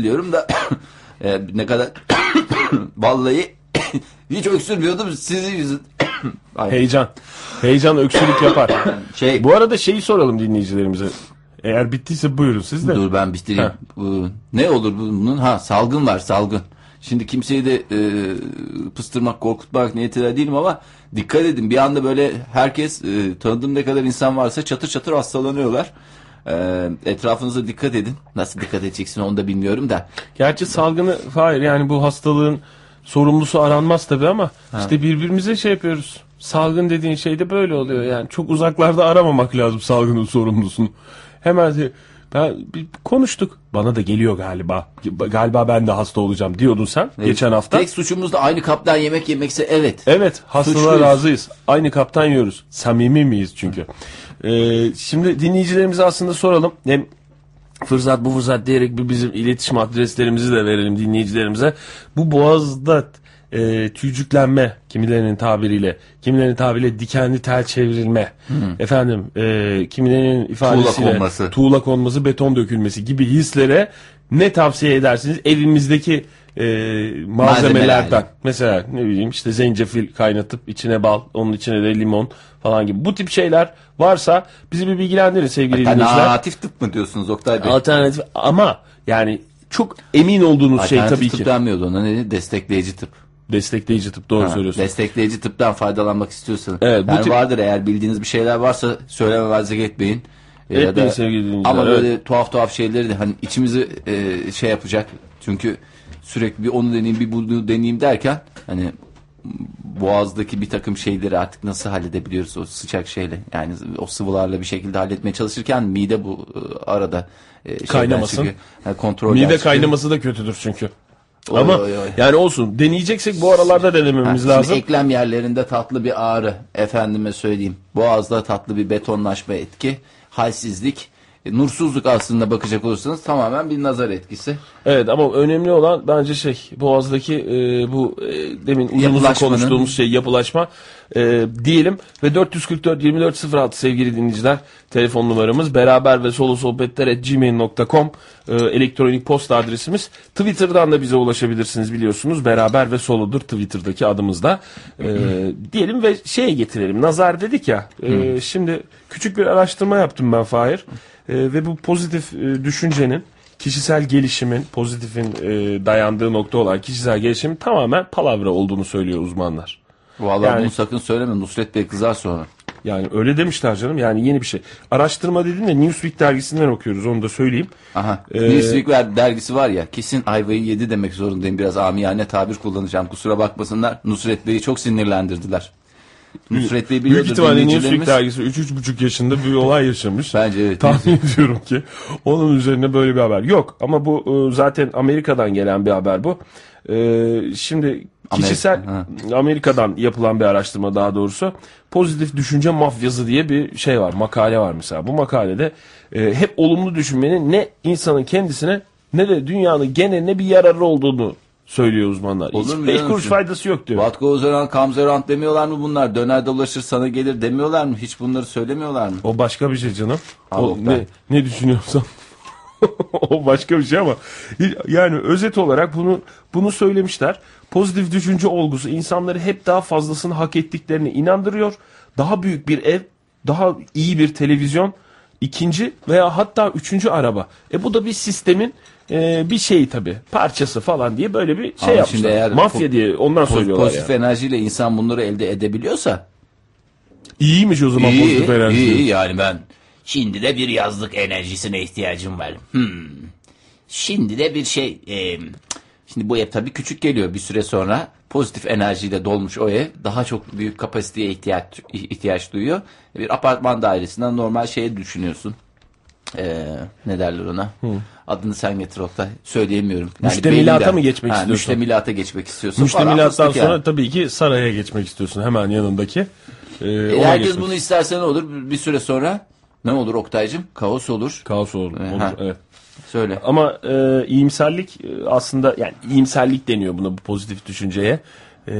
biliyorum da e, ne kadar vallahi hiç öksürmüyordum sizin yüzün. Heyecan. Heyecan öksürük yapar. şey Bu arada şeyi soralım dinleyicilerimize. Eğer bittiyse buyurun siz de. dur ben bitireyim. Bu, ne olur bunun? Ha salgın var salgın. Şimdi kimseyi de e, pıstırmak, korkutmak niyetiyle değilim ama dikkat edin. Bir anda böyle herkes e, tanıdığım ne kadar insan varsa çatır çatır hastalanıyorlar. E, etrafınıza dikkat edin. Nasıl dikkat edeceksin onu da bilmiyorum da. Gerçi salgını hayır yani bu hastalığın sorumlusu aranmaz tabii ama işte birbirimize şey yapıyoruz. Salgın dediğin şey de böyle oluyor yani. Çok uzaklarda aramamak lazım salgının sorumlusunu. Hemen de- ben bir konuştuk. Bana da geliyor galiba. Galiba ben de hasta olacağım diyordun sen geçen hafta. Tek suçumuz da aynı kaptan yemek yemekse evet. Evet hastalığa razıyız. Aynı kaptan yiyoruz. Samimi miyiz çünkü. Ee, şimdi dinleyicilerimize aslında soralım. Hem fırsat bu fırsat diyerek bir bizim iletişim adreslerimizi de verelim dinleyicilerimize. Bu boğazda e, tüycüklenme kimilerinin tabiriyle, kimilerinin tabiriyle dikenli tel çevrilme, efendim e, kimilerinin ifadesiyle konması. tuğla konması, beton dökülmesi gibi hislere ne tavsiye edersiniz? Evimizdeki e, malzemelerden. Malzemelerden. Mesela ne bileyim işte zencefil kaynatıp içine bal, onun içine de limon falan gibi. Bu tip şeyler varsa bizi bir bilgilendirin sevgili dinleyiciler. Alternatif tıp mı diyorsunuz Oktay Bey? Alternatif ama yani çok emin olduğunuz şey Alternatif tabii tıp ki. denmiyordu ona ne? Destekleyici tıp. Destekleyici tıp doğru Ha, söylüyorsun. Destekleyici tıptan faydalanmak istiyorsanız. Evet, bu yani tip- vardır eğer bildiğiniz bir şeyler varsa söylememezlik etmeyin. Etmeyin sevgili dinleyiciler, Ama evet. böyle tuhaf tuhaf şeyleri de hani içimizi e, şey yapacak. Çünkü sürekli bir onu deneyeyim bir bunu deneyeyim derken hani boğazdaki bir takım şeyleri artık nasıl halledebiliyoruz o sıcak şeyle yani o sıvılarla bir şekilde halletmeye çalışırken mide bu e, arada e, Kaynamasın. çıkıyor. Yani kontrolden Mide çıkıyor. kaynaması da kötüdür çünkü. Oy, Ama oy, oy. yani olsun deneyeceksek bu aralarda denememiz Şimdi lazım. eklem yerlerinde tatlı bir ağrı efendime söyleyeyim. Boğazda tatlı bir betonlaşma etki, halsizlik, e, nursuzluk aslında bakacak olursanız tamamen bir nazar etkisi. Evet ama önemli olan bence şey boğazdaki e, bu e, demin uzun uzun konuştuğumuz şey yapılaşma e, diyelim ve 444 2406 sevgili dinleyiciler telefon numaramız beraber ve solo sohbetler gmail.com e, elektronik posta adresimiz. Twitter'dan da bize ulaşabilirsiniz biliyorsunuz. Beraber ve solodur Twitter'daki adımızda. E, diyelim ve şeye getirelim. Nazar dedik ya e, şimdi küçük bir araştırma yaptım ben Fahir. E, ve bu pozitif e, düşüncenin kişisel gelişimin, pozitifin e, dayandığı nokta olan kişisel gelişimin tamamen palavra olduğunu söylüyor uzmanlar. Vallahi Yani- bunu sakın söyleme Nusret Bey kızar sonra. Yani öyle demişler canım. Yani yeni bir şey. Araştırma dedim de Newsweek dergisinden okuyoruz onu da söyleyeyim. Aha. Ee, Newsweek dergisi var ya kesin ayvayı yedi demek zorundayım. Biraz amiyane tabir kullanacağım. Kusura bakmasınlar. Nusret Bey'i çok sinirlendirdiler. Nusret Bey Büyük biliyordur ihtimalle Newsweek dergisi 3-3,5 yaşında bir olay yaşamış. Bence evet. Tahmin ediyorum ki onun üzerine böyle bir haber. Yok ama bu e, zaten Amerika'dan gelen bir haber bu. E, şimdi kişisel ha. Amerika'dan yapılan bir araştırma daha doğrusu. Pozitif düşünce mafyası diye bir şey var. Makale var mesela. Bu makalede e, hep olumlu düşünmenin ne insanın kendisine ne de dünyanın geneline bir yararı olduğunu söylüyor uzmanlar. Olur Hiç beş kuruş faydası yok diyor. Around comes around demiyorlar mı bunlar? Döner dolaşır sana gelir demiyorlar mı? Hiç bunları söylemiyorlar mı? O başka bir şey canım. Al O ne, ne düşünüyorsan. o başka bir şey ama yani özet olarak bunu bunu söylemişler. Pozitif düşünce olgusu insanları hep daha fazlasını hak ettiklerine inandırıyor. Daha büyük bir ev, daha iyi bir televizyon, ikinci veya hatta üçüncü araba. E bu da bir sistemin e, bir şeyi tabii parçası falan diye böyle bir şey Ama şimdi yapmışlar. eğer Mafya po- diye ondan söylüyorlar pozitif yani. enerjiyle insan bunları elde edebiliyorsa İyiymiş o zaman iyi, pozitif enerji. iyi yani ben şimdi de bir yazlık enerjisine ihtiyacım var. Hmm. Şimdi de bir şey e, şimdi bu ev tabii küçük geliyor bir süre sonra pozitif enerjiyle dolmuş o ev daha çok büyük kapasiteye ihtiyaç ihtiyaç duyuyor. Bir apartman dairesinden normal şeyi düşünüyorsun. Ee, ne derler ona? Adını sen getir Oktay. Söyleyemiyorum. Yani Müştemilata mı geçmek istiyorsun? Müştemilata geçmek istiyorsun. Müştemilattan sonra yani. tabii ki saraya geçmek istiyorsun hemen yanındaki. Ee, E, ona herkes geçmek- bunu isterse ne olur? Bir süre sonra ne olur Oktay'cım? Kaos olur. Kaos olur. olur, Ha. evet. Söyle. Ama e, iyimserlik e, aslında yani iyimserlik deniyor buna bu pozitif düşünceye. E,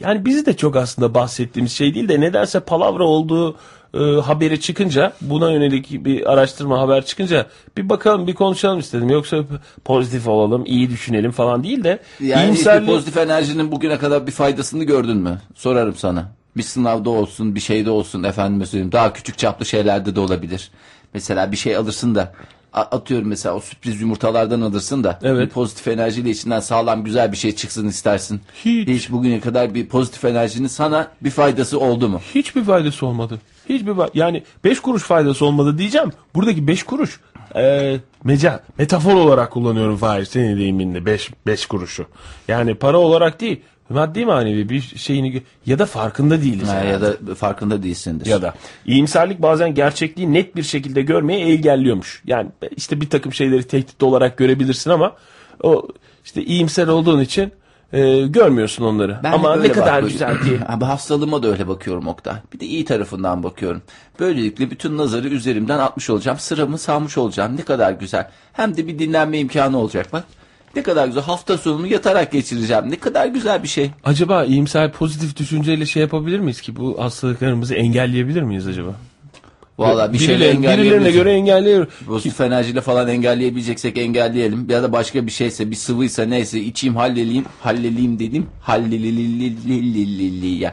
yani bizi de çok aslında bahsettiğimiz şey değil de nedense palavra olduğu e, haberi çıkınca buna yönelik bir araştırma haber çıkınca bir bakalım bir konuşalım istedim. Yoksa pozitif olalım, iyi düşünelim falan değil de Yani işte iyimserli- pozitif enerjinin bugüne kadar bir faydasını gördün mü? Sorarım sana. Bir sınavda olsun, bir şeyde olsun efendime söyleyeyim. Daha küçük çaplı şeylerde de olabilir. Mesela bir şey alırsın da atıyorum mesela o sürpriz yumurtalardan alırsın da Evet. bir pozitif enerjiyle içinden sağlam güzel bir şey çıksın istersin. Hiç. bugüne kadar bir pozitif enerjinin sana bir faydası oldu mu? Hiçbir faydası olmadı. Hiçbir yani 5 kuruş faydası olmadı diyeceğim. Buradaki 5 kuruş e, meca metafor olarak kullanıyorum Fahir senin deyiminle 5 5 kuruşu. Yani para olarak değil maddi manevi bir şeyini ya da farkında değiliz. Ha, herhalde. ya da farkında değilsindir. ya da iyimserlik bazen gerçekliği net bir şekilde görmeye engelliyormuş. Yani işte bir takım şeyleri tehdit olarak görebilirsin ama o işte iyimser olduğun için e, görmüyorsun onları. Ben ama ne kadar bakıyorum. güzel diye. Abi hastalığıma da öyle bakıyorum Oktay. Bir de iyi tarafından bakıyorum. Böylelikle bütün nazarı üzerimden atmış olacağım. Sıramı salmış olacağım. Ne kadar güzel. Hem de bir dinlenme imkanı olacak bak. Ne kadar güzel. Hafta sonunu yatarak geçireceğim. Ne kadar güzel bir şey. Acaba iyimser pozitif düşünceyle şey yapabilir miyiz ki bu hastalıklarımızı engelleyebilir miyiz acaba? Vallahi bir şeyle Birilerine göre engelliyor. Pozitif enerjiyle falan engelleyebileceksek engelleyelim. Ya da başka bir şeyse bir sıvıysa neyse içeyim halleleyim. Halleleyim dedim. Hallelilililililili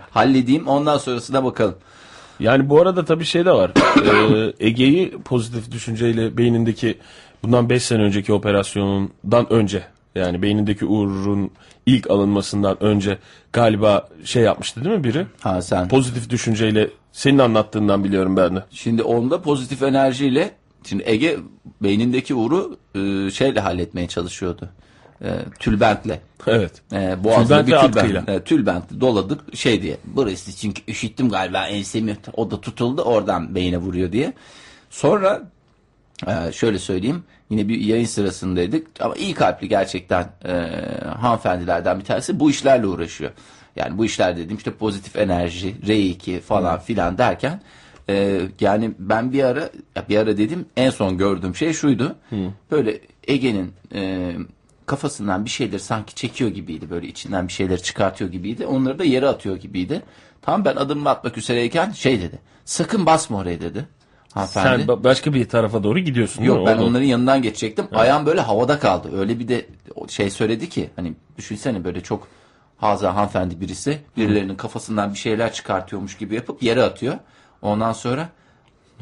bundan 5 sene önceki operasyonundan önce yani beynindeki Uğur'un ilk alınmasından önce galiba şey yapmıştı değil mi biri? Ha sen. Pozitif düşünceyle senin anlattığından biliyorum ben de. Şimdi onda pozitif enerjiyle şimdi Ege beynindeki uğru e, şeyle halletmeye çalışıyordu. E, tülbentle. Evet. E, boğazda bir tülbent. E, tülbent doladık şey diye. Burası çünkü üşüttüm galiba ensemi. O da tutuldu oradan beyine vuruyor diye. Sonra e, şöyle söyleyeyim. Yine bir yayın sırasındaydık. Ama iyi kalpli gerçekten e, hanımefendilerden bir tanesi bu işlerle uğraşıyor. Yani bu işler dediğim işte pozitif enerji, R2 falan filan derken e, yani ben bir ara bir ara dedim en son gördüğüm şey şuydu. Böyle Ege'nin e, kafasından bir şeyler sanki çekiyor gibiydi. Böyle içinden bir şeyler çıkartıyor gibiydi. Onları da yere atıyor gibiydi. Tam ben adımımı atmak üzereyken şey dedi. Sakın basma oraya dedi. Hanımefendi. Sen ba- başka bir tarafa doğru gidiyorsun. Yok ben O da- onların yanından geçecektim. Ayağım böyle havada kaldı. Öyle bir de şey söyledi ki hani düşünsene böyle çok haza hanımefendi birisi birilerinin kafasından bir şeyler çıkartıyormuş gibi yapıp yere atıyor. Ondan sonra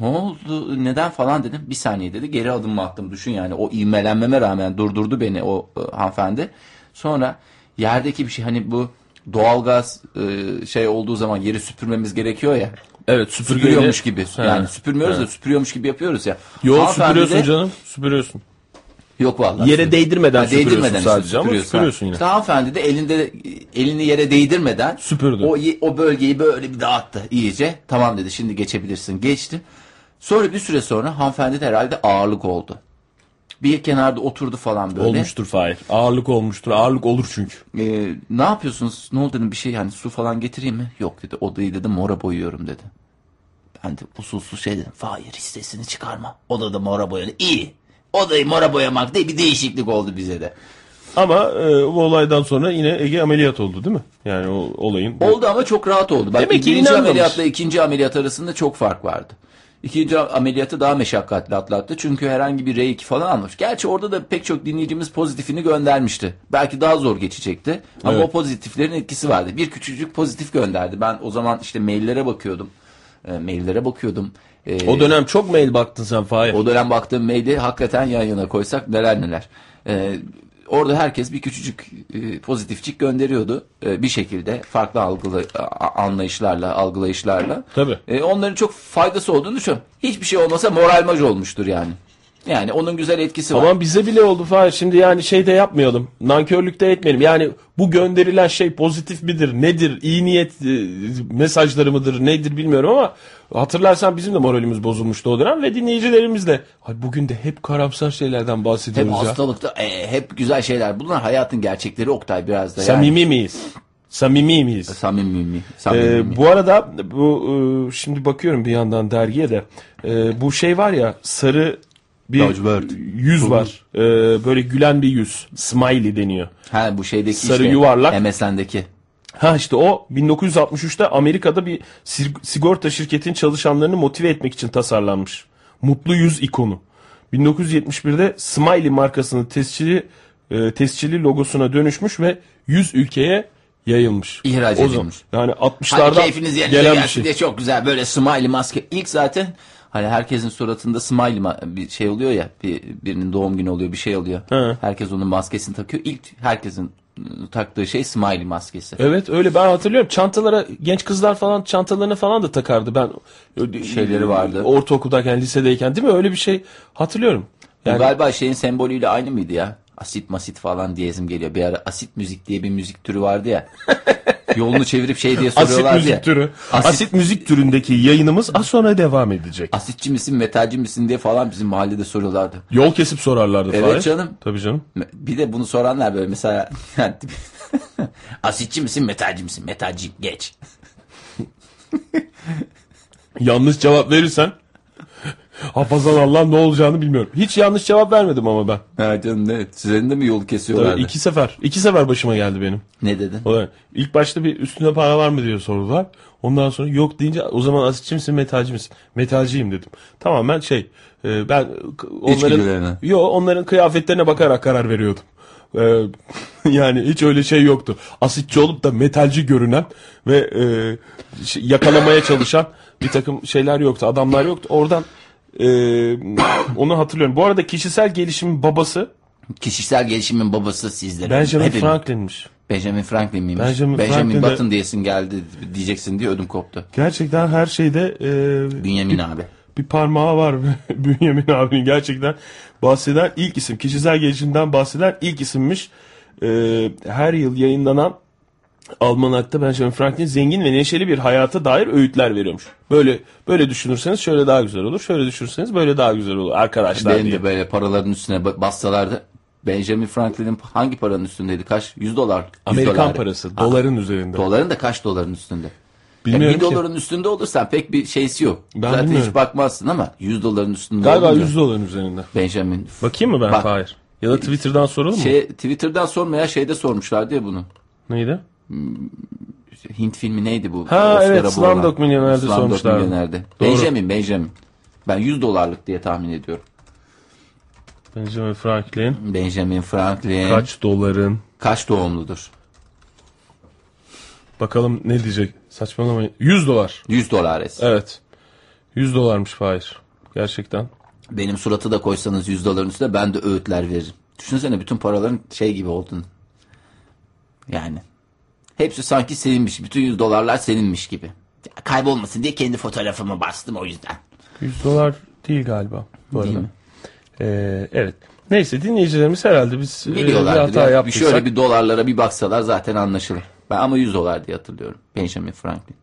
ne oldu neden falan dedim. Bir saniye dedi geri adımımı attım düşün yani o ivmelenmeme rağmen durdurdu beni o e, hanımefendi. Sonra yerdeki bir şey hani bu doğalgaz e, şey olduğu zaman yeri süpürmemiz gerekiyor ya. Evet süpürgeyle. Süpürüyormuş gibi. He. Yani süpürmüyoruz He. da süpürüyormuş gibi yapıyoruz ya. Yo Hanımefendi süpürüyorsun de- canım. Süpürüyorsun. Yok vallahi. Yere değdirmeden Ha, süpürüyorsun değdirmeden sadece ama süpürüyorsun. süpürüyorsun Ha. yine. İşte hanımefendi de elinde elini yere değdirmeden Süpürdü. O, o bölgeyi böyle bir dağıttı iyice. Tamam dedi şimdi geçebilirsin. Geçti. Sonra bir süre sonra hanımefendi de herhalde ağırlık oldu. Bir kenarda oturdu falan böyle. Olmuştur Fahir. Ağırlık olmuştur. Ağırlık olur çünkü. Ee, ne yapıyorsunuz? Ne oldu dedim bir şey yani su falan getireyim mi? Yok dedi. Odayı dedim mora boyuyorum dedi. Ben de usulsüz şey dedim. Hayır hissesini çıkarma. Odada mora boyalı. İyi. Odayı mora boyamak diye bir değişiklik oldu bize de. Ama e, bu olaydan sonra yine Ege ameliyat oldu değil mi? Yani o olayın. Oldu ama çok rahat oldu. Bak, Demek ki birinci inanmamış. ameliyatla ikinci ameliyat arasında çok fark vardı. İkinci ameliyatı daha meşakkatli atlattı. Çünkü herhangi bir R2 falan almış. Gerçi orada da pek çok dinleyicimiz pozitifini göndermişti. Belki daha zor geçecekti. Ama Evet. o pozitiflerin etkisi vardı. Bir küçücük pozitif gönderdi. Ben o zaman işte maillere bakıyordum. E, maillere bakıyordum. E, O dönem çok mail baktın sen Fahir. o dönem baktığım maili hakikaten yan yana koysak neler neler. Ee, orada herkes bir küçücük e, pozitifçik gönderiyordu. E, bir şekilde farklı algılı, a- anlayışlarla, algılayışlarla. Tabii. E, onların çok faydası olduğunu düşünüyorum. Hiçbir şey olmasa moralmaj olmuştur yani. Yani onun güzel etkisi var. Ama bize bile oldu Fahir. Şimdi yani şey de yapmayalım. Nankörlük de etmeyelim. Yani bu gönderilen şey pozitif midir? Nedir? İyi niyet e, mesajları mıdır? Nedir bilmiyorum ama hatırlarsan bizim de moralimiz bozulmuştu o dönem ve dinleyicilerimiz de. Ay bugün de hep karamsar şeylerden Hep bahsediyoruz ya. hastalıkta e, hep güzel şeyler. Bunlar hayatın gerçekleri Oktay biraz da yani. Samimi miyiz? Samimi miyiz? Samimi mi? Samimi Ee, mi? bu arada bu e, şimdi bakıyorum bir yandan dergiye de e, bu şey var ya sarı bir Lacivert. yüz var. E, böyle gülen bir yüz. Smiley deniyor. Ha bu şeydeki Sarı işte, yuvarlak. MSN'deki. Ha işte o 1963'te Amerika'da bir sig- sigorta şirketin çalışanlarını motive etmek için tasarlanmış. Mutlu yüz ikonu. 1971'de Smiley markasının tescili e, tescili logosuna dönüşmüş ve 100 ülkeye yayılmış. İhraç O zaman- edilmiş. Yani Hadi 60'lardan keyfiniz yerine gelen bir şey. diye çok güzel böyle smiley maske. İlk zaten hani herkesin suratında smiley ma- bir şey oluyor ya bir, birinin doğum günü oluyor bir şey oluyor. He. Herkes onun maskesini takıyor. İlk herkesin ıı, taktığı şey smiley maskesi. Evet öyle ben hatırlıyorum. Çantalara genç kızlar falan çantalarını falan da takardı. Ben Şeyleri vardı. Ortaokuldayken, lisedeyken değil mi? Öyle bir şey hatırlıyorum. Bu Yani galiba şeyin sembolüyle aynı mıydı ya? Asit masit falan diyesim geliyor. Bir ara asit müzik diye bir müzik türü vardı ya. Yolunu çevirip şey diye asit soruyorlardı ya. müzik türü. Asit- Asit, müzik türündeki yayınımız az sonra devam edecek. Asitçi misin, metalci misin diye falan bizim mahallede soruyorlardı. Yol kesip sorarlardı Evet Fahir. canım. Tabii canım. Bir de bunu soranlar böyle mesela yani, asitçi misin, metalci misin? Metalciyim, geç. Yanlış cevap verirsen hafazan Allah ne olacağını bilmiyorum. Hiç yanlış cevap vermedim ama ben. Ha canım ne? Sizin de mi yolu kesiyorlardı? iki sefer. iki sefer başıma geldi benim. Ne dedin? O da- İlk başta bir üstüne para var mı diye sordular. Ondan sonra yok deyince o zaman asitçi misin metalci misin? Metalciyim dedim. Tamamen şey e, ben onların yo onların kıyafetlerine bakarak karar veriyordum. E, yani hiç öyle şey yoktu. Asitçi olup da metalci görünen ve e, yakalamaya çalışan bir takım şeyler yoktu. Adamlar yoktu. Oradan e, onu hatırlıyorum. Bu arada kişisel gelişimin babası Kişisel gelişimin babası sizlere. Benjamin Hepimiz. Franklin'miş. Benjamin Franklin miymiş? Benjamin Benjamin, Button diyesin geldi diyeceksin diye ödüm koptu. Gerçekten her şeyde e, Bünyamin abi. bir parmağı var Bünyamin abinin gerçekten bahseden ilk isim. Kişisel gelişimden bahseden ilk isimmiş. Ee, her yıl yayınlanan Almanak'ta Benjamin Franklin zengin ve neşeli bir hayata dair öğütler veriyormuş. Böyle böyle düşünürseniz şöyle daha güzel olur. Şöyle düşünürseniz böyle daha güzel olur arkadaşlar Benim diye. de böyle paraların üstüne ba- bassalardı. Benjamin Franklin'in hangi paranın üstündeydi? Kaç? 100 dolar. 100 Amerikan dolar. parası doların üzerinde. Doların da kaç doların üstünde? Bilmiyorum Yani bir ki. doların üstünde olursan pek bir şeysi yok. Ben Zaten bilmiyorum. hiç bakmazsın ama 100 doların üstünde Galiba olunca 100 doların üzerinde. Benjamin. Bakayım mı ben Bak. Fahir? Ya da Twitter'dan soralım mı? Şey, Twitter'dan sormaya şeyde sormuşlardı ya bunu. Neydi? Hint filmi neydi bu? Ha, Oscar'a evet, Slumdog sormuşlardı. Millionaire'de. Doğru. Benjamin, Benjamin. Ben 100 dolarlık diye tahmin ediyorum. Benjamin Franklin. Benjamin Franklin. Kaç doların? Kaç doğumludur? Bakalım ne diyecek? Saçmalamayın. 100 dolar. 100 dolar es. Evet. 100 dolarmış Fahir. Gerçekten. Benim suratı da koysanız 100 doların üstüne ben de öğütler veririm. Düşünsene bütün paraların şey gibi olduğunu. Yani. Hepsi sanki seninmiş. Bütün 100 dolarlar seninmiş gibi. Ya, kaybolmasın diye kendi fotoğrafımı bastım o yüzden. 100 dolar değil galiba. Bu Değil arada. mi? Ee, evet. Neyse dinleyicilerimiz herhalde biz e, bir hata ya. Yaptıysak. şöyle bir dolarlara bir baksalar zaten anlaşılır. Ben ama 100 dolar diye hatırlıyorum. Benjamin Franklin.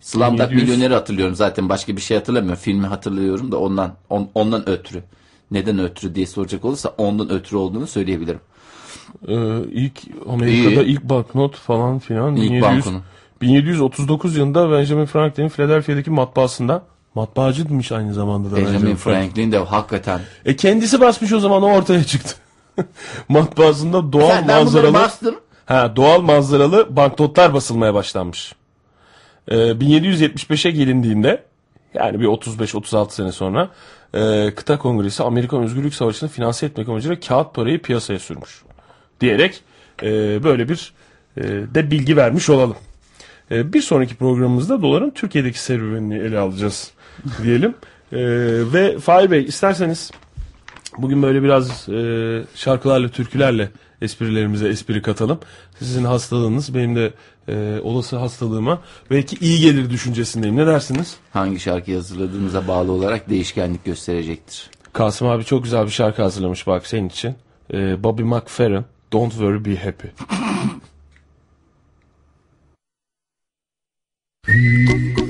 Slumdog 1700. Milyoneri hatırlıyorum zaten başka bir şey hatırlamıyorum. Filmi hatırlıyorum da ondan on- ondan ötürü. Neden ötürü diye soracak olursa ondan ötürü olduğunu söyleyebilirim. Ee, ilk Amerika'da İyi. ilk banknot falan filan. İlk 1700, bankonu. 1739 yılında Benjamin Franklin'in Philadelphia'daki matbaasında matbaacıymış aynı zamanda da Benjamin Franklin de hakikaten. E kendisi basmış o zaman o ortaya çıktı. Matbaasında doğal Sen, manzaralı bastım. ha, doğal manzaralı banknotlar basılmaya başlanmış. Ee, 1775'e gelindiğinde yani bir 35-36 sene sonra e, kıta kongresi Amerikan Özgürlük Savaşı'nı finanse etmek amacıyla kağıt parayı piyasaya sürmüş. Diyerek e, böyle bir e, de bilgi vermiş olalım. E, bir sonraki programımızda doların Türkiye'deki serüvenini ele alacağız diyelim. E, ve Fahir Bey isterseniz bugün böyle biraz e, şarkılarla, türkülerle esprilerimize espri katalım. Sizin hastalığınız benim de e, olası hastalığıma belki iyi gelir düşüncesindeyim. Ne dersiniz? Hangi şarkıyı hazırladığınıza bağlı olarak değişkenlik gösterecektir. Kasım abi çok güzel bir şarkı hazırlamış bak senin için. E, Bobby McFerrin, Don't worry, be happy.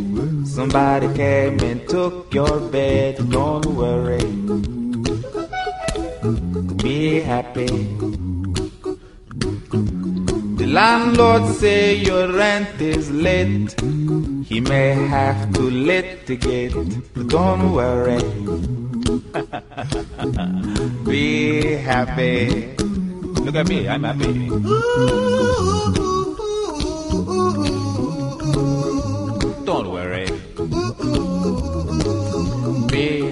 Somebody came and took your bed. Don't worry. Be happy. The landlord say your rent is late. He may have to litigate. But don't worry. Be happy. Look at me, I'm happy.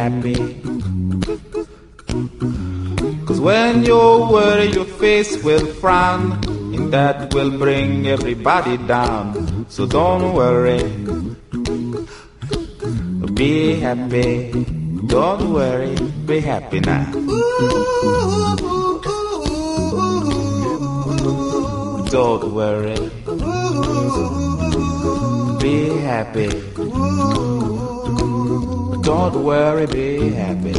Happy. Cause when you worry, your face will frown, and that will bring everybody down. So don't worry. Be happy. Don't worry. Be happy now. Don't worry. Be happy. Don't worry, be happy.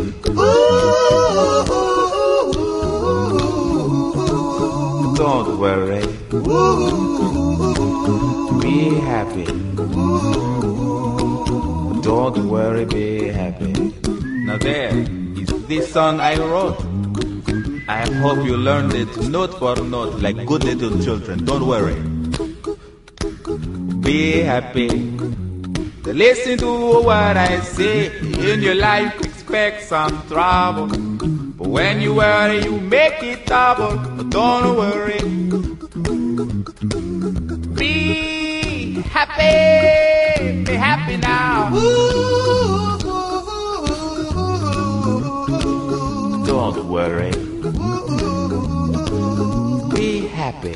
Don't worry. Be happy. Don't worry, be happy. Now there is this song I wrote. I hope you learned it note for note like good little children. Don't worry. Be happy. Listen to what I say. In your life, expect some trouble. But when you worry, you make it double. But don't worry. Be happy. Be happy now. Don't worry. Be happy.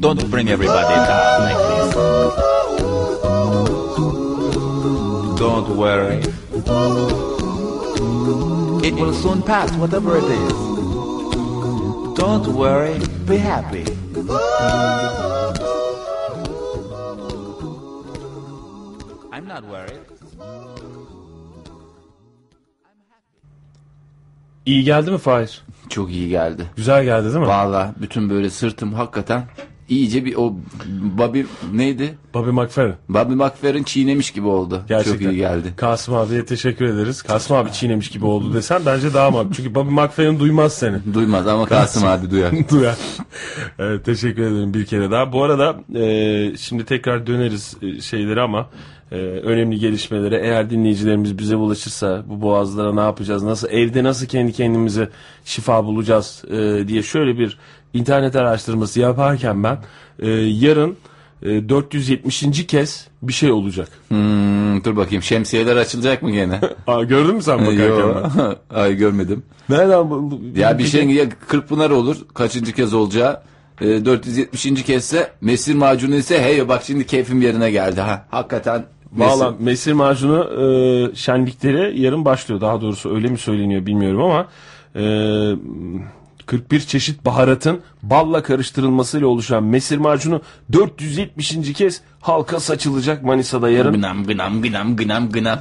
Don't bring everybody down like this. Don't worry. It will soon pass, whatever it is. Don't worry, be happy. I'm not worried. İyi geldi mi Fahir? Çok iyi geldi. Güzel geldi değil mi? Valla bütün böyle sırtım hakikaten iyice bir o Bobby neydi? Bobby McFerrin. Bobby McFerrin çiğnemiş gibi oldu. Gerçekten. Çok iyi geldi. Kasım abiye teşekkür ederiz. Kasım abi çiğnemiş gibi oldu desen bence daha makul. Çünkü Bobby McFerrin duymaz seni. Duymaz ama Kasım abi duyar. Duyar. Evet, teşekkür ederim bir kere daha. Bu arada e, şimdi tekrar döneriz e, şeyleri ama e, önemli gelişmelere eğer dinleyicilerimiz bize ulaşırsa bu boğazlara ne yapacağız, nasıl evde nasıl kendi kendimize şifa bulacağız e, diye şöyle bir internet araştırması yaparken ben e, yarın e, 470. kez bir şey olacak. Hmm, dur bakayım şemsiyeler açılacak mı gene? Aa, gördün mü sen bakarken? Yo. Ay görmedim. Nereden bu- bu- Ya bir şeyin ya Kırkpınar olur kaçıncı kez olacağı. E, 470. kezde mesir macunu ise hey bak şimdi keyfim yerine geldi ha. Hakikaten mesir- Valla mesir macunu e, şenlikleri yarın başlıyor. Daha doğrusu öyle mi söyleniyor bilmiyorum ama e, 41 çeşit baharatın balla karıştırılmasıyla oluşan mesir macunu 470. kez halka saçılacak Manisa'da yarın. Gınam gınam gınam gınam gınam.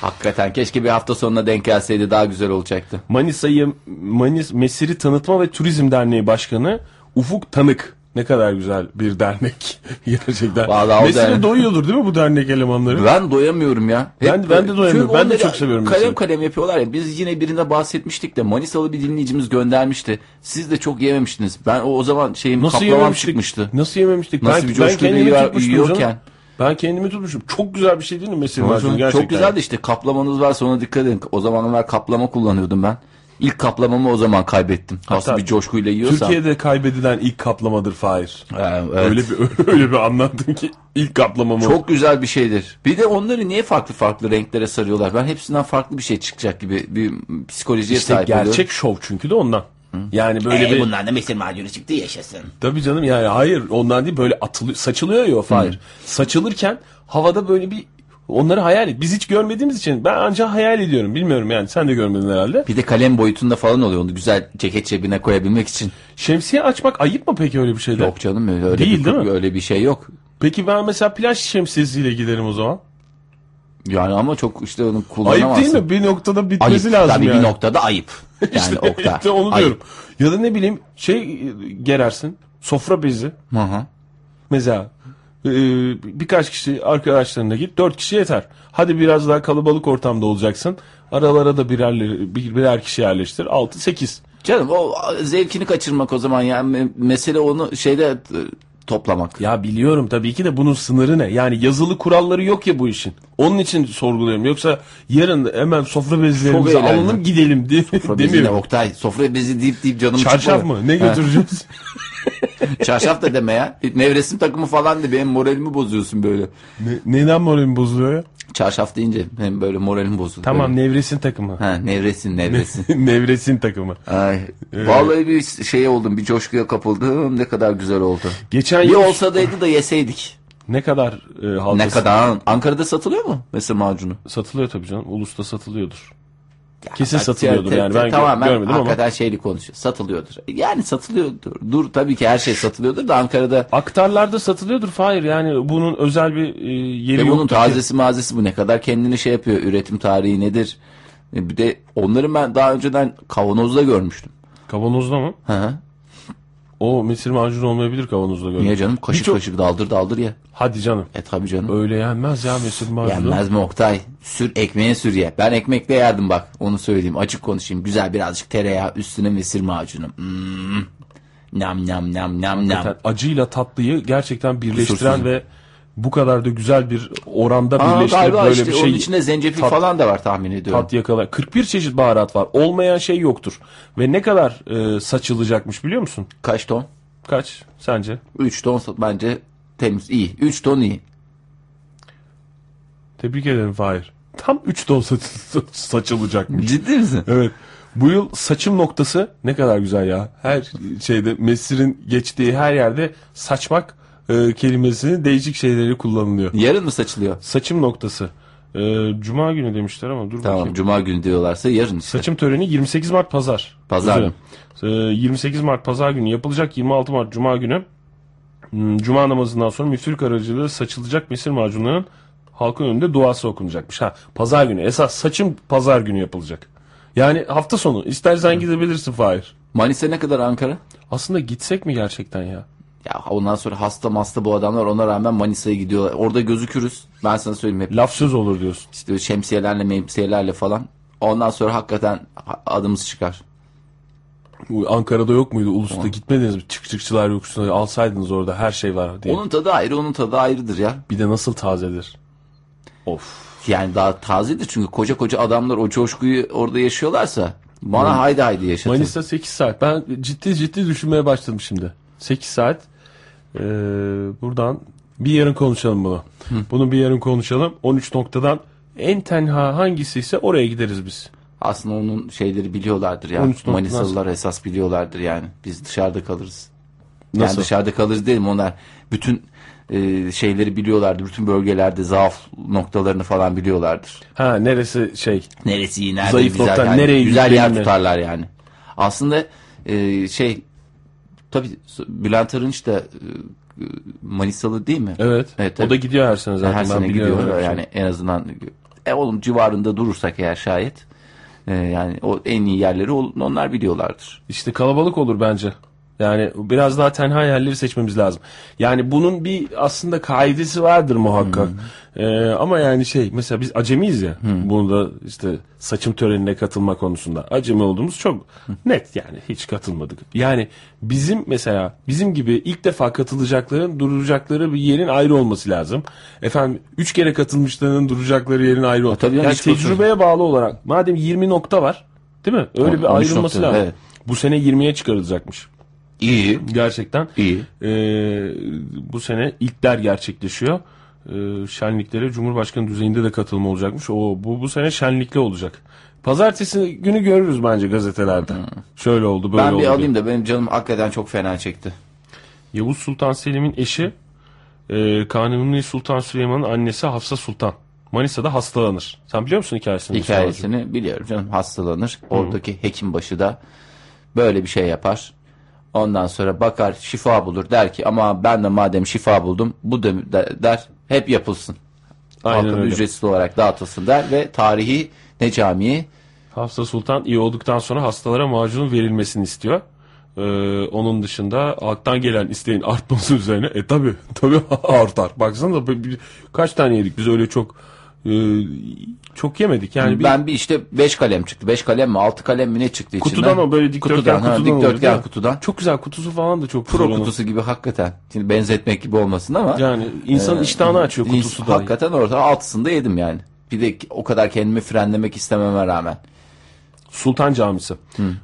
Hakikaten keşke bir hafta sonuna denk gelseydi daha güzel olacaktı. Manisa'yı Manis Mesiri Tanıtma ve Turizm Derneği Başkanı Ufuk Tanık. Ne kadar güzel bir dernek gerçekten. Vallahi Mesire dernek- doyuyordur değil mi bu dernek elemanları? Ben doyamıyorum ya. Ben- ben de doyamıyorum. Ben de çok seviyorum Kalem mesela. kalem yapıyorlar ya. Biz yine birine bahsetmiştik de Manisalı bir dinleyicimiz göndermişti. Siz de çok yememiştiniz. Ben o, o zaman şeyim Nasıl kaplamam çıkmıştı. Nasıl yememiştik? Nasıl ben, bir ben kendimi tutmuştum yiyorken. Ben kendimi tutmuşum. Çok güzel bir şey değil mi mesir macunu gerçekten? Çok güzeldi işte kaplamanız varsa ona dikkat edin. O zamanlar kaplama kullanıyordum ben. İlk kaplamamı o zaman kaybettim. Nasıl Hatta bir coşkuyla yiyorsam. Türkiye'de kaybedilen ilk kaplamadır Fahir. Ha, evet. Öyle bir öyle bir anlattın ki ilk kaplamamı. Çok güzel bir şeydir. Bir de onları niye farklı farklı renklere sarıyorlar? Ben hepsinden farklı bir şey çıkacak gibi bir psikolojiye işte sahip gerçek oluyorum. şov çünkü de ondan. Yani böyle Ee, bir bundan da mesir macunu çıktı yaşasın. Tabii canım yani hayır ondan değil böyle atılıyor saçılıyor ya o Fahir. Saçılırken havada böyle bir onları hayal et. Biz hiç görmediğimiz için ben ancak hayal ediyorum. Bilmiyorum yani sen de görmedin herhalde. Bir de kalem boyutunda falan oluyor onu güzel ceket cebine koyabilmek için. Şemsiye açmak ayıp mı peki öyle bir şeyde? Yok canım öyle, Değil, bir, değil mi? öyle bir şey yok. Peki ben mesela plaj şemsiyesiyle giderim o zaman. Yani ama çok işte onu Ayıp kullanamazsın. değil mi? Bir noktada Ayıp. bitmesi lazım Tabii yani. bir noktada ayıp. Yani işte, Oktay. işte onu Ayıp. diyorum. Ya da ne bileyim şey gerersin. Sofra bezi. Hı hı. Mesela birkaç kişi arkadaşlarına git. Dört kişi yeter. Hadi biraz daha kalabalık ortamda olacaksın. Aralara da birer, bir- birer kişi yerleştir. Altı, sekiz. Canım o zevkini kaçırmak o zaman yani Me- mesele onu şeyde e, toplamak. Ya biliyorum tabii ki de bunun sınırı ne? Yani yazılı kuralları yok ya bu işin. Onun için sorguluyorum. Yoksa yarın hemen sofra bezlerimizi alalım gidelim diye Sofra bezine demiyorum. Oktay sofra bezi deyip deyip canım Çarşaf çıkmadı. mı? Ne götüreceğiz? Çarşaf da deme ya. Nevresim takımı falan de benim moralimi bozuyorsun böyle. ne, neden moralim bozuluyor ya? Çarşaf deyince benim böyle moralim bozuldu. Tamam Böyle. nevresin takımı. Ha, nevresin nevresin. nevresin takımı. Ay, vallahi bir şey oldum, bir coşkuya kapıldım. Ne kadar güzel oldu. Geçen Bir yıl olsa daydı da yeseydik. ne kadar e, halka Ne kadar? Ankara'da satılıyor mu mesir macunu? satılıyor tabii canım. Ulus'ta satılıyordur. Ya, Kesin bak, satılıyordur te- yani. Ben tamamen görmedim ama. hakikaten şeyli konuşuyor. Satılıyordur. Yani satılıyordur. Dur tabii ki her şey satılıyordur da Ankara'da Aktarlarda satılıyordur Fahir. Yani bunun özel bir e, yeri ve yok. bunun tazesi mazesi bu ne kadar kendini şey yapıyor. Üretim tarihi nedir? E, Bir de onları ben daha önceden kavanozda görmüştüm. Kavanozda mı? Hı hı. O mesir macunu olmayabilir kavanozda gördüm. Niye canım? Kaşık Birçok- kaşık daldır daldır ye. Hadi canım. E tabii canım. Öyle yenmez ya mesir macunu. Yenmez mi Oktay? Sür ekmeğe sür ye. Ben ekmekle yerdim bak. Onu söyleyeyim. Açık konuşayım. Güzel birazcık tereyağı üstüne mesir macunu. Hmm. Nam nam nam nam nam. Acıyla tatlıyı gerçekten birleştiren Kusursuz. ve bu kadar da güzel bir oranda Aa, birleştirip böyle işte bir onun şey içinde zencefil tat- falan da var tahmin ediyorum. tat yakala. 41 çeşit baharat var. Olmayan şey yoktur. Ve ne kadar e, saçılacakmış biliyor musun? Kaç ton? Kaç sence? 3 ton bence temiz. iyi. 3 ton iyi. Tebrik ederim Fahir. Tam 3 ton saç, saçılacakmış. Ciddi misin? Evet. Bu yıl saçım noktası ne kadar güzel ya. Her şeyde Mesir'in geçtiği her yerde saçmak e, kelimesinin değişik şeyleri kullanılıyor. Yarın mı saçılıyor? Saçım noktası. E, Cuma günü demişler ama dur Tamam. bakayım. Cuma günü diyorlarsa yarın işte. Saçım töreni 28 Mart Pazar. Pazar. E, 28 Mart Pazar günü yapılacak 26 Mart Cuma günü. hmm, Cuma namazından sonra müftülük aracılığıyla saçılacak mesir macunlarının halkın önünde duası okunacakmış. Ha, pazar günü. Esas saçım pazar günü yapılacak. Yani hafta sonu. İstersen gidebilirsin Fahir. Manisa ne kadar Ankara? Aslında gitsek mi gerçekten ya? Ya ondan sonra hasta masta bu adamlar ona rağmen Manisa'ya gidiyorlar. Orada gözükürüz. Ben sana söyleyeyim hep. Laf söz olur diyorsun. İşte şemsiyelerle memsiyelerle falan. Ondan sonra hakikaten ha- adımız çıkar. Bu Ankara'da yok muydu? Ulus'ta gitmediniz mi? Çık çıkçılar yokuşuna alsaydınız orada her şey var diye. Onun tadı ayrı, onun tadı ayrıdır ya. Bir de nasıl tazedir? Of. Yani daha tazedir çünkü koca koca adamlar o coşkuyu orada yaşıyorlarsa bana haydi haydi yaşatın. Manisa 8 saat. Ben ciddi ciddi düşünmeye başladım şimdi. 8 saat. Ee, buradan Bir yarın konuşalım bunu. Bunu bir yarın konuşalım. 13 noktadan en tenha hangisi ise oraya gideriz biz. Aslında onun şeyleri biliyorlardır ya. 13 nokta Manisalılar esas biliyorlardır yani. Biz dışarıda kalırız. Yani Nasıl? dışarıda kalırız dedim onlar bütün e, şeyleri biliyorlardır. Bütün bölgelerde zaaf noktalarını falan biliyorlardır. Ha neresi şey Neresi iyi, nerede Zayıf güzel, nokta, yani. nereye güzel yer tutarlar yani. Aslında e, şey tabii Bülent Arınç da e, Manisalı değil mi? Evet. Evet, o da gidiyor her sene zaten. Her ben sene biliyorum gidiyor yani en azından e, oğlum civarında durursak eğer şayet e, yani o en iyi yerleri onlar biliyorlardır. İşte kalabalık olur bence. Yani biraz daha tenha yerleri seçmemiz lazım. Yani bunun bir aslında kaidesi vardır muhakkak. Ee, ama yani şey mesela biz acemiyiz ya. Bunu da işte saçım törenine katılma konusunda acemi olduğumuz çok net yani hiç katılmadık. Yani bizim mesela bizim gibi ilk defa katılacakların duracakları bir yerin ayrı olması lazım. Efendim üç kere katılmışların duracakları yerin ayrı olması. tabii yani yani tecrübeye bağlı olarak madem 20 nokta var değil mi? Öyle On- bir 13 ayrılması nokta, lazım. evet. Bu sene 20'ye çıkarılacakmış. İyi. Gerçekten. İyi. Ee, bu sene ilkler gerçekleşiyor. Ee, şenliklere Cumhurbaşkanı düzeyinde de katılma olacakmış. O bu bu sene şenlikli olacak. Pazartesi günü görürüz bence gazetelerde. Şöyle oldu, böyle Ben oldu. bir diye. alayım da benim canım hakikaten çok fena çekti. Yavuz Sultan Selim'in eşi e, Kanuni Sultan Süleyman'ın annesi Hafsa Sultan. Manisa'da hastalanır. Sen biliyor musun hikayesini? Hikayesini biliyorum canım hastalanır. Oradaki hekim başı da böyle bir şey yapar. Ondan sonra bakar şifa bulur der ki ama ben de madem şifa buldum bu da der, der hep yapılsın. Aynen Halka öyle. ücretsiz olarak dağıtılsın der ve tarihi ne camiyi Hafsa Sultan iyi olduktan sonra hastalara macunun verilmesini istiyor. Ee, onun dışında halktan gelen isteğin artması üzerine e tabi tabi artar. Baksana bir- kaç tane yedik biz öyle çok e, çok yemedik yani ben bir işte 5 kalem çıktı. 5 kalem mi 6 kalem mi ne çıktı içinden? kutudan o böyle dikdörtgen kutudan, kutudan, ha, dikdörtgen kutudan. Çok güzel kutusu falan da çok Pro güzel kutusu gibi hakikaten. Şimdi benzetmek gibi olmasın ama. Yani insanın iştahını açıyor kutusu da. Hakikaten orada altısını da yedim yani. Bir de o kadar kendimi frenlemek istememe rağmen. Sultan Camisi.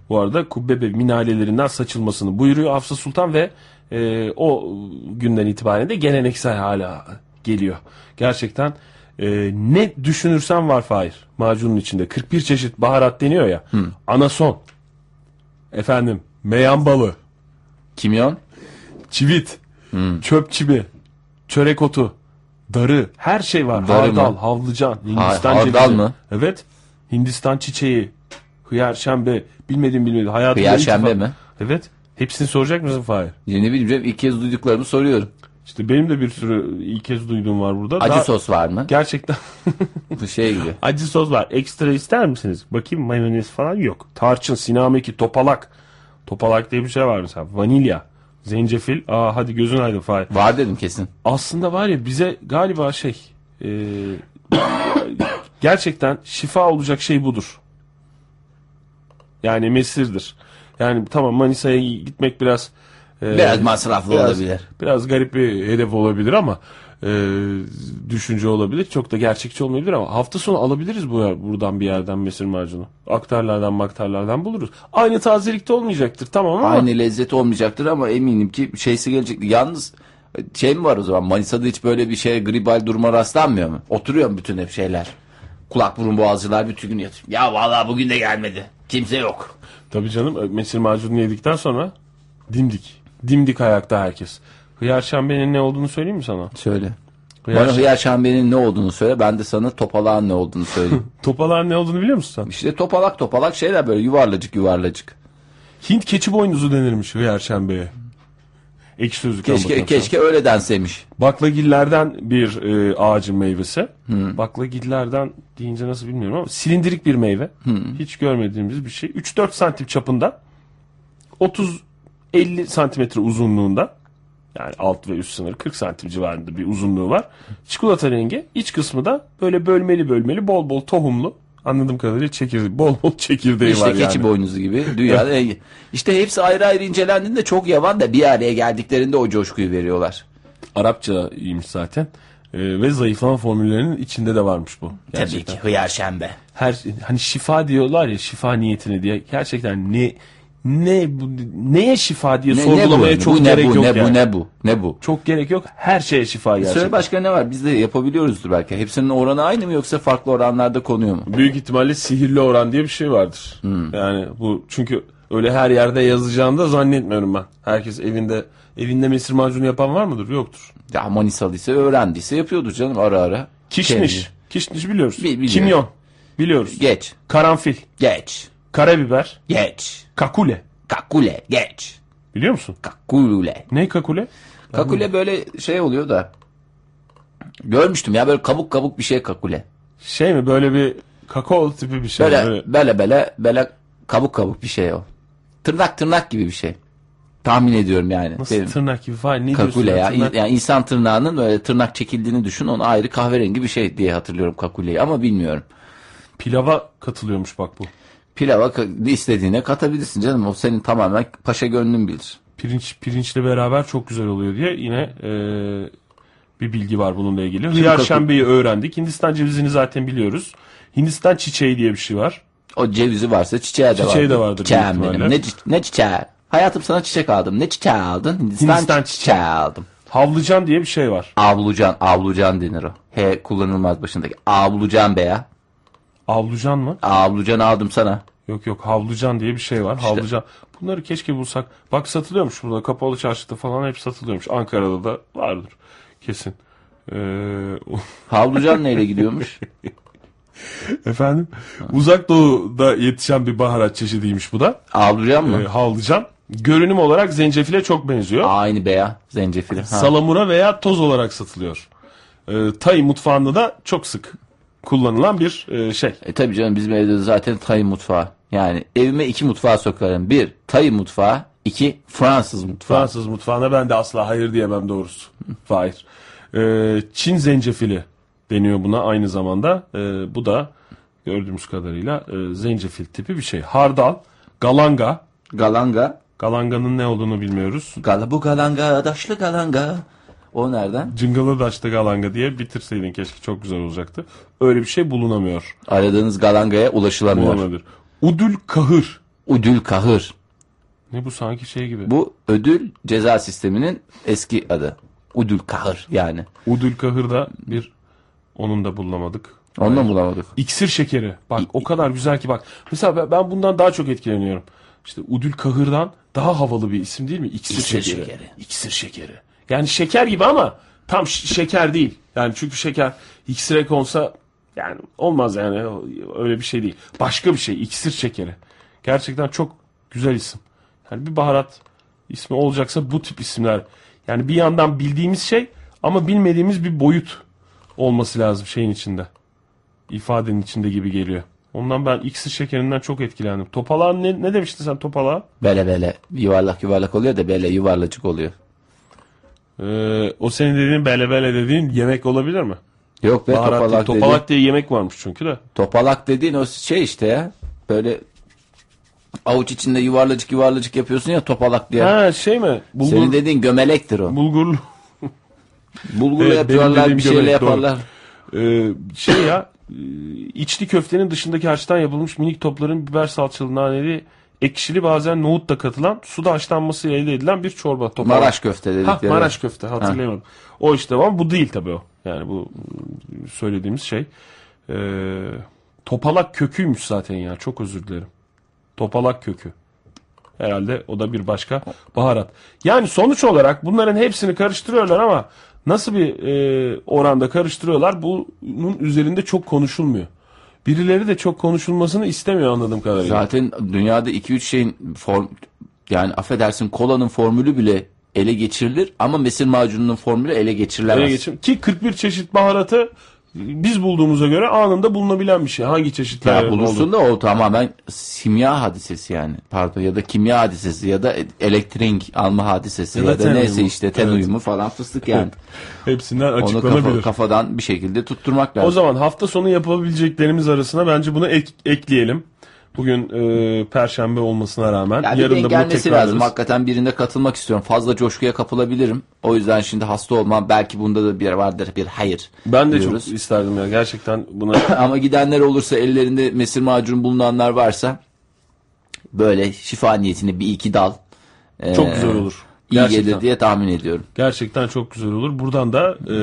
Bu arada kubbe ve minarelerinden saçılmasını buyuruyor Hafsa Sultan ve e, o günden itibaren de geleneksel hala geliyor. Gerçekten e, ne düşünürsen var Fahir macunun içinde. 41 çeşit baharat deniyor ya. Anason. Efendim meyan balı, Kimyon? çivit, çöp çibi, çörek otu, darı her şey var. Darı hardal, mı? havlıcan, Hindistan hardal cevizi. mı? Evet. Hindistan çiçeği, hıyar şembe, bilmedim bilmedim. Hayatımda Hıyar şembe mi? Evet. Hepsini soracak mısın Fahir? Ya Ne bileyim canım, ilk kez duyduklarımı soruyorum. İşte benim de bir sürü ilk kez duyduğum var burada. Acı Daha- sos var mı? Gerçekten Bu şey gibi. acı sos var. Ekstra ister misiniz? Bakayım mayonez falan yok. Tarçın, sinameki, topalak. Topalak diye bir şey var mesela. Vanilya, zencefil. Aa hadi gözün aydın Fahir. Var dedim kesin. aslında var ya bize galiba şey e, gerçekten şifa olacak şey budur. Yani mesirdir. Yani tamam Manisa'ya gitmek biraz e, Biraz masraflı biraz- olabilir. Biraz garip bir hedef olabilir ama e, düşünce olabilir. Çok da gerçekçi olmayabilir ama hafta sonu alabiliriz bu yer, buradan bir yerden mesir macunu. Aktarlardan maktarlardan buluruz. Aynı tazelikte olmayacaktır tamam ama Aynı lezzet olmayacaktır ama eminim ki şeysi gelecek. Yalnız şey mi var o zaman Manisa'da hiç böyle bir şeye gribal duruma rastlanmıyor mu? Oturuyor mu bütün hep şeyler? Kulak burun boğazcılar bütün gün yatıyor. Ya vallahi bugün de gelmedi. Kimse yok. Tabii canım mesir macunu yedikten sonra dimdik. Dimdik ayakta herkes. Hıyar şambenin ne olduğunu söyleyeyim mi sana? Söyle. Hıyar Bana hıyar şambenin ne olduğunu söyle. Ben de sana topalağın ne olduğunu söyleyeyim. Topalağın ne olduğunu biliyor musun sen? işte topalak topalak şeyler böyle yuvarlacık yuvarlacık. Hint keçi boynuzu denirmiş hıyar şambeye. Ekşi sözlükten Keşke bakıyorum keşke öyle denseymiş. Baklagillerden bir e, ağacın meyvesi. Baklagillerden deyince nasıl bilmiyorum ama silindirik bir meyve. Hiç görmediğimiz bir şey. 3-4 santim çapında. 30-50 santimetre uzunluğunda. Yani alt ve üst sınır 40 santim civarında bir uzunluğu var. Çikolata rengi. İç kısmı da böyle bölmeli bölmeli bol bol tohumlu. Anladığım kadarıyla çekirdeği, bol bol çekirdeği İşte var keçi yani. boynuzu gibi dünyada işte hepsi ayrı ayrı incelendiğinde çok yavan da bir araya geldiklerinde o coşkuyu veriyorlar. Arapçaymış zaten. E, ve zayıflama formüllerinin içinde de varmış bu. Gerçekten. Tabii ki hıyar şembe. her hani şifa diyorlar ya şifa niyetine diye gerçekten ne ne bu, neye şifa diye Ne, ne sorgulamaya bu? çok bu, ne gerek bu, yok ne yani. bu, ne bu, ne bu? Çok gerek yok. Her şeye şifa gerçekten. Söyle başka ne var? Biz de yapabiliyoruzdur belki. Hepsinin oranı aynı mı yoksa farklı oranlarda konuyor mu? Büyük ihtimalle sihirli oran diye bir şey vardır. Hmm. Yani bu çünkü öyle her yerde yazacağını da zannetmiyorum ben. Herkes evinde evinde mesir macunu yapan var mıdır? Yoktur. Ya Manisalıysa öğrendiyse yapıyordur canım ara ara. Kişniş. Kendi. Kişniş biliyoruz. Bi- biliyorum. Kimyon. Biliyoruz. Geç, Karanfil. geç, Karabiber. geç. Kakule. Kakule, geç. Biliyor musun? Kakule. Ne kakule? Kakule böyle şey oluyor da. Görmüştüm ya böyle kabuk kabuk bir şey kakule. Şey mi böyle bir kakao tipi bir şey. Böyle Böyle. böyle böyle böyle kabuk kabuk bir şey o. Tırnak tırnak gibi bir şey. Tahmin ediyorum yani. Nasıl Benim. tırnak gibi falan ne Kakule ya. Tırnak- Yani insan tırnağının böyle tırnak çekildiğini düşün. Onu ayrı kahverengi bir şey diye hatırlıyorum kakuleyi ama bilmiyorum. Pilava katılıyormuş bak bu. Pilava istediğine katabilirsin canım. O senin tamamen paşa gönlün bilir. Pirinç pirinçle beraber çok güzel oluyor diye yine e, bir bilgi var bununla ilgili. Hıyar şembeyi öğrendik. Hindistan cevizini zaten biliyoruz. Hindistan çiçeği diye bir şey var. O cevizi varsa çiçeği de Çiçeği vardır. de vardır Çiçeğim benim. Ne, ne çiçeği? Hayatım sana çiçek aldım. Ne çiçeği aldın? Hindistan, Hindistan çiçeği. aldım. Havlıcan diye bir şey var. Avlucan, avlucan denir o. He kullanılmaz başındaki. Avlucan be ya. Avlucan mı? Avlucan aldım sana. Yok yok havlucan diye bir şey var. Havlucan. Bunları keşke bulsak. Bak satılıyormuş burada. Kapalı çarşıda falan hep satılıyormuş. Ankara'da da vardır. Kesin. Ee, Havlucan neyle gidiyormuş? efendim uzak doğuda yetişen bir baharat çeşidiymiş bu da. Avlucan mı? Ee, havlucan. Görünüm olarak zencefile çok benziyor. Aynı be ya. Zencefili. Ha. Salamura veya toz olarak satılıyor. Ee, Tay mutfağında da çok sık kullanılan bir e, şey. E tabi canım bizim evde de zaten Tay mutfağı. Yani evime iki mutfağı sokarım. Bir Tay mutfağı. iki Fransız mutfağı. Fransız mutfağına ben de asla hayır diyemem doğrusu. Hayır. Ee, Çin zencefili deniyor buna aynı zamanda. Ee, bu da gördüğümüz kadarıyla e, zencefil tipi bir şey. Hardal, galanga. Galanga. Galanganın ne olduğunu bilmiyoruz. Gala bu galanga, daşlı galanga. O nereden? Cıngalı daşlı galanga diye bitirseydin keşke çok güzel olacaktı. Öyle bir şey bulunamıyor. Aradığınız galangaya ulaşılamıyor. Bulunabilir. Udül kahır. Udül kahır. Ne bu sanki şey gibi. Bu ödül ceza sisteminin eski adı. Udül kahır yani. Udül kahır da bir onun da bulunamadık. Ondan bulamadık. İksir şekeri. Bak o kadar güzel ki bak. Mesela ben- ben bundan daha çok etkileniyorum. İşte Udül Kahır'dan daha havalı bir isim değil mi? İksir, İksir şekeri. şekeri. İksir şekeri. Yani şeker gibi ama tam şeker değil. Yani çünkü şeker iksire konsa yani olmaz yani öyle bir şey değil. Başka bir şey iksir şekeri. Gerçekten çok güzel isim. Yani bir baharat ismi olacaksa bu tip isimler. Yani bir yandan bildiğimiz şey ama bilmediğimiz bir boyut olması lazım şeyin içinde ifadenin içinde gibi geliyor. Ondan ben iksir şekerinden çok etkilendim. Topalağın ne, ne demiştin sen topalağa? Böyle böyle yuvarlak yuvarlak oluyor da böyle yuvarlacık oluyor. Ee, o senin dediğin bele bele dediğin yemek olabilir mi? Yok be Baharat değil, topalak, topalak dediğin, diye yemek varmış çünkü de. topalak dediğin o şey işte ya. Böyle avuç içinde yuvarlacık yuvarlacık yapıyorsun ya topalak diye. Ha şey mi? Bulgur, Senin dediğin gömelektir o. bulgurlu. Bulgurla Evet, yapıyorlar bir şeyle gömelek, doğru. yaparlar. Ee, şey ya e, içli köftenin dışındaki harçtan yapılmış minik topların biber salçalı naneli ekşili bazen nohut da katılan suda haşlanması elde edilen bir çorba. Topalak. Maraş köfte Ha, dedikleri. Maraş köfte hatırlayamadım. O işte ama bu değil tabii o. Yani bu söylediğimiz şey. Ee, topalak köküymüş zaten ya. Çok özür dilerim. Topalak kökü. Herhalde o da bir başka baharat. Yani sonuç olarak bunların hepsini karıştırıyorlar ama nasıl bir e, oranda karıştırıyorlar bunun üzerinde çok konuşulmuyor. Birileri de çok konuşulmasını istemiyor anladığım kadarıyla. Zaten dünyada 2-3 şeyin form yani affedersin kolanın formülü bile ele geçirilir ama mesir macununun formülü ele geçirilemez. Ele geçim. Ki 41 çeşit baharatı biz bulduğumuza göre anında bulunabilen bir şey. Hangi çeşitler Ya bulursun da o tamamen simya hadisesi yani. Pardon ya da kimya hadisesi ya da elektrik alma hadisesi Ya ya, da da, ten neyse uyumu. işte ten Evet. uyumu falan fıstık yani. Hepsinden Onu açıklanabilir. kafa- kafadan bir şekilde tutturmak lazım. O zaman hafta sonu yapabileceklerimiz arasına bence bunu ek- ekleyelim. Bugün e, perşembe olmasına rağmen Yani yarın da bunu tekrarlarız. lazım. Hakikaten birinde katılmak istiyorum. Fazla coşkuya kapılabilirim. O yüzden şimdi hasta olmam. Belki bunda da bir vardır bir hayır. Ben de diyoruz. çok isterdim ya gerçekten buna Ama gidenler olursa ellerinde mesir macunu bulunanlar varsa böyle şifa niyetine bir iki dal e, Çok güzel olur. İyi Gerçekten. gelir diye tahmin ediyorum. Gerçekten çok güzel olur. Buradan da e,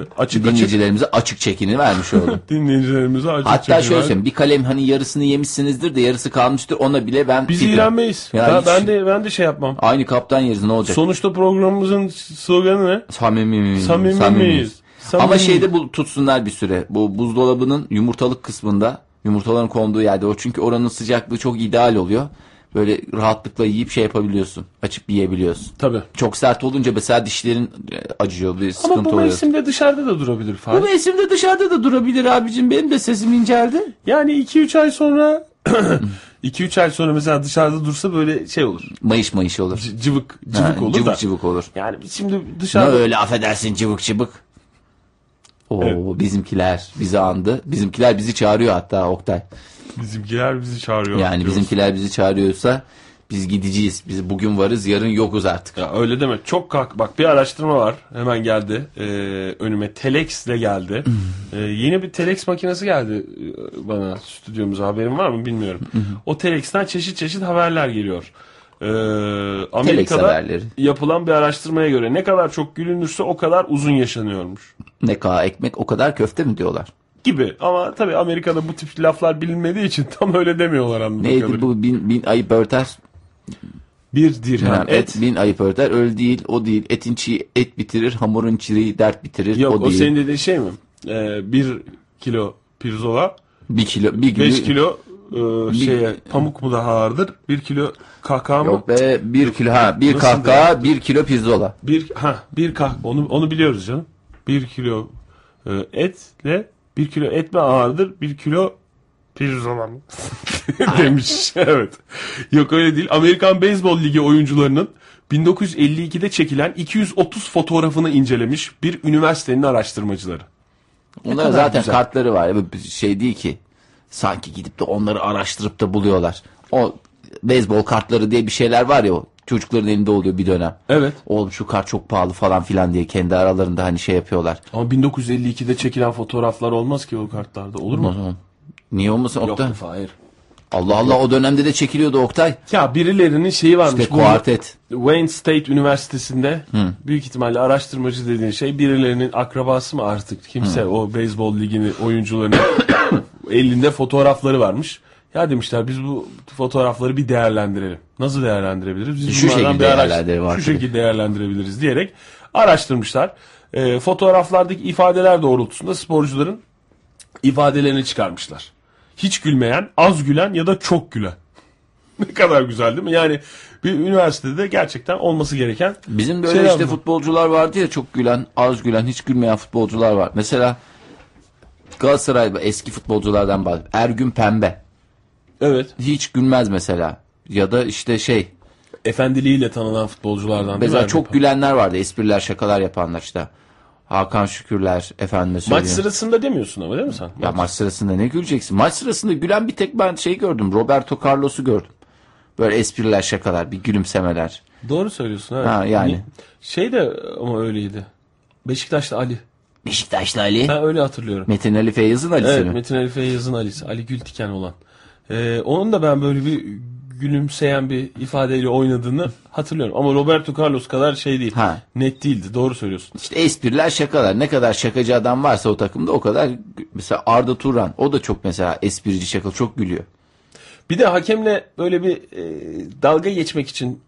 açık açık Dinleyicilerimize açık çekini vermiş oldum. dinleyicilerimize açık Hatta çekim şöyle söyleyeyim bir kalem hani yarısını yemişsinizdir de yarısı kalmıştır ona bile ben Biz fidim. iğrenmeyiz. Ya ben, hiç- ben de ben de şey yapmam. Aynı kaptan yeriz ne olacak? Sonuçta programımızın sloganı ne? Samimi miyiz? Samimi Samimiyiz. miyiz? Samimi Ama şeyde bu tutsunlar bir süre. Bu buzdolabının yumurtalık kısmında yumurtaların konduğu yerde o çünkü oranın sıcaklığı çok ideal oluyor. Böyle rahatlıkla yiyip şey yapabiliyorsun. Açıp yiyebiliyorsun. Tabii. Çok sert olunca mesela dişlerin e, acıyor bir sıkıntı Ama bu oluyor. mevsimde dışarıda da durabilir Bu Fahri. mevsimde dışarıda da durabilir abicim. Benim de sesim inceldi. Yani 2-3 ay sonra 2-3 ay sonra mesela dışarıda dursa böyle şey olur. Mayış mayış olur. C- cıvık cıvık Ha, olur cıvık da. cıvık olur. Yani şimdi Ne dışarıda öyle affedersin cıvık cıvık. Oo Evet. bizimkiler bizi andı. Bizimkiler bizi çağırıyor hatta Oktay. Bizimkiler bizi çağırıyor. Yani diyoruz. bizimkiler bizi çağırıyorsa biz gideceğiz. Biz bugün varız yarın yokuz artık. Ya öyle deme. Çok kalk. Bak bir araştırma var. Hemen geldi. Ee, önüme Telex ile geldi. Ee, yeni bir Telex makinesi geldi e, bana stüdyomuza. Haberin var mı bilmiyorum. o Telex'ten çeşit çeşit haberler geliyor. Ee, Amerika'da yapılan bir araştırmaya göre ne kadar çok gülünürse o kadar uzun yaşanıyormuş. Ne kadar ekmek o kadar köfte mi diyorlar? Gibi ama tabii Amerika'da bu tip laflar bilinmediği için tam öyle demiyorlar anladığım Neydi kadarıyla. bu bin, bin ayıp örter. Bir dirhem Yani et. et. bin ayıp örter. Öl değil o değil. Etin çiğ et bitirir. Hamurun çiğ dert bitirir. Yok o o, değil. senin dediğin şey mi? Ee, bir kilo pirzola Bir kilo. Bir 5 kilo. e, şeye pamuk mu daha ağırdır? 1 kilo kakao mu? Yok be bir kilo ha bir Nasıl kahkaha bir kilo pirzola. Bir ha bir kah onu onu biliyoruz canım. 1 kilo e, etle 1 kilo et mi ağırdır? 1 kilo pirzola mı? demiş. evet. Yok öyle değil. Amerikan Beyzbol Ligi oyuncularının 1952'de çekilen 230 fotoğrafını incelemiş bir üniversitenin araştırmacıları. Kadar zaten güzel. kartları var. Bu Şey değil ki. Sanki gidip de onları araştırıp da buluyorlar. O beyzbol kartları diye bir şeyler var ya o çocukların elinde oluyor bir dönem. Evet. Oğlum şu kart çok pahalı falan filan diye kendi aralarında hani şey yapıyorlar. Ama 1952'de çekilen fotoğraflar olmaz ki o kartlarda. Olur mu? zaman Niye olmasın Oktay? Yok hayır. Allah Allah o dönemde de çekiliyordu Oktay. Ya birilerinin şeyi varmış. İşte kuartet. Wayne State Üniversitesi'nde büyük ihtimalle araştırmacı dediğin şey birilerinin akrabası mı artık kimse o beyzbol ligini oyuncularının elinde fotoğrafları varmış. Ya demişler biz bu fotoğrafları bir değerlendirelim. Nasıl değerlendirebiliriz? Biz Şu bunlardan şekilde bir araş- değerlendirelim Şu şekilde değerlendirebiliriz diyerek araştırmışlar. Ee, fotoğraflardaki ifadeler doğrultusunda sporcuların ifadelerini çıkarmışlar. Hiç gülmeyen, az gülen ya da çok gülen. ne kadar güzel değil mi? Yani bir üniversitede gerçekten olması gereken Bizim de öyle Şey işte yapma. futbolcular vardı ya çok gülen, az gülen, hiç gülmeyen futbolcular var. Mesela Galatasaray eski futbolculardan bahsediyorum. Ergün Pembe. Evet Hiç gülmez mesela. Ya da işte şey efendiliğiyle tanınan futbolculardan değil mi? mesela çok gülenler vardı. Espriler, şakalar yapanlar işte. Hakan Şükürler efendime Maç söyleyeyim. sırasında demiyorsun ama değil mi sen? Ya maç sırasında ne güleceksin? Maç sırasında gülen bir tek ben şey gördüm. Roberto Carlos'u gördüm. Böyle espriler, şakalar, bir gülümsemeler. Doğru söylüyorsun evet. Ha, yani. Ni- Şey de ama öyleydi. Beşiktaş'ta Ali. Beşiktaşlı Ali. Ben öyle hatırlıyorum. Metin Ali Feyyaz'ın Ali'si Evet mi? Metin Ali Feyyaz'ın Ali'si. Ali Gültiken olan. Ee, onun da ben böyle bir gülümseyen bir ifadeyle oynadığını hatırlıyorum. Ama Roberto Carlos kadar şey değil. Ha. Net değildi. Doğru söylüyorsun. İşte espriler, şakalar. Ne kadar şakacı adam varsa o takımda o kadar. Mesela Arda Turan. O da çok mesela esprici şakalı. Çok gülüyor. Bir de hakemle böyle bir e, dalga geçmek için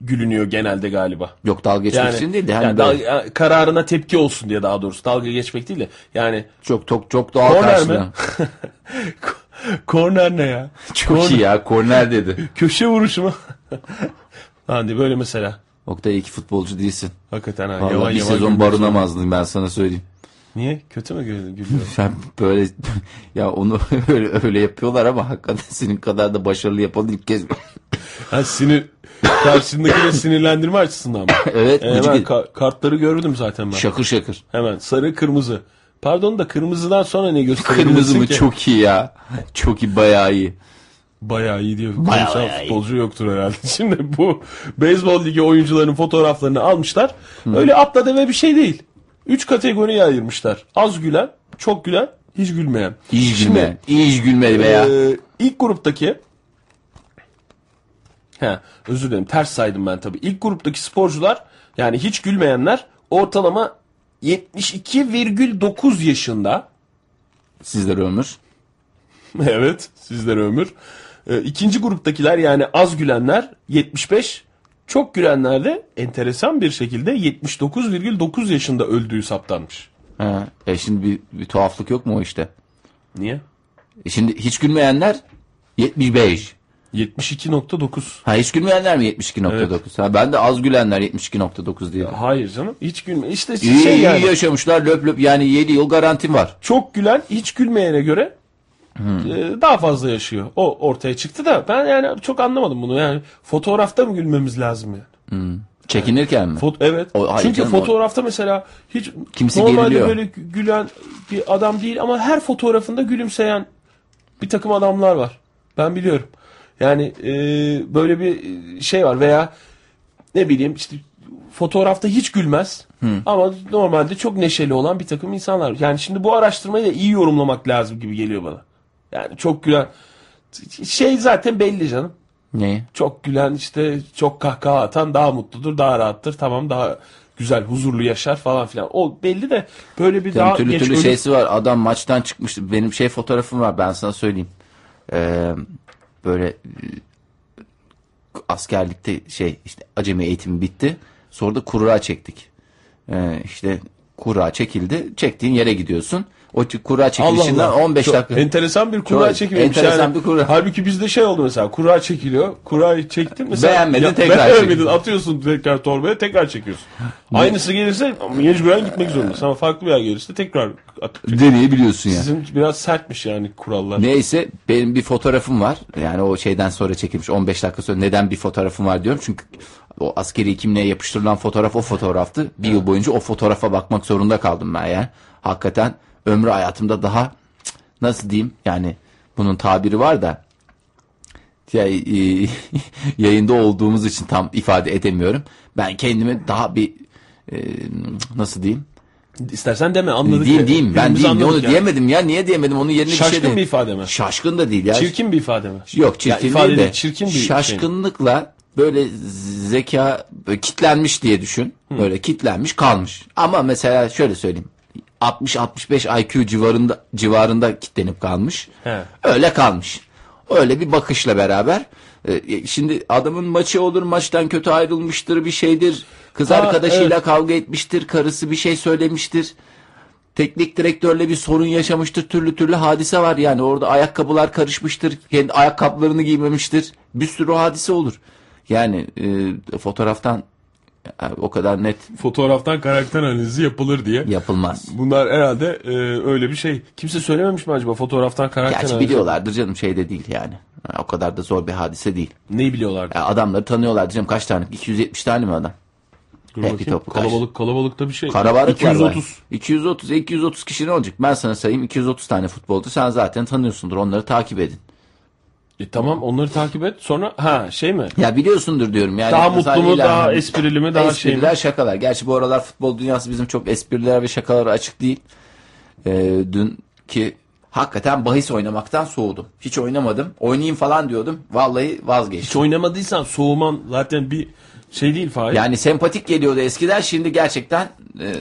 gülünüyor genelde galiba. Yok dalga geçmek için değil de. Hani yani böyle kararına tepki olsun diye daha doğrusu. Dalga geçmek değil de. Yani çok çok çok doğal mi? korner ne ya? Çok iyi ya. Korner dedi. Köşe vuruşu mu? hani böyle mesela. Oktay iyi ki futbolcu değilsin. Hakikaten ha. Vallahi yavan bir yavan sezon barınamazdın ben sana söyleyeyim. Niye? Kötü mü gül- gülüyor? Sen böyle ya onu öyle, öyle yapıyorlar ama hakikaten senin kadar da başarılı yapan ilk kez. ha sinir karşındakine sinirlendirme açısından mı? evet. Ee, gıcık- hemen ka- kartları gördüm zaten ben. şakır şakır. Hemen sarı kırmızı. Pardon da kırmızıdan sonra ne gösterebilirsin Kırmızı mı ki? çok iyi ya. Çok iyi bayağı iyi. Bayağı iyi diyor. Bayağı Konuşan bayağı iyi. futbolcu yoktur herhalde. Şimdi bu beyzbol ligi oyuncularının fotoğraflarını almışlar. Öyle atla deme bir şey değil. Üç kategoriye ayırmışlar. Az gülen, çok gülen, hiç gülmeyen. İyi Şimdi, gülme. İyi gülmeli be ya. e, ilk gruptaki He, özür dilerim ters saydım ben tabii. İlk gruptaki sporcular yani hiç gülmeyenler ortalama 72,9 yaşında. Sizlere ömür. evet sizlere ömür. Ee, ikinci gruptakiler yani az gülenler 75. Çok gülenler de enteresan bir şekilde 79,9 yaşında öldüğü saptanmış. Ha, e şimdi bir, bir tuhaflık yok mu o işte? Niye? E şimdi hiç gülmeyenler 75. 72.9. Ha hiç gülmeyenler mi 72.9? Ha ben de az gülenler 72.9 diye. Hayır canım hiç gülme. İşte İyi, şey iyi yani. yaşamışlar löp löp yani 7 yıl garantim var. çok gülen hiç gülmeyene göre e, daha fazla yaşıyor. O ortaya çıktı da ben yani çok anlamadım bunu. Yani fotoğrafta mı gülmemiz lazım yani? Çekinirken mi? Fot evet. O- hayır Çünkü canım, o- fotoğrafta mesela hiç Kimse normalde geriliyor. böyle gü- gülen bir adam değil ama her fotoğrafında gülümseyen bir takım adamlar var. Ben biliyorum. Yani e, böyle bir şey var veya ne bileyim işte fotoğrafta hiç gülmez ama normalde çok neşeli olan bir takım insanlar. Yani şimdi bu araştırmayı da iyi yorumlamak lazım gibi geliyor bana. Yani çok gülen şey zaten belli canım. Neyi? Çok gülen işte çok kahkaha atan daha mutludur, daha rahattır. Tamam daha güzel, huzurlu yaşar falan filan. O belli de böyle bir Canım, daha türlü geç türlü ölüm- şeysi var. Adam maçtan çıkmıştı. Benim şey fotoğrafım var ben sana söyleyeyim. Ee, böyle e, askerlikte şey işte acemi eğitimi bitti. Sonra da kura çektik. Ee, işte kura çekildi. Çektiğin yere gidiyorsun. O kura çekilişinden 15 Çok dakika. Enteresan bir kura Çok çekilmiş. enteresan yani. bir kura. Halbuki bizde şey oldu mesela kura çekiliyor. Kurayı çektin mesela. Beğenmedin, tekrar Beğenmedin çekiyorsun. atıyorsun tekrar torbaya tekrar çekiyorsun. Aynısı gelirse mecburen gitmek zorundasın ama farklı bir yer gelirse tekrar atıp Deneyebiliyorsun yani. Sizin biraz sertmiş yani kurallar. Neyse benim bir fotoğrafım var. Yani o şeyden sonra çekilmiş 15 dakika sonra neden bir fotoğrafım var diyorum. Çünkü o askeri kimliğe yapıştırılan fotoğraf o fotoğraftı. Bir yıl boyunca o fotoğrafa bakmak zorunda kaldım ben yani. Hakikaten ömrü hayatımda daha nasıl diyeyim yani bunun tabiri var da ya, e, yayında olduğumuz için tam ifade edemiyorum. Ben kendimi daha bir e, nasıl diyeyim? İstersen deme anladık. Diyeyim diyeyim ben diyeyim onu yani. diyemedim ya niye diyemedim onun yerine bir şey Şaşkın bir ifade mi? Şaşkın da değil ya. Çirkin bir ifade mi? Yok çirkin Ya ifade değil de çirkin bir şey. şaşkınlıkla böyle zeka böyle kitlenmiş diye düşün. Böyle kitlenmiş kalmış. Ama mesela şöyle söyleyeyim. 60-65 IQ civarında civarında kitlenip kalmış. He. Öyle kalmış. Öyle bir bakışla beraber. e, Şimdi adamın maçı olur maçtan kötü ayrılmıştır bir şeydir. Kız Ha, arkadaşıyla evet. kavga etmiştir. Karısı bir şey söylemiştir. Teknik direktörle bir sorun yaşamıştır. Türlü türlü hadise var yani. Orada ayakkabılar karışmıştır. Kendi ayakkabılarını giymemiştir. Bir sürü hadise olur. Yani e, fotoğraftan o kadar net Fotoğraftan karakter analizi yapılır diye. yapılmaz. Bunlar herhalde e, öyle bir şey. Kimse söylememiş mi acaba fotoğraftan karakter Gerçi analizi? biliyorlardır canım şeyde değil yani. O kadar da zor bir hadise değil. Neyi biliyorlar? Ya adamları tanıyorlardır canım kaç tane? 270 tane mi adam? Dur Hepi bakayım. Kalabalık kalabalıkta bir şey. Karabalık var. 230. 230. 230 kişi ne olacak? Ben sana sayayım 230 tane futbolcu. Sen zaten tanıyorsundur. Onları takip edin. E, tamam onları takip et. Sonra ha şey mi? Ya biliyorsundur diyorum. Yani Daha mutlu mu, ilan- daha esprili mi, daha şey mi? Espriler, şakalar. Gerçi bu aralar futbol dünyası bizim çok espriler ve şakalara açık değil. Ee, dün ki hakikaten bahis oynamaktan soğudum. Hiç oynamadım. Oynayayım falan diyordum. Vallahi Hiç vazgeçtim. oynamadıysan soğuman zaten bir şey değil Fahir. Yani sempatik geliyordu eskiden. Şimdi gerçekten e,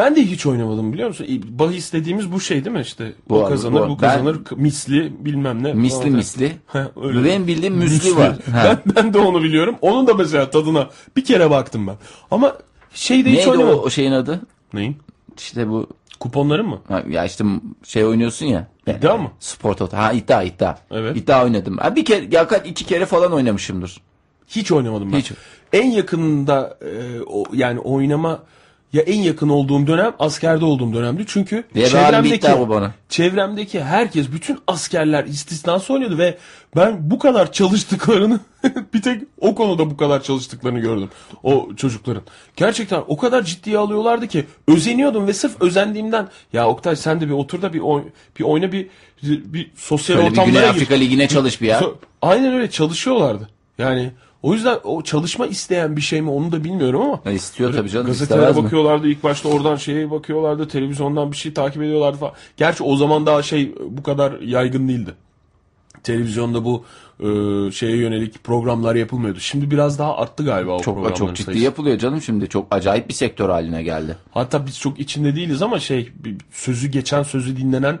Ben de hiç oynamadım biliyor musun? Bahis dediğimiz bu şey değil mi işte? Bu o kazanır, bu. bu, kazanır, k- misli bilmem ne. misli falan. misli. Heh, öyle. Benim bildiğim müslü var. Ha. Ben, ben de onu biliyorum. Onun da mesela tadına bir kere baktım ben. Ama şeyde hiç Neydi o, oynamadım. o şeyin adı? Neyin? İşte bu Kuponların mı? Ha, Ya işte şey oynuyorsun ya. İddia mı? Spor Toto. Ha iddia iddia. Evet. İddia oynadım. Ha, bir kere ya iki kere falan oynamışımdır. Hiç oynamadım ben. Hiç. En yakınında e, o, yani oynama ya en yakın olduğum dönem askerde olduğum dönemdi. Çünkü bir çevremdeki bu bana. çevremdeki herkes bütün askerler istisnası oynuyordu ve ben bu kadar çalıştıklarını bir tek o konuda bu kadar çalıştıklarını gördüm o çocukların. Gerçekten o kadar ciddiye alıyorlardı ki özeniyordum ve sırf özendiğimden ya Oktay sen de bir otur da bir oy, bir oyna bir bir sosyal Böyle bir ortamlara Güney gir. Afrika Ligi'ne çalış bir ya. Aynen öyle çalışıyorlardı. Yani o yüzden o çalışma isteyen bir şey mi onu da bilmiyorum ama. Ya istiyor tabii canım. Gazetelere mi? bakıyorlardı ilk başta oradan şeye bakıyorlardı televizyondan bir şey takip ediyorlardı falan. Gerçi o zaman daha şey bu kadar yaygın değildi. televizyonda bu e, şeye yönelik programlar yapılmıyordu. Şimdi biraz daha arttı galiba o Çok çok ciddi sayısı. yapılıyor canım şimdi. Çok acayip bir sektör haline geldi. Hatta biz çok içinde değiliz ama şey sözü geçen sözü dinlenen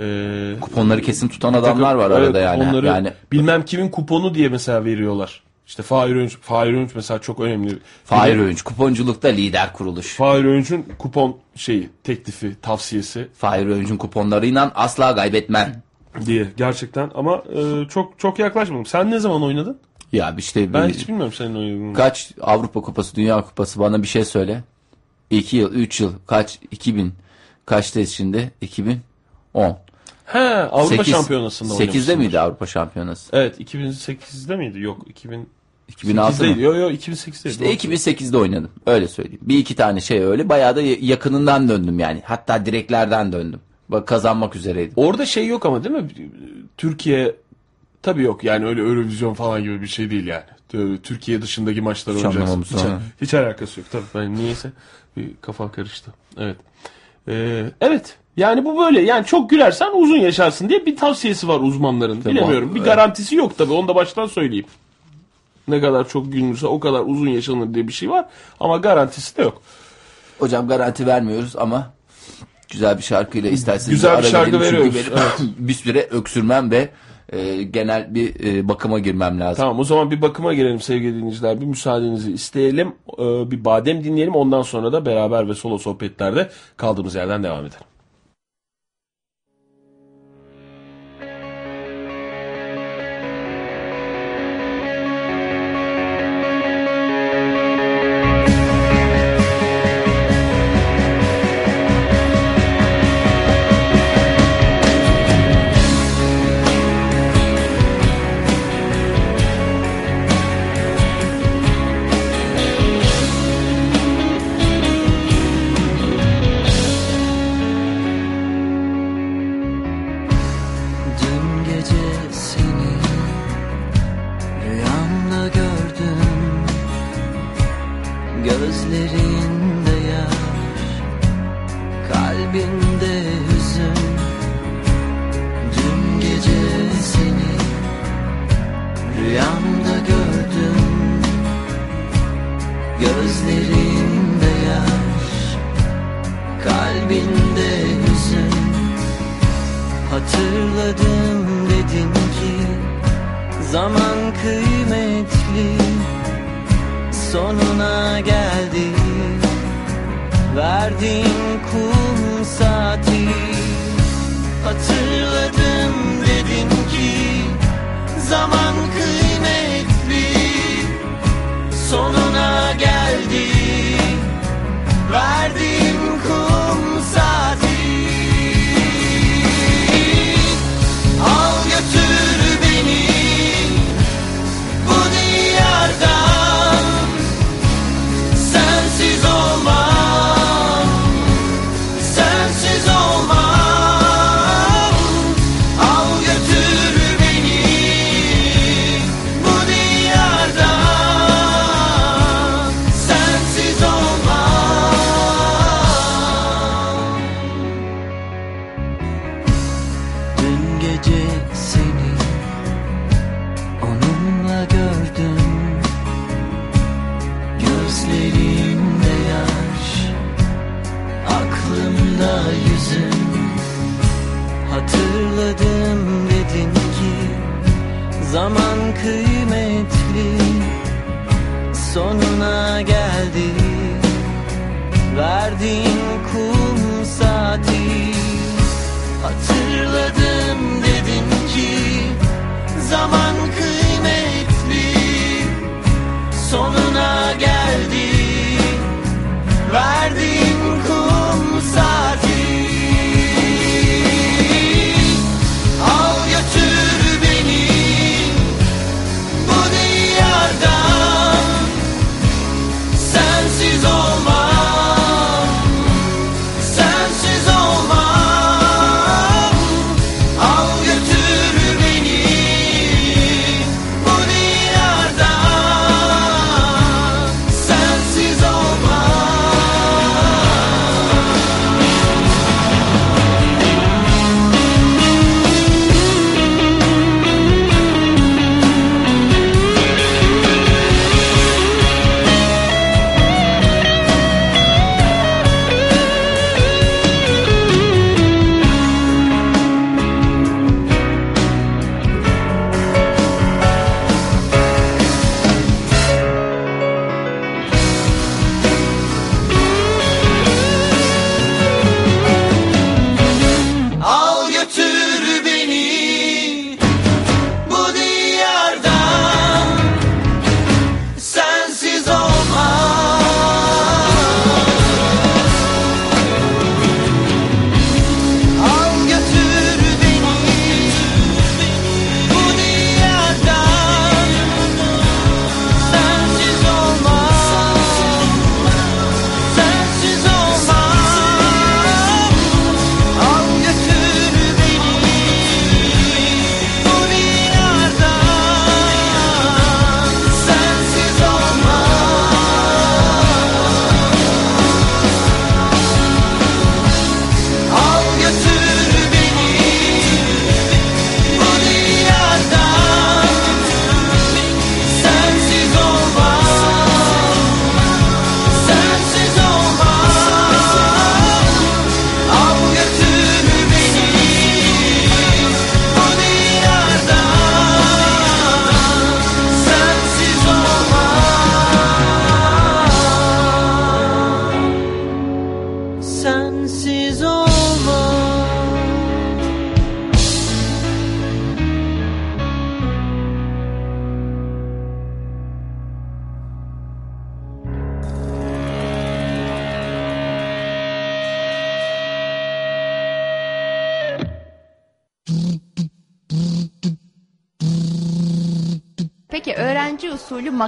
e, Kuponları kesin tutan adamlar var Evet, arada yani. Yani bilmem kimin kuponu diye mesela veriyorlar. İşte Fahir Öğünç, Fahir Öğünç mesela çok önemli. Fahir Öğünç kuponculukta lider kuruluş. Fahir Öğünç'ün kupon şeyi, teklifi, tavsiyesi Fahir Öğünç'ün kuponlarıyla asla kaybetmem. diye gerçekten ama e, çok çok yaklaşmadım. Sen ne zaman oynadın? Ya işte Ben bir- hiç bilmiyorum senin oynadığını. kaç Avrupa Kupası, Dünya Kupası bana bir şey söyle. 2 yıl, 3 yıl, kaç 2000 kaçtayız şimdi? 2010. He, Avrupa Sekiz- Şampiyonası'nda 8'de oynamışsın. miydi Avrupa Şampiyonası? Evet, 2008'de miydi? Yok, 2000 2006 mı? Yok yok 2008'deydi. İşte 2008'de oynadım. Öyle söyleyeyim. Bir iki tane şey öyle. Bayağı da yakınından döndüm yani. Hatta direklerden döndüm. Bak kazanmak üzereydim. Orada şey yok ama değil mi? Türkiye tabii yok yani öyle Eurovision falan gibi bir şey değil yani. Türkiye dışındaki maçlar Hiç oynayacaksın. Hiç, ha. hiç alakası yok tabii. Ben niyeyse bir kafa karıştı. Evet. Ee, evet. Yani bu böyle. Yani çok gülersen uzun yaşarsın diye bir tavsiyesi var uzmanların. Tabii Bilemiyorum. Bir garantisi yok tabii. Onu da baştan söyleyeyim. Ne kadar çok gülünürse o kadar uzun yaşanır diye bir şey var. Ama garantisi de yok. Hocam garanti vermiyoruz ama güzel bir şarkıyla isterseniz Güzel bir şarkı verelim. Çünkü veriyoruz, benim bir süre öksürmem ve e, genel bir e, bakıma girmem lazım. Tamam o zaman bir bakıma girelim sevgili dinleyiciler. Bir müsaadenizi isteyelim. Ee, bir badem dinleyelim. Ondan sonra da beraber ve solo sohbetlerde kaldığımız yerden devam edelim. Gözlerinde yaş, kalbinde hüzün. Hatırladım dedin ki zaman kıymetli. Sonuna geldi verdiğin kum saati. Hatırladım dedin ki zaman kıymetli sonuna geldi. Verdiğin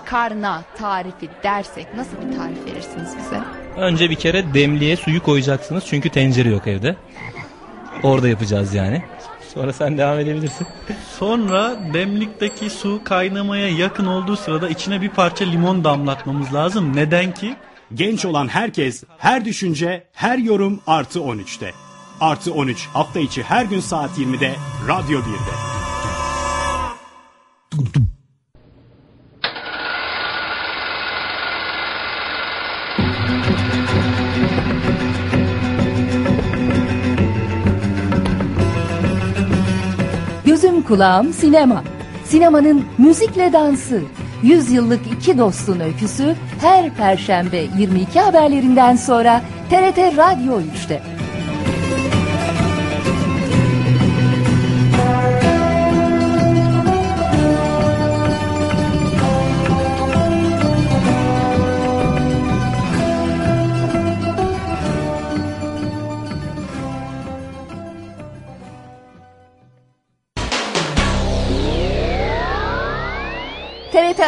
makarna tarifi dersek nasıl bir tarif verirsiniz bize? Önce bir kere demliğe suyu koyacaksınız çünkü tencere yok evde. Orada yapacağız yani. Sonra sen devam edebilirsin. Sonra demlikteki su kaynamaya yakın olduğu sırada içine bir parça limon damlatmamız lazım. Neden ki? Genç olan herkes, her düşünce, her yorum artı 13'te. Artı 13 hafta içi her gün saat 20'de Radyo 1'de. Gözüm kulağım sinema. Sinemanın müzikle dansı. Yüzyıllık iki dostun öyküsü her perşembe 22 haberlerinden sonra TRT Radyo 3'te.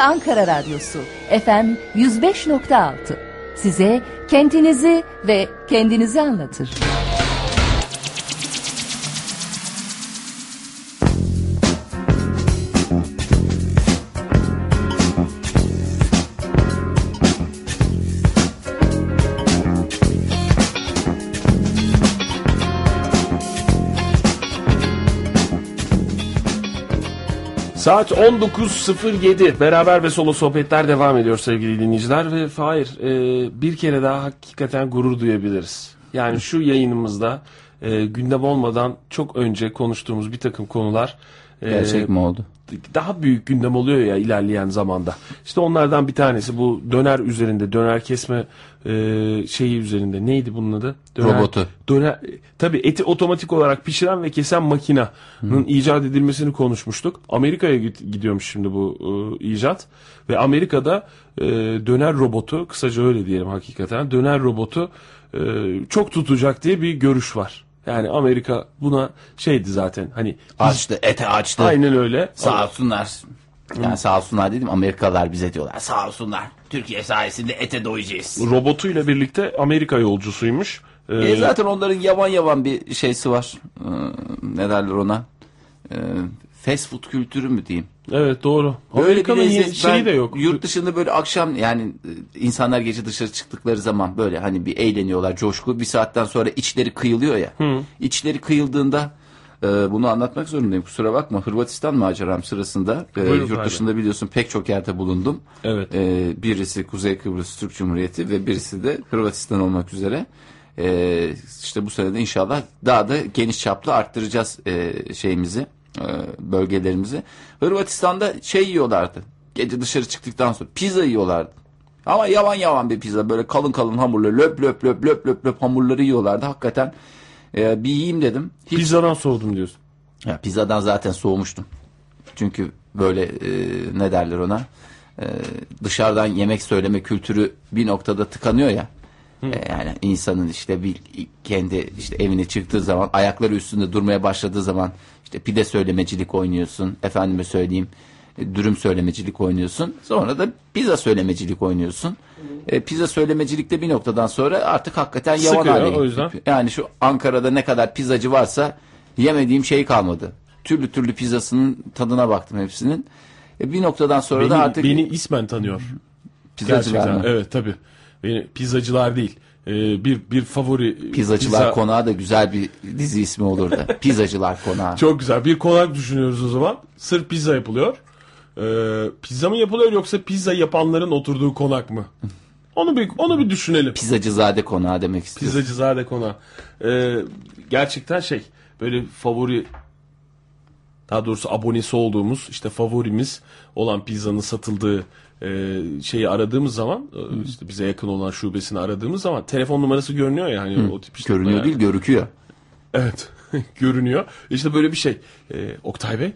Ankara Radyosu FM 105.6 size kentinizi ve kendinizi anlatır. Saat 19.07 beraber ve solo sohbetler devam ediyor sevgili dinleyiciler ve Fahir e, bir kere daha hakikaten gurur duyabiliriz. Yani şu yayınımızda e, gündem olmadan çok önce konuştuğumuz bir takım konular e, Gerçek mi oldu? daha büyük gündem oluyor ya ilerleyen zamanda. İşte onlardan bir tanesi bu döner üzerinde, döner kesme e, şeyi üzerinde. Neydi bunun adı? Döner, Robotu. Döner, tabii eti otomatik olarak pişiren ve kesen makinenin icat edilmesini konuşmuştuk. Amerika'ya gidiyormuş şimdi bu e, icat. Ve Amerika'da e, döner robotu, kısaca öyle diyelim hakikaten, döner robotu e, çok tutacak diye bir görüş var. Yani Amerika buna şeydi zaten hani Açtı, ete açtı. aynen öyle. Sağ olsunlar. Yani sağ olsunlar dedim Amerikalılar bize diyorlar. Sağ olsunlar. Türkiye sayesinde ete doyacağız. robotuyla birlikte Amerika yolcusuymuş. Ee, E zaten onların yavan yavan bir şeysi var. Ee, ne derler ona? Ee, fast food kültürü mü diyeyim? evet doğru. Böyle Amerika'nın bir lezzet- şeyi de yok. Yurt dışında böyle akşam yani e, insanlar gece dışarı çıktıkları zaman böyle hani bir eğleniyorlar coşku. Bir saatten sonra içleri kıyılıyor ya. İçleri kıyıldığında e, bunu anlatmak zorundayım kusura bakma. Hırvatistan maceram sırasında e, Buyurun yurt abi. dışında biliyorsun pek çok yerde bulundum. Evet. E, birisi Kuzey Kıbrıs Türk Cumhuriyeti ve birisi de Hırvatistan olmak üzere. E, işte bu sene de inşallah daha da geniş çaplı arttıracağız e, şeyimizi, e, bölgelerimizi. Hırvatistan'da şey yiyorlardı. Gece dışarı çıktıktan sonra pizza yiyorlardı. Ama yavan yavan bir pizza böyle kalın kalın hamurları löp löp löp löp löp löp hamurları yiyorlardı. Hakikaten e, bir yiyeyim dedim. Hiç Pizzadan soğudum diyorsun. ya pizzadan zaten soğumuştum. Çünkü böyle e, ne derler ona? E, dışarıdan yemek söyleme kültürü bir noktada tıkanıyor ya. E, yani insanın işte bir kendi işte evine çıktığı zaman ayakları üstünde durmaya başladığı zaman işte pide söylemecilik oynuyorsun. Efendime söyleyeyim e, dürüm söylemecilik oynuyorsun. Sonra da pizza söylemecilik oynuyorsun. E, pizza söylemecilikte bir noktadan sonra artık hakikaten yavan Sıkıyor, hale o yüzden. yani şu Ankara'da ne kadar pizzacı varsa yemediğim şey kalmadı. Türlü türlü pizzasının tadına baktım hepsinin. E bir noktadan sonra Beni, da artık beni ismen tanıyor. pizzacılar Gerçekten. mı? Evet tabii. Beni pizzacılar değil. Ee, bir bir favori Pizzacılar pizza- Konağı da güzel bir dizi ismi olurdu. Pizzacılar Konağı. Çok güzel. Bir konak düşünüyoruz o zaman. Sırf pizza yapılıyor. Ee, pizza mı yapılıyor yoksa pizza yapanların oturduğu konak mı? Onu bir onu bir düşünelim. Pizzacızade Konağı demek istiyorum. Pizzacızade konağı. Ee, gerçekten şey böyle favori daha doğrusu abonesi olduğumuz işte favorimiz olan pizzanın satıldığı e, şeyi aradığımız zaman e, işte bize yakın olan şubesini aradığımız zaman telefon numarası görünüyor ya hani o tip işte Görünüyor bayağı- değil görüküyor. Evet görünüyor. İşte böyle bir şey. E, Oktay Bey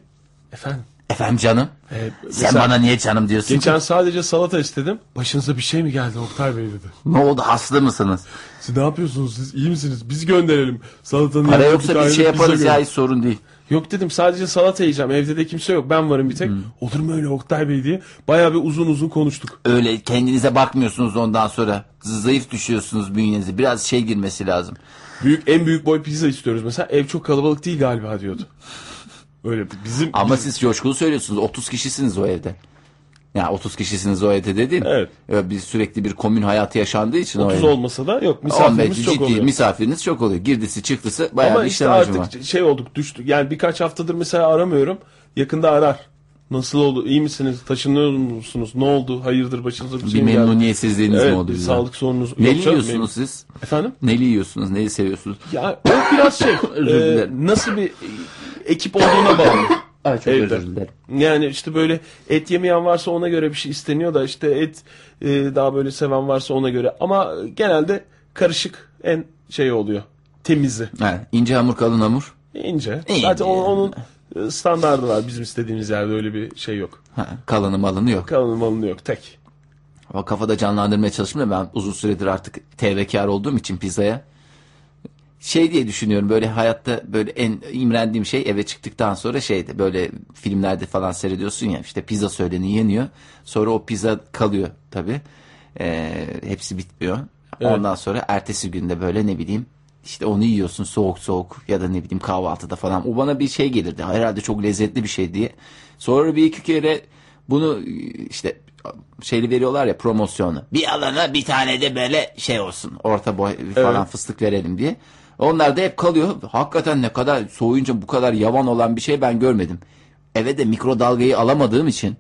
efendim. Efendim canım. e, Sen bana niye canım diyorsun? Geçen sadece salata istedim. Başınıza bir şey mi geldi Oktay Bey dedi. Ne oldu hasta mısınız? Siz ne yapıyorsunuz siz iyi misiniz? Biz gönderelim. Salatanın Para yoksa bir şey yaparız ya hiç sorun değil. Yok dedim sadece salata yiyeceğim. Evde de kimse yok. Ben varım bir tek. Hmm. Olur mu öyle Oktay Bey diye. Bayağı bir uzun uzun konuştuk. Öyle kendinize bakmıyorsunuz ondan sonra. Zayıf düşüyorsunuz bünyenize. Biraz şey girmesi lazım. Büyük en büyük boy pizza istiyoruz mesela. Ev çok kalabalık değil galiba diyordu. Öyle bizim Ama siz coşkulu söylüyorsunuz. 30 kişisiniz o evde. Ya 30 kişisiniz o evde dediğim. Evet. Bir sürekli bir komün hayatı yaşandığı için 30 o evde. olmasa da yok 15 misafirimiz çok ciddi oluyor. misafiriniz çok oluyor. Girdisi çıktısı bayağı Ama bir işte artık var. şey olduk düştük. Yani birkaç haftadır mesela aramıyorum. Yakında arar. Nasıl oldu? İyi misiniz? Taşınıyor musunuz? Ne oldu? Hayırdır başınıza bir Bir şey mi geldi? memnuniyetsizliğiniz Evet, mi oldu? bir bize? sağlık sorunuz. Neli Yok canım, yiyorsunuz siz? Efendim? Neli yiyorsunuz? Neyi seviyorsunuz? Ya o biraz şey. E, nasıl bir ekip olduğuna bağlı. Ay çok Evde. özür dilerim. Yani işte böyle et yemeyen varsa ona göre bir şey isteniyor da işte et e, daha böyle seven varsa ona göre. Ama genelde karışık en şey oluyor. Temizi. Ha, ince hamur kalın hamur. ince. İnce. Zaten o- onun e, standardı var. Bizim istediğimiz yerde öyle bir şey yok. Ha, kalını malını yok. Kalın malını yok. Tek. O kafada canlandırmaya çalıştım da ben uzun süredir artık tevekar olduğum için pizzaya. Şey diye düşünüyorum böyle hayatta böyle en imrendiğim şey eve çıktıktan sonra şeydi böyle filmlerde falan seyrediyorsun ya işte pizza söyleni yeniyor. Sonra o pizza kalıyor tabi. hepsi bitmiyor. Ondan sonra ertesi günde böyle ne bileyim işte onu yiyorsun soğuk soğuk ya da ne bileyim kahvaltıda falan. O bana bir şey gelirdi herhalde çok lezzetli bir şey diye. Sonra bir iki kere bunu işte şeyli veriyorlar ya promosyonu. Bir alana bir tane de böyle şey olsun. Orta boy falan Evet. fıstık verelim diye. Onlar da hep kalıyor. Hakikaten ne kadar soğuyunca bu kadar yavan olan bir şey ben görmedim. Eve de mikrodalgayı alamadığım için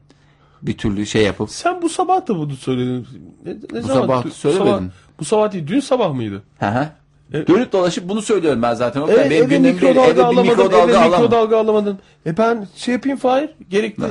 bir türlü şey yapıp Sen bu sabah da bunu söyledin. Ne, ne Bu zaman? sabah Bu söylemedim. sabah- Bu sabah değil. Dün sabah mıydı? Hı hı. E- Dönüp dolaşıp bunu söylüyorum ben zaten. E, Benim eve mikrodalga alamadın. mikrodalga eve mikrodalga alamadın. E ben şey yapayım Fahir. Gerekli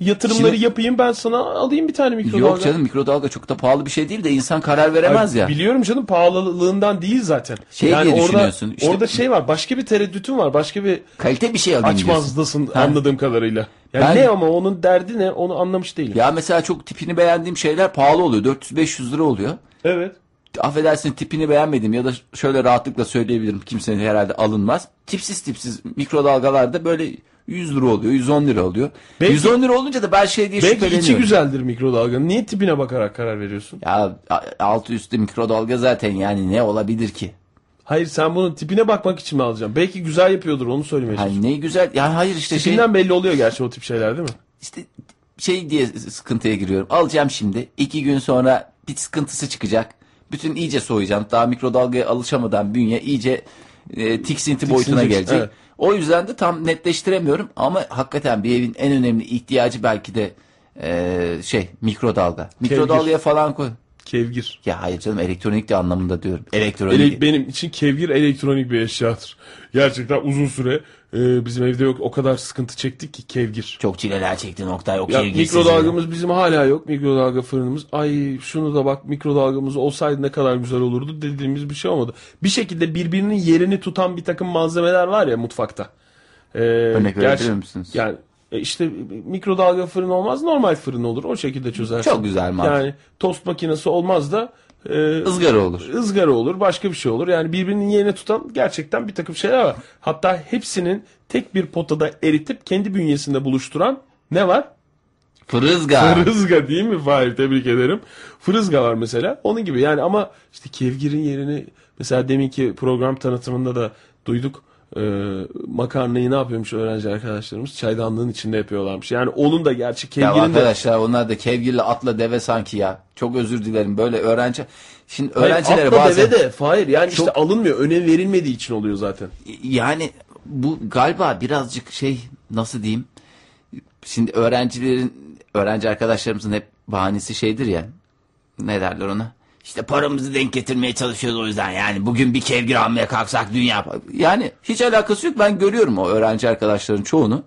yatırımları Şimdi- yapayım ben sana alayım bir tane mikrodalga. Yok canım mikrodalga çok da pahalı bir şey değil de insan karar veremez Ay, ya. Biliyorum canım pahalılığından değil zaten. Şey diye orada, düşünüyorsun, işte- orada şey var başka bir tereddütün var. Başka bir Kalite bir şey alayım diyorsun. açmazdasın Ha. anladığım kadarıyla. Yani Ben- ne ama onun derdi ne onu anlamış değilim. Ya mesela çok tipini beğendiğim şeyler pahalı oluyor. 400-500 lira oluyor. Evet. affedersin tipini beğenmedim ya da şöyle rahatlıkla söyleyebilirim kimsenin herhalde alınmaz. Tipsiz tipsiz mikrodalgalarda böyle 100 lira oluyor 110 lira oluyor. Belki- 110 lira olunca da ben şey diye Belki şüpheleniyorum. içi güzeldir mikrodalganın. Niye tipine bakarak karar veriyorsun? Ya altı üstü mikrodalga zaten yani ne olabilir ki? Hayır sen bunun tipine bakmak için mi alacaksın? Belki güzel yapıyordur onu söylemeye çalışıyorum. Ne güzel yani hayır işte şey Tipinden belli oluyor gerçi o tip şeyler değil mi? işte şey diye sıkıntıya giriyorum. Alacağım şimdi iki gün sonra bir sıkıntısı çıkacak. Bütün iyice soğuyacağım. Daha mikrodalgaya alışamadan bünye iyice e, tiksinti boyutuna Tiksinecek, gelecek. evet. O yüzden de tam netleştiremiyorum ama hakikaten bir evin en önemli ihtiyacı belki de e, şey mikrodalga. Mikrodalgaya falan koy. Kevgir. Ya hayır canım elektronik de anlamında diyorum. Elektronik. Ele- benim için kevgir elektronik bir eşyadır. Gerçekten uzun süre e, bizim evde yok o kadar sıkıntı çektik ki kevgir. Çok çileler çekti nokta yok. Ya sevgilisiz mikrodalgamız bizim hala yok. Mikrodalga fırınımız. Ay şunu da bak mikrodalgamız olsaydı ne kadar güzel olurdu dediğimiz bir şey olmadı. Bir şekilde birbirinin yerini tutan bir takım malzemeler var ya mutfakta. Ee, Örnek verebilir misiniz? Yani e, işte mikrodalga fırın olmaz normal fırın olur. O şekilde çözersin. Çok güzel mantık. Yani tost makinesi olmaz da e, Izgara olur. ızgara olur, başka bir şey olur. Yani birbirinin yerine tutan gerçekten bir takım şeyler var. Hatta hepsinin tek bir potada eritip kendi bünyesinde buluşturan ne var? Fırızga. Fırızga değil mi Fahir? Tebrik ederim. Fırızga var mesela. Onun gibi yani ama işte kevgirin yerini mesela deminki program tanıtımında da duyduk. Ee, makarnayı ne yapıyormuş öğrenci arkadaşlarımız? Çaydanlığın içinde yapıyorlarmış. Yani onun da gerçi Ya kevgirin de arkadaşlar onlar da kevgirle atla deve sanki ya. Çok özür dilerim böyle öğrenci. Şimdi Hayır, öğrencilere atla bazen deve de Fahir yani işte Çok- alınmıyor. Önem verilmediği için oluyor zaten. yani bu galiba birazcık şey nasıl diyeyim? Şimdi öğrencilerin öğrenci arkadaşlarımızın hep bahanesi şeydir ya. Ne derler ona? İşte paramızı denk getirmeye çalışıyoruz o yüzden yani bugün bir kevgir almaya kalksak dünya yani hiç alakası yok ben görüyorum o öğrenci arkadaşların çoğunu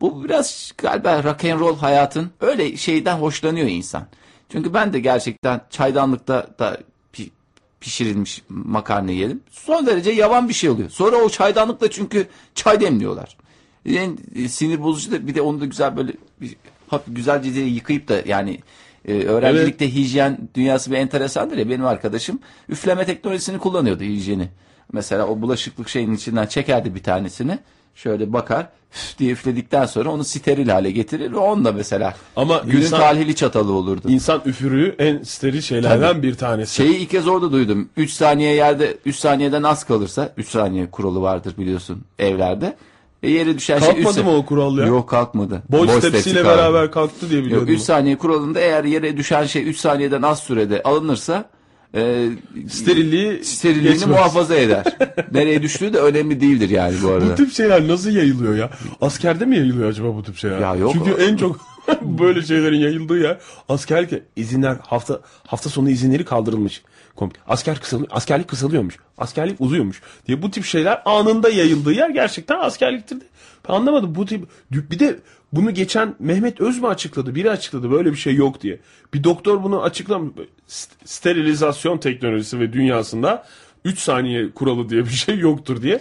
Bu biraz galiba rock and roll hayatın öyle şeyden hoşlanıyor insan. Çünkü ben de gerçekten çaydanlıkta da pi- pişirilmiş makarna yiyelim. Son derece yavan bir şey oluyor. Sonra o çaydanlıkla çünkü çay demliyorlar. En e, sinir bozucu da bir de onu da güzel böyle bir, hafif güzelce yıkayıp da yani e, öğrencilikte hijyen dünyası bir enteresandır ya benim arkadaşım üfleme teknolojisini kullanıyordu hijyeni. Mesela o bulaşıklık şeyin içinden çekerdi bir tanesini. Şöyle bakar üf diye üfledikten sonra onu steril hale getirir ve onunla mesela Ama günün insan- talihli çatalı olurdu. İnsan üfürüğü en steril şeylerden Tabii. bir tanesi. Şeyi ilk kez orada duydum. 3 saniye yerde 3 saniyeden az kalırsa 3 saniye kuralı vardır biliyorsun evlerde. E yere düşen şey Kalkmadı mı o kural ya? Yok kalkmadı. Boy Boy tepsiyle kaldı. beraber kalktı diye biliyordum. 3 saniye kuralında eğer yere düşen şey 3 saniyeden az sürede alınırsa e, Sterilliği sterilliğini geçmez. muhafaza eder. Nereye düştüğü de önemli değildir yani bu arada. Bu tip şeyler nasıl yayılıyor ya? Askerde mi yayılıyor acaba bu tip şeyler? Ya yok. Çünkü en çok böyle şeylerin yayıldığı yer askerlik izinler hafta hafta sonu izinleri kaldırılmış. Komple. Asker kısalıyor, askerlik kısalıyormuş. Askerlik uzuyormuş diye bu tip şeyler anında yayıldığı yer gerçekten askerliktir. de. Ben anlamadım bu tip bir de bunu geçen Mehmet Öz mü açıkladı? Biri açıkladı böyle bir şey yok diye. Bir doktor bunu açıklamış. St- Sterilizasyon teknolojisi ve dünyasında 3 saniye kuralı diye bir şey yoktur diye.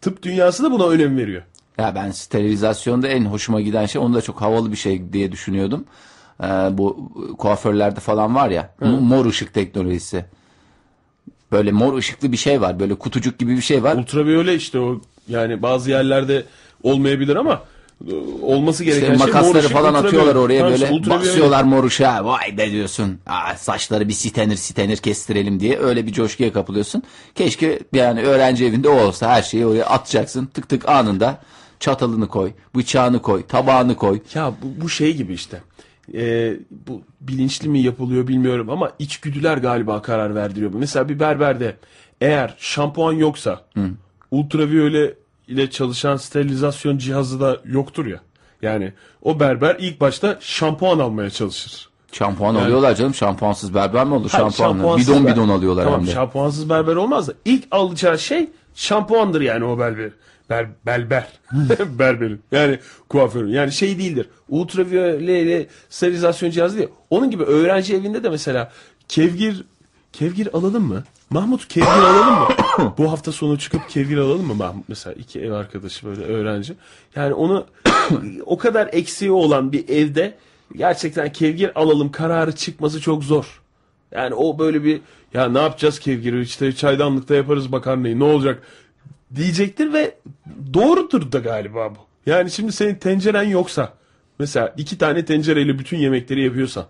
Tıp dünyası da buna önem veriyor. Ya ben sterilizasyonda en hoşuma giden şey onu da çok havalı bir şey diye düşünüyordum. Ee, bu kuaförlerde falan var ya mor ışık teknolojisi. Böyle mor ışıklı bir şey var. Böyle kutucuk gibi bir şey var. Ultraviyole işte o yani bazı yerlerde olmayabilir ama e, olması gereken İşte şey mor makasları ışık, falan atıyorlar oraya Tamam, böyle ultraviyole. basıyorlar mor ışığa vay be diyorsun. Aa, saçları bir sitenir sitenir kestirelim diye öyle bir coşkuya kapılıyorsun. Keşke yani öğrenci evinde o olsa her şeyi oraya atacaksın tık tık anında çatalını koy bıçağını koy tabağını koy. Ya bu, bu şey gibi işte. Ee, bu bilinçli mi yapılıyor bilmiyorum ama içgüdüler galiba karar verdiriyor. Mesela bir berberde eğer şampuan yoksa ultraviyole ile çalışan sterilizasyon cihazı da yoktur ya. Yani o berber ilk başta şampuan almaya çalışır. Şampuan alıyorlar canım şampuansız berber mi olur Hayır, şampuansız bidon ber- bidon alıyorlar tamam, hem de. şampuansız berber olmaz da ilk alacağı şey şampuandır yani o berber. Ber, berber. Berberin. Yani kuaförün. Yani şey değildir. Ultraviyole ile sterilizasyon cihazı değil. Onun gibi öğrenci evinde de mesela kevgir kevgir alalım mı? Mahmut kevgir alalım mı? Bu hafta sonu çıkıp kevgir alalım mı Mahmut? Mesela iki ev arkadaşı böyle öğrenci. Yani onu o kadar eksiği olan bir evde gerçekten kevgir alalım kararı çıkması çok zor. Yani o böyle bir ya ne yapacağız kevgiri işte çaydanlıkta yaparız makarnayı ne olacak diyecektir ve doğrudur da galiba bu. Yani şimdi senin tenceren yoksa mesela iki tane tencereyle bütün yemekleri yapıyorsan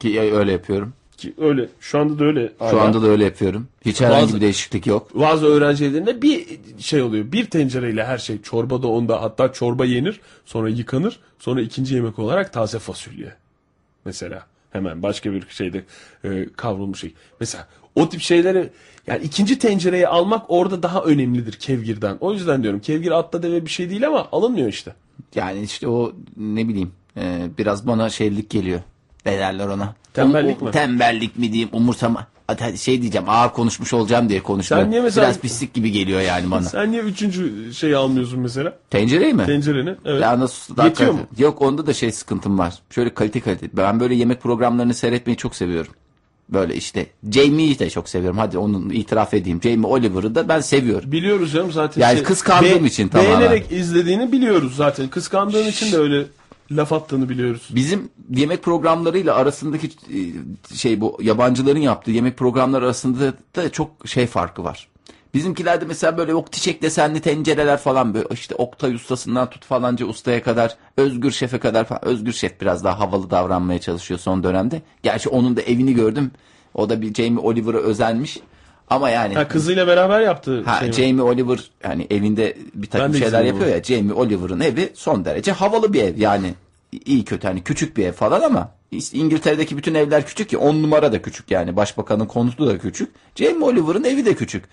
Ki öyle yapıyorum. ki öyle şu anda da öyle. Şu hala. anda da öyle yapıyorum. Hiç herhangi Bazı- bir değişiklik yok. bazı öğrenci evlerinde bir şey oluyor. Bir tencereyle her şey çorba da onda hatta çorba yenir sonra yıkanır sonra ikinci yemek olarak taze fasulye. Mesela hemen başka bir şeyde e, kavrulmuş şey. Mesela o tip şeyleri yani ikinci tencereyi almak orada daha önemlidir kevgirden. O yüzden diyorum kevgir atla deve bir şey değil ama alınmıyor işte. Yani işte o ne bileyim e, biraz bana şeylik geliyor. Ne derler ona? Tembellik O- mi? Tembellik mi diyeyim umursama. Hadi şey diyeceğim ağır konuşmuş olacağım diye konuşmuyorum. Sen niye mesela- Biraz pislik gibi geliyor yani bana. Sen niye üçüncü şeyi almıyorsun mesela? Tencereyi mi? Tencereni. Evet. Ya nasıl Yetiyor mu? Yok onda da şey sıkıntım var. Şöyle kalite kalite. Ben böyle yemek programlarını seyretmeyi çok seviyorum. Böyle işte Jamie'yi de çok seviyorum. Hadi onun itiraf edeyim. Jamie Oliver'ı da ben seviyorum. Biliyoruz canım zaten. Yani kıskandığım için tamamen. Beğenerek izlediğini biliyoruz zaten. Kıskandığın için de öyle laf attığını biliyoruz. Bizim yemek programlarıyla arasındaki e, şey bu yabancıların yaptığı yemek programları arasında da çok şey farkı var. Bizimkilerde mesela böyle ok çiçek desenli tencereler falan böyle işte Oktay ustasından tut falanca ustaya kadar Özgür Şef'e kadar falan. Özgür Şef biraz daha havalı davranmaya çalışıyor son dönemde. Gerçi onun da evini gördüm. O da bir Jamie Oliver'a özenmiş. Ama yani Ha, kızıyla beraber yaptığı Ha, şey mi? Jamie Oliver yani evinde bir takım şeyler yapıyor ya. Jamie Oliver'ın evi son derece havalı bir ev yani. iyi kötü hani küçük bir ev falan ama işte İngiltere'deki bütün evler küçük ki 10 numara da küçük yani. Başbakanın konutu da küçük. Jamie Oliver'ın evi de küçük.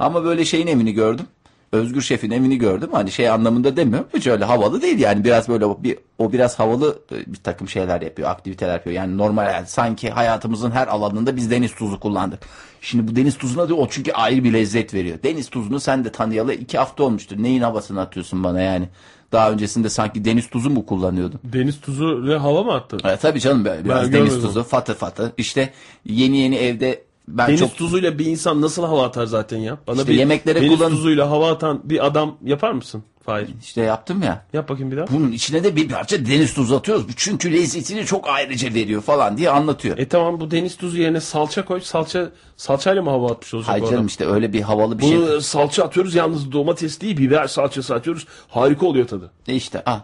Ama böyle şeyin evini gördüm. Özgür Şef'in evini gördüm. Hani şey anlamında demiyorum. Hiç öyle havalı değil yani. Biraz böyle o- bir, o biraz havalı e, bir takım şeyler yapıyor. Aktiviteler yapıyor. Yani normal yani sanki hayatımızın her alanında biz deniz tuzu kullandık. Şimdi bu deniz tuzuna da o çünkü ayrı bir lezzet veriyor. Deniz tuzunu sen de tanıyalı iki hafta olmuştur. Neyin havasını atıyorsun bana yani? Daha öncesinde sanki deniz tuzu mu kullanıyordun? Deniz tuzu ve hava mı attı? E, tabii canım biraz Ben deniz tuzu fatı fatı. İşte yeni yeni evde ben Deniz çok tuzuyla bir insan nasıl hava atar zaten ya? Bana İşte bir yemeklere deniz kullan- tuzuyla hava atan bir adam yapar mısın? Hayır. işte yaptım ya. Yap bakayım bir daha. Bunun içine de bir parça deniz tuzu atıyoruz. Çünkü lezzetini çok ayrıca veriyor falan diye anlatıyor. E tamam bu deniz tuzu yerine salça koy. Salça salçayla mı hava atmış olacak Hayır canım adam? işte öyle bir havalı bir Bunu şey. salça atıyoruz yalnız domates değil biber salçası atıyoruz. Harika oluyor tadı. E işte ah.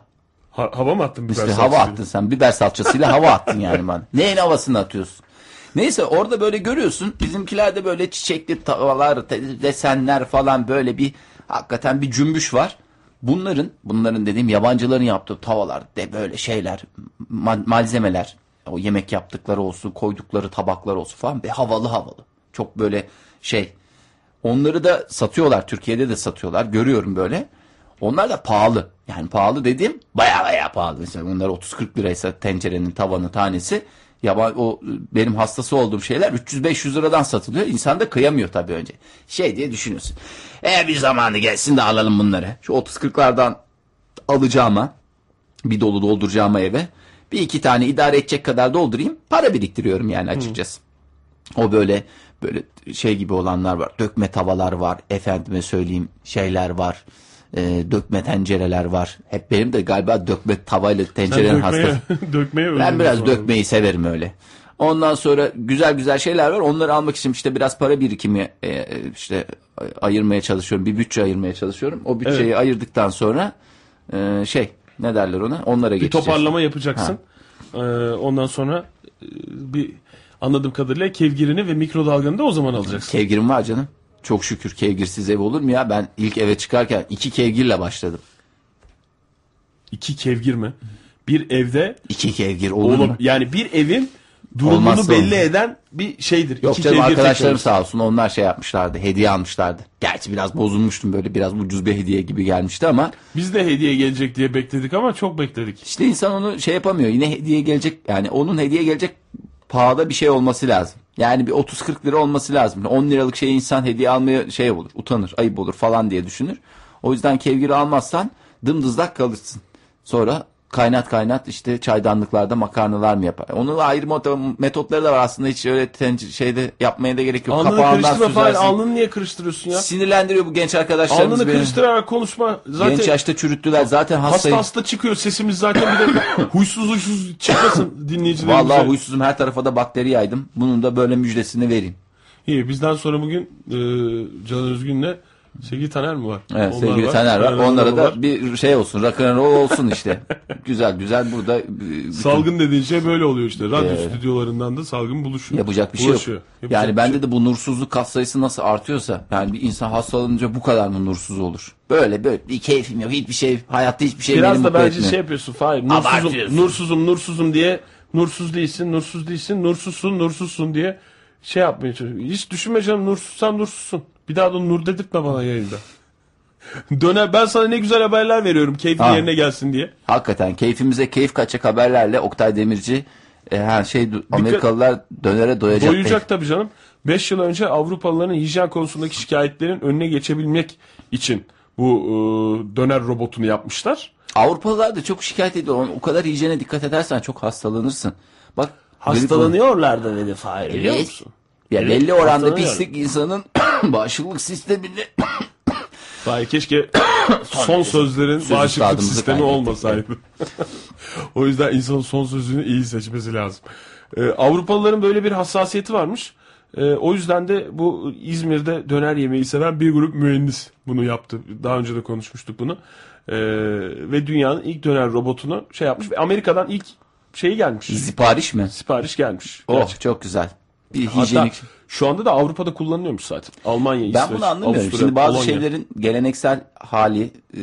Ha- hava mı attın biber İşte salçasıyla? hava attın sen. Biber salçasıyla hava attın yani bana. Neyin havasını atıyorsun? Neyse orada böyle görüyorsun. Bizimkilerde böyle çiçekli tavalar, desenler falan böyle bir hakikaten bir cümbüş var. Bunların, bunların dediğim yabancıların yaptığı tavalar de böyle şeyler, ma- malzemeler, o yemek yaptıkları olsun, koydukları tabaklar olsun falan ve havalı havalı. Çok böyle şey. Onları da satıyorlar. Türkiye'de de satıyorlar. Görüyorum böyle. Onlar da pahalı. Yani pahalı dediğim baya baya pahalı. Mesela bunlar 30-40 liraysa tencerenin tavanı tanesi. Ya o benim hastası olduğum şeyler 300-500 liradan satılıyor. İnsan da kıyamıyor tabii önce. Şey diye düşünüyorsun. E bir zamanı gelsin de alalım bunları. Şu 30-40'lardan alacağıma bir dolu dolduracağıma eve bir iki tane idare edecek kadar doldurayım. Para biriktiriyorum yani açıkçası. O böyle böyle şey gibi olanlar var. Dökme tavalar var. Efendime söyleyeyim şeyler var. Ee, dökme tencereler var. Hep benim de galiba dökme tavayla tencerenin dökmeye, hastası. dökmeye Ben biraz sonra. dökmeyi severim öyle. Ondan sonra güzel güzel şeyler var. Onları almak için işte biraz para birikimi e, işte ayırmaya çalışıyorum. Bir bütçe ayırmaya çalışıyorum. O bütçeyi ayırdıktan sonra e, şey ne derler ona? Onlara Bir geçeceğiz. toparlama yapacaksın. Ee, ondan sonra e, bir anladığım kadarıyla kevgirini ve mikrodalganı da o zaman alacaksın. Kevgirim var canım. Çok şükür kevgirsiz ev olur mu ya? Ben ilk eve çıkarken iki kevgirle başladım. İki kevgir mi? Bir evde İki kevgir olur oğlum mu? yani bir evin durumunu Olmazsa belli olmaz. eden bir şeydir. Yok İki canım arkadaşlarım sağ olsun onlar şey yapmışlardı. Hediye almışlardı. Gerçi biraz bozulmuştum böyle biraz ucuz bir hediye gibi gelmişti ama Biz de hediye gelecek diye bekledik ama çok bekledik. işte insan onu şey yapamıyor. Yine hediye gelecek yani onun hediye gelecek pahada bir şey olması lazım. Yani bir 30-40 lira olması lazım. 10 liralık şeye insan hediye almaya şey olur, utanır, ayıp olur falan diye düşünür. O yüzden kevgiri almazsan dımdızlak kalırsın. Sonra kaynat kaynat işte çaydanlıklarda makarnalar mı yapar? Onun ayrı metotları da var aslında hiç öyle tenc- şeyde yapmaya da gerek yok. Alnını Kapağından kırıştırma Fahir. süzersin. Alnını niye kırıştırıyorsun ya? Sinirlendiriyor bu genç arkadaşlarımız Alnını beni. kırıştırarak konuşma. Zaten Genç yaşta çürüttüler zaten hasta hastayım. hasta çıkıyor sesimiz zaten bir de huysuz huysuz çıkmasın dinleyicilerimize. Vallahi huysuzum her tarafa da bakteri yaydım. Bunun da böyle müjdesini vereyim. İyi bizden sonra bugün e, Can Özgün'le Sevgili Taner mi var? Evet Onlar sevgili Taner var. Taner Onlara da var. bir şey olsun. Rock'n'roll olsun işte. güzel güzel burada e, bütün- Salgın dediğin şey böyle oluyor işte. Radyo Evet. stüdyolarından da salgın buluşuyor. yapacak bir şey yok. Yapacak Yani bende şey de bu nursuzluk kat sayısı nasıl artıyorsa yani bir insan hastalanınca bu kadar mı nursuz olur? Böyle böyle bir keyfim yok. Hiçbir şey hayatta hiçbir şey Biraz da bence etmiyor. şey yapıyorsun Fahir. Nursuzum, nursuzum, nursuzum diye nursuz değilsin, nursuz değilsin, nursuzsun, nursuzsun diye şey yapmaya çalışıyorsun. Hiç düşünme canım nursuzsan nursuzsun. Bir daha da nur dedirtme bana yayında. Döner ben sana ne güzel haberler veriyorum keyfin Ha. yerine gelsin diye. Hakikaten keyfimize keyif kaçacak haberlerle Oktay Demirci e, her şey Amerikalılar dönere doyacak. Doyacak tabii canım. 5 yıl önce Avrupalıların hijyen konusundaki şikayetlerin önüne geçebilmek için bu e, döner robotunu yapmışlar. Avrupalılar da çok şikayet ediyor. O kadar hijyene dikkat edersen çok hastalanırsın. Bak Hastalanıyorlar da dedi Fahir biliyor Evet. musun? Ya Evet, belli oranda pislik insanın bağışıklık sistemini Fahir keşke son sözlerin Söz bağışıklık sistemi kaybettik. olmasaydı. o yüzden insanın son sözünü iyi seçmesi lazım. Ee, Avrupalıların böyle bir hassasiyeti varmış. Ee, o yüzden de bu İzmir'de döner yemeği seven bir grup mühendis bunu yaptı. Daha önce de konuşmuştuk bunu. Ee, ve dünyanın ilk döner robotunu şey yapmış ve Amerika'dan ilk şeyi gelmiş. sipariş mi? Sipariş gelmiş. Oh Gerçekten. çok güzel. Bir Hatta hijyenik. Şu anda da Avrupa'da kullanılıyormuş zaten. Almanya, Ben İsveç, bunu anlamıyorum. Avusturya, Şimdi bazı Polonya. şeylerin geleneksel hali e,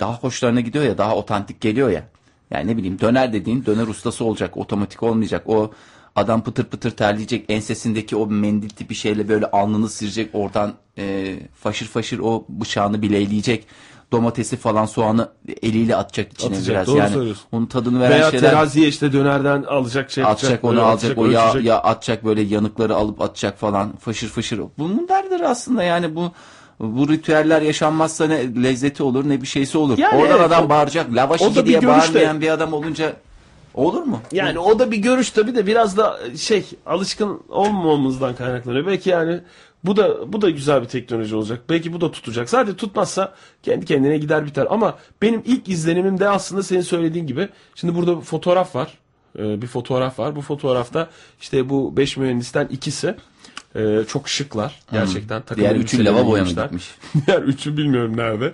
daha hoşlarına gidiyor ya, daha otantik geliyor ya. Yani ne bileyim döner dediğin döner ustası olacak, otomatik olmayacak. O Adam pıtır pıtır terleyecek. Ensesindeki o mendil tipi şeyle böyle alnını silecek. Oradan e, faşır faşır o bıçağını bileyleyecek. Domatesi falan soğanı eliyle atacak içine Atacak, biraz. doğru yani söylüyorsun. onun tadını veren Veya şeyler teraziye işte dönerden alacak şey yapacak. atacak onu alacak o yağ, ölçecek. ya atacak böyle yanıkları alıp atacak falan fışır fışır. Bunun derdir aslında yani bu bu ritüeller yaşanmazsa ne lezzeti olur ne bir şeysi olur. Yani Oradan evet, adam o- bağıracak. Lavaş iki diye görüş de- bağırmayan bir adam olunca olur mu? Yani o da bir görüş tabii de biraz da şey alışkın olmamamızdan kaynaklanıyor. Belki yani bu da bu da güzel bir teknoloji olacak. Belki bu da tutacak. Sadece tutmazsa kendi kendine gider biter. Ama benim ilk izlenimim de aslında senin söylediğin gibi. Şimdi burada bir fotoğraf var. Ee, bir fotoğraf var. Bu fotoğrafta işte bu 5 mühendisten ikisi e, çok şıklar gerçekten. Takım Diğer üçü lavaboya mı gitmiş? Diğer üçü bilmiyorum nerede.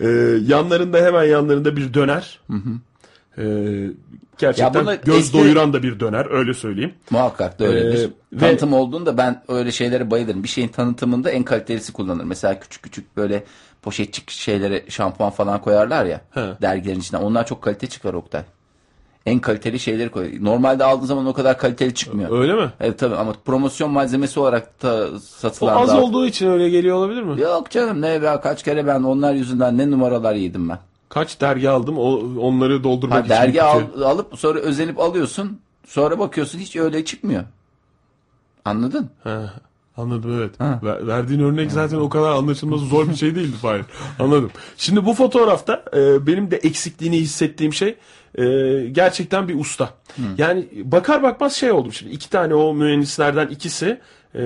Ee, yanlarında hemen yanlarında bir döner. Ee, gerçekten Ya göz eski- doyuran da bir döner öyle söyleyeyim. Muhakkak da öyledir. Ee, ve- Tanıtım olduğunda ben öyle şeylere bayılırım. Bir şeyin tanıtımında en kalitelisi kullanır. Mesela küçük küçük böyle poşetçik şeylere şampuan falan koyarlar ya He. dergilerin içine. Onlar çok kalite çıkar Oktay. En kaliteli şeyleri koy. Normalde aldığın zaman o kadar kaliteli çıkmıyor. Öyle mi? Evet tabii ama promosyon malzemesi olarak da O satılan az da- olduğu için öyle geliyor olabilir mi? Yok canım ne be kaç kere ben onlar yüzünden ne numaralar yedim ben. Kaç dergi aldım o, onları doldurmak Ha, için. dergi al, alıp sonra özenip alıyorsun. Sonra bakıyorsun hiç öyle çıkmıyor. Anladın? Ha, anladım evet. Ver- verdiğin örnek zaten o kadar anlaşılması zor bir şey değildi Fahir. Anladım. Şimdi bu fotoğrafta e, benim de eksikliğini hissettiğim şey e, gerçekten bir usta. Yani bakar bakmaz şey oldum şimdi. iki tane o mühendislerden ikisi e,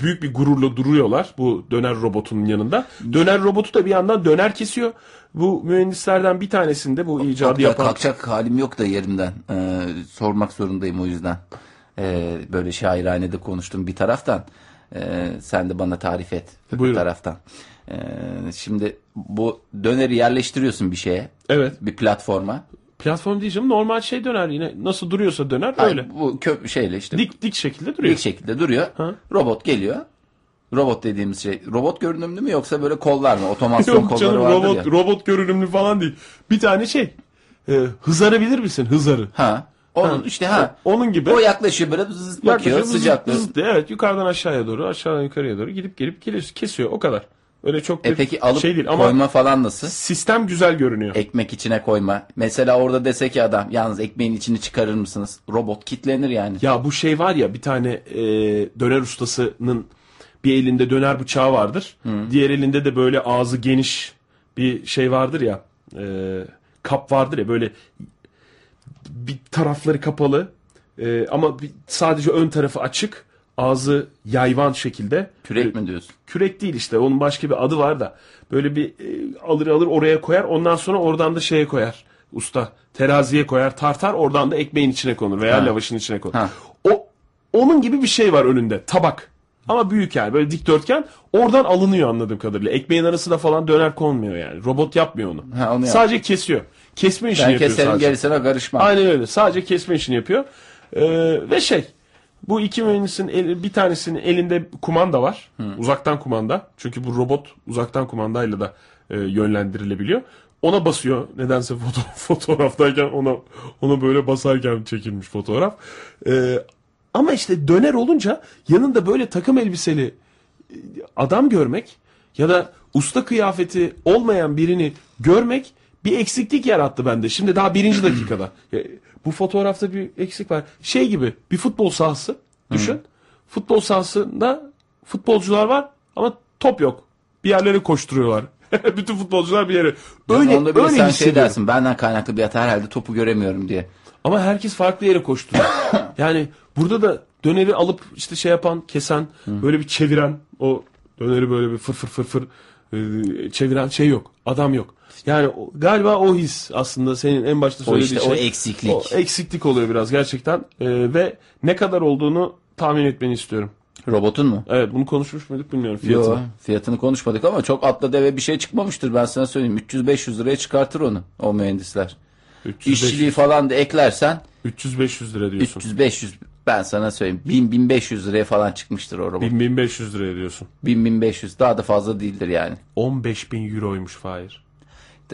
büyük bir gururla duruyorlar bu döner robotunun yanında. Döner robotu da bir yandan döner kesiyor. Bu mühendislerden bir tanesinde bu icadı Oktay, yapan kalkacak halim yok da yerimden. Ee, sormak zorundayım o yüzden. Ee, böyle şairhanede konuştum bir taraftan. Ee, sen de bana tarif et bir Buyurun. taraftan. Ee, şimdi bu döneri yerleştiriyorsun bir şeye. Evet. Bir platforma. platform diyeceğim normal şey döner yine nasıl duruyorsa döner Ay, öyle. Bu köp şeyle işte Dik dik şekilde duruyor. dik şekilde duruyor. Ha. Robot geliyor. Robot dediğimiz şey robot görünümlü mü yoksa böyle kollar mı? Otomasyon Yok kolları canım robot ya. robot görünümlü falan değil. Bir tane şey. E, hızarı bilir misin? Hızarı. Ha. Onun Ha. işte ha. Onun gibi. O yaklaşıyor böyle zız bakıyor sıcaklığı. Evet yukarıdan aşağıya doğru aşağıdan yukarıya doğru gidip gelip geliyor, kesiyor o kadar. Öyle çok E peki alıp şey değil ama koyma falan nasıl? sistem güzel görünüyor. Ekmek içine koyma. Mesela orada dese ki adam yalnız ekmeğin içini çıkarır mısınız? Robot kitlenir yani. Ya bu şey var ya bir tane e, döner ustasının bir elinde döner bıçağı vardır. Diğer elinde de böyle ağzı geniş bir şey vardır ya. e, kap vardır ya böyle bir tarafları kapalı e, ama bir, sadece ön tarafı açık. Ağzı yayvan şekilde. Kürek mi diyorsun? Kürek değil işte onun başka bir adı var da. Böyle bir e, alır alır oraya koyar ondan sonra oradan da şeye koyar. Usta teraziye koyar tartar oradan da ekmeğin içine konur veya Ha. lavaşın içine konur. Ha. O onun gibi bir şey var önünde tabak. Ama büyük yani böyle dikdörtgen oradan alınıyor anladığım kadarıyla. Ekmeğin arasına falan döner konmuyor yani. Robot yapmıyor onu. Ha, onu yap. sadece kesiyor. Kesme işini Ben yapıyor keserim sadece. gerisine karışmam. Aynen öyle. Sadece kesme işini yapıyor. Ee, ve şey bu iki mühendisin eli- bir tanesinin elinde kumanda var. Uzaktan kumanda. Çünkü bu robot uzaktan kumandayla da e, yönlendirilebiliyor. Ona basıyor. Nedense foto fotoğraftayken ona ona böyle basarken çekilmiş fotoğraf. Ee, ama işte döner olunca yanında böyle takım elbiseli e, adam görmek ya da usta kıyafeti olmayan birini görmek bir eksiklik yarattı bende. Şimdi daha birinci dakikada. Bu fotoğrafta bir eksik var. Şey gibi bir futbol sahası düşün. Futbol sahasında futbolcular var ama top yok. Bir yerlere koşturuyorlar. Bütün futbolcular bir yere. Öyle, Onda bile öyle sen şey dersin benden kaynaklı bir hata herhalde topu göremiyorum diye. Ama herkes farklı yere koşturuyor. yani burada da döneri alıp işte şey yapan, kesen, böyle bir çeviren, o döneri böyle bir fır fır fır fır e, çeviren şey yok. Adam yok. Yani o- galiba o his aslında senin en başta O söylediğin işte o şey. eksiklik. O eksiklik oluyor biraz gerçekten. E, ve ne kadar olduğunu tahmin etmeni istiyorum. Robotun mu? Evet bunu konuşmuş muyduk bilmiyorum fiyatını. Yo, fiyatını konuşmadık ama çok atla deve bir şey çıkmamıştır ben sana söyleyeyim. 300-500 liraya çıkartır onu o mühendisler. 300 İşçiliği falan da eklersen 300-500 lira diyorsun. 300-500 ben sana söyleyeyim 1000-1500 liraya falan çıkmıştır o robot. 1000-1500 liraya diyorsun. 1000-1500 daha da fazla değildir yani. 15 bin euroymuş Fahir.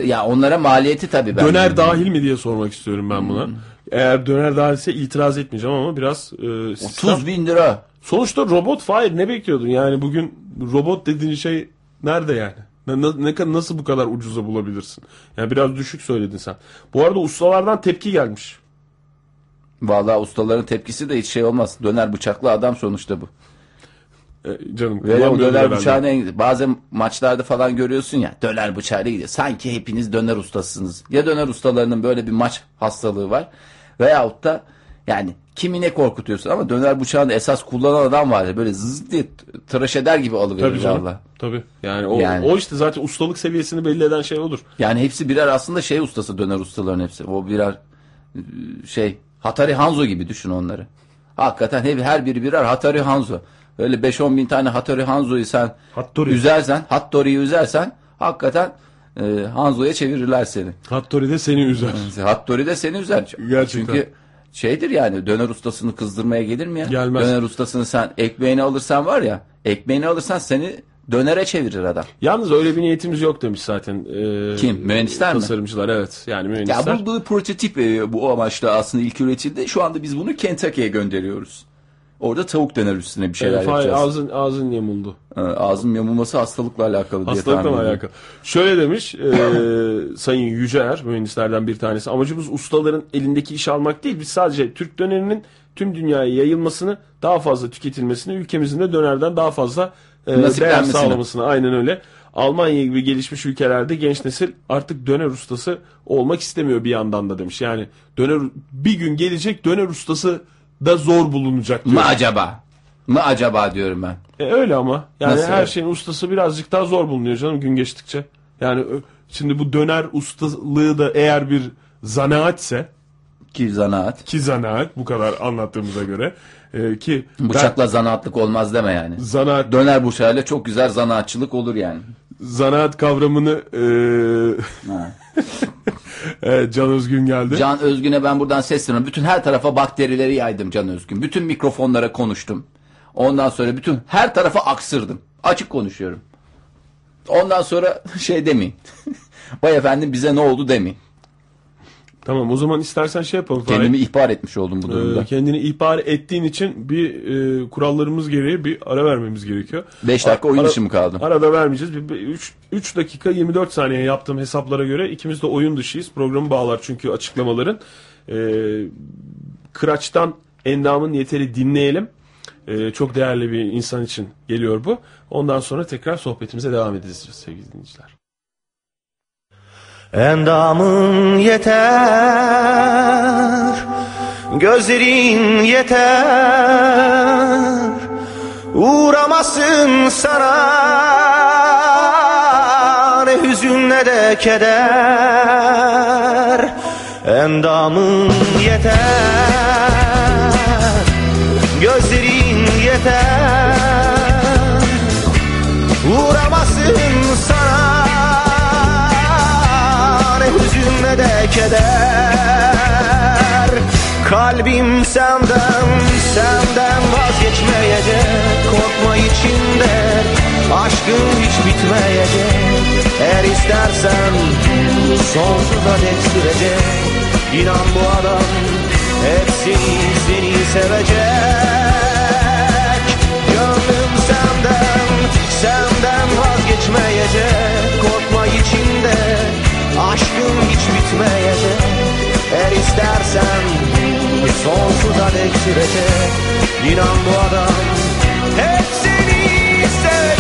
Ya onlara maliyeti tabii ben. Döner dahil mi diye sormak istiyorum ben buna. Eğer döner dahilse itiraz etmeyeceğim ama biraz e, sistem- 30 bin lira. Sonuçta robot Fahir ne bekliyordun? Yani bugün robot dediğin şey nerede yani? Ne, ne- nasıl bu kadar ucuza bulabilirsin? Yani biraz düşük söyledin sen. Bu arada ustalardan tepki gelmiş. Vallahi ustaların tepkisi de hiç şey olmaz. Döner bıçaklı adam sonuçta bu. E, canım Ve o kullanmıyordur döner bıçağını en- bazen maçlarda falan görüyorsun ya döner bıçağıyla gidiyor. Sanki hepiniz döner ustasısınız. Ya döner ustalarının böyle bir maç hastalığı var veyahut da yani kimi ne korkutuyorsun ama döner bıçağını esas kullanan adam var ya böyle zız diye tıraş eder gibi Tabii alıverir canım. valla. Tabii. Yani o, Yani. o işte zaten ustalık seviyesini belli eden şey olur. Yani hepsi birer aslında şey ustası döner ustaların hepsi. O birer e, şey Hatari Hanzo gibi düşün onları. Hakikaten hep her biri birer Hatari Hanzo. Öyle 5-10 bin tane Hatari Hanzo'yu sen Hattori. üzersen, Hattori'yi üzersen hakikaten e, Hanzo'ya çevirirler seni. Hattori de seni üzer. Hattori de seni üzer. Gerçekten. Çünkü şeydir yani döner ustasını kızdırmaya gelir mi ya? Gelmez. Döner ustasını sen ekmeğini alırsan var ya ekmeğini alırsan seni dönere çevirir adam. Yalnız öyle bir niyetimiz yok demiş zaten. Ee, Kim? Mühendisler mi? Tasarımcılar evet. Yani Ya mühendisler. bu, bu prototip e, bu amaçla aslında ilk üretildi. Şu anda biz bunu Kentucky'ye gönderiyoruz. Orada tavuk döner üstüne bir şeyler Fahir, yapacağız. ağzın, ağzın yamuldu. Ağzın yamulması hastalıkla alakalı diye Hastalıkla mı alakalı? Şöyle demiş e, Sayın Yüceer mühendislerden bir tanesi. Amacımız ustaların elindeki işi almak değil. Biz sadece Türk dönerinin tüm dünyaya yayılmasını, daha fazla tüketilmesini, ülkemizin de dönerden daha fazla e, değer sağlamasını. Aynen öyle. Almanya gibi gelişmiş ülkelerde genç nesil artık döner ustası olmak istemiyor bir yandan da demiş. Yani döner bir gün gelecek döner ustası da zor bulunacak diyor. Mı acaba? Mı acaba diyorum ben. E öyle ama. Yani Nasıl her şeyin ustası birazcık daha zor bulunuyor canım gün geçtikçe. Yani şimdi bu döner ustalığı da eğer bir zanaatse Ki zanaat. ki zanaat bu kadar anlattığımıza göre e, ki ben- Bıçakla zanaatlık olmaz deme yani. zanaat Döner bıçağıyla çok güzel zanaatçılık olur yani. zanaat kavramını e, Ha. evet, Can Özgün geldi. Can Özgün'e ben buradan sesleniyorum. Bütün her tarafa bakterileri yaydım Can Özgün. Bütün mikrofonlara konuştum. Ondan sonra bütün her tarafa aksırdım. Açık konuşuyorum. Ondan sonra şey demeyin. Vay efendim bize ne oldu demeyin. Tamam o zaman istersen şey yapalım. Kendimi ihbar etmiş oldum bu E, durumda. kendini ihbar ettiğin için bir e, kurallarımız gereği bir ara vermemiz gerekiyor. 5 dakika oyun dışı mı kaldım? Arada vermeyeceğiz. 3 dakika 24 saniye yaptığım hesaplara göre ikimiz de oyun dışıyız. Programı bağlar çünkü açıklamaların. Ee, Kıraç'tan Endam'ın Yeter'i dinleyelim. Ee, çok değerli bir insan için geliyor bu. Ondan sonra tekrar sohbetimize devam edeceğiz sevgili dinleyiciler. Endamın yeter Gözlerin yeter. Uğramasın sana Ne hüzün ne de keder. Endamın yeter Gözlerin yeter Kalbim senden, senden vazgeçmeyecek. Korkma içinde, aşkın hiç bitmeyecek. Eğer istersen sonsuza dek sürecek. İnan bu adam hep seni, seni sevecek. Gönlüm senden, senden vazgeçmeyecek. Korkma içinde, aşkın hiç bitmeyecek. Eğer istersen sonsuza dek sürecek İnan bu adam. Hep seni sevecek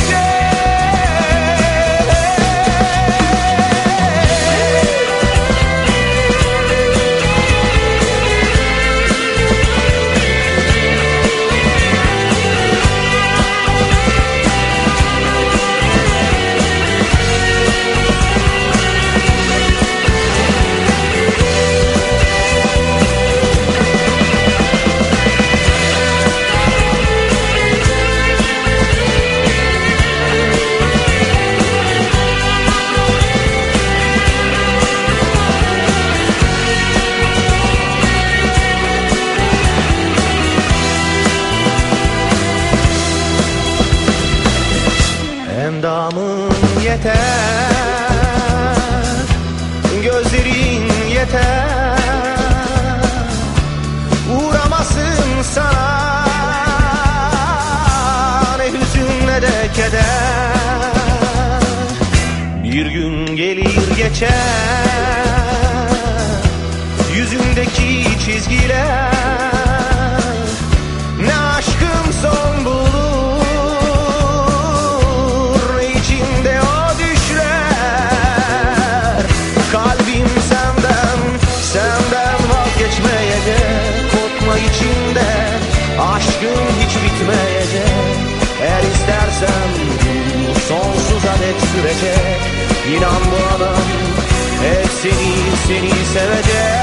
geçer. Yüzündeki çizgiler. Ne aşkın son bulur. İçinde o düşler. Kalbim senden, senden vazgeçmeyecek Korkma içinde, aşkın hiç bitmeyecek Eğer istersen sonsuza dek sürecek İnan bu adam seni, seni sevecek.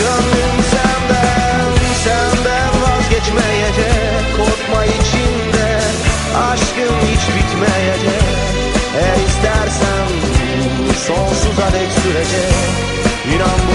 Gönlüm senden, senden vazgeçmeyecek. Korkma içinde, aşkın hiç bitmeyecek. Eğer istersen sonsuza dek sürecek. İnan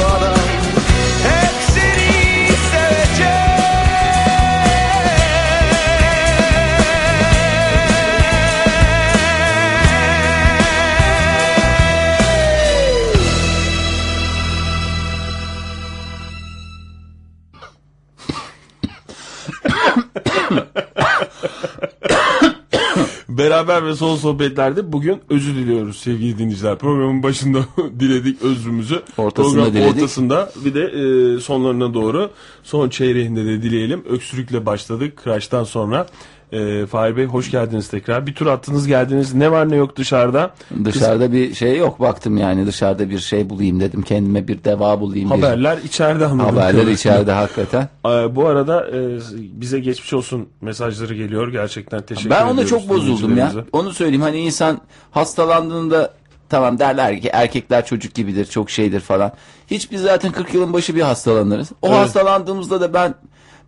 Beraber ve son sohbetlerde bugün özür diliyoruz sevgili dinleyiciler. Programın başında diledik özrümüzü. Ortasında Program diledik. Ortasında bir de e, sonlarına doğru son çeyreğinde de dileyelim. Öksürükle başladık. Kıraçtan sonra. E, Fahir Bey hoş geldiniz tekrar. Bir tur attınız geldiniz. Ne var ne yok dışarıda. Dışarıda bir şey yok baktım yani dışarıda bir şey bulayım dedim kendime bir deva bulayım. bir- Haberler içeride anladım. Haberler içeride hakikaten. Ee, bu arada e, bize geçmiş olsun mesajları geliyor. Gerçekten teşekkür Ben ediyoruz. ona çok bozuldum ya. Onu söyleyeyim hani insan hastalandığında tamam derler ki erkekler çocuk gibidir çok şeydir falan. Hiç biz zaten 40 yılın başı bir hastalanırız. O Evet. hastalandığımızda da ben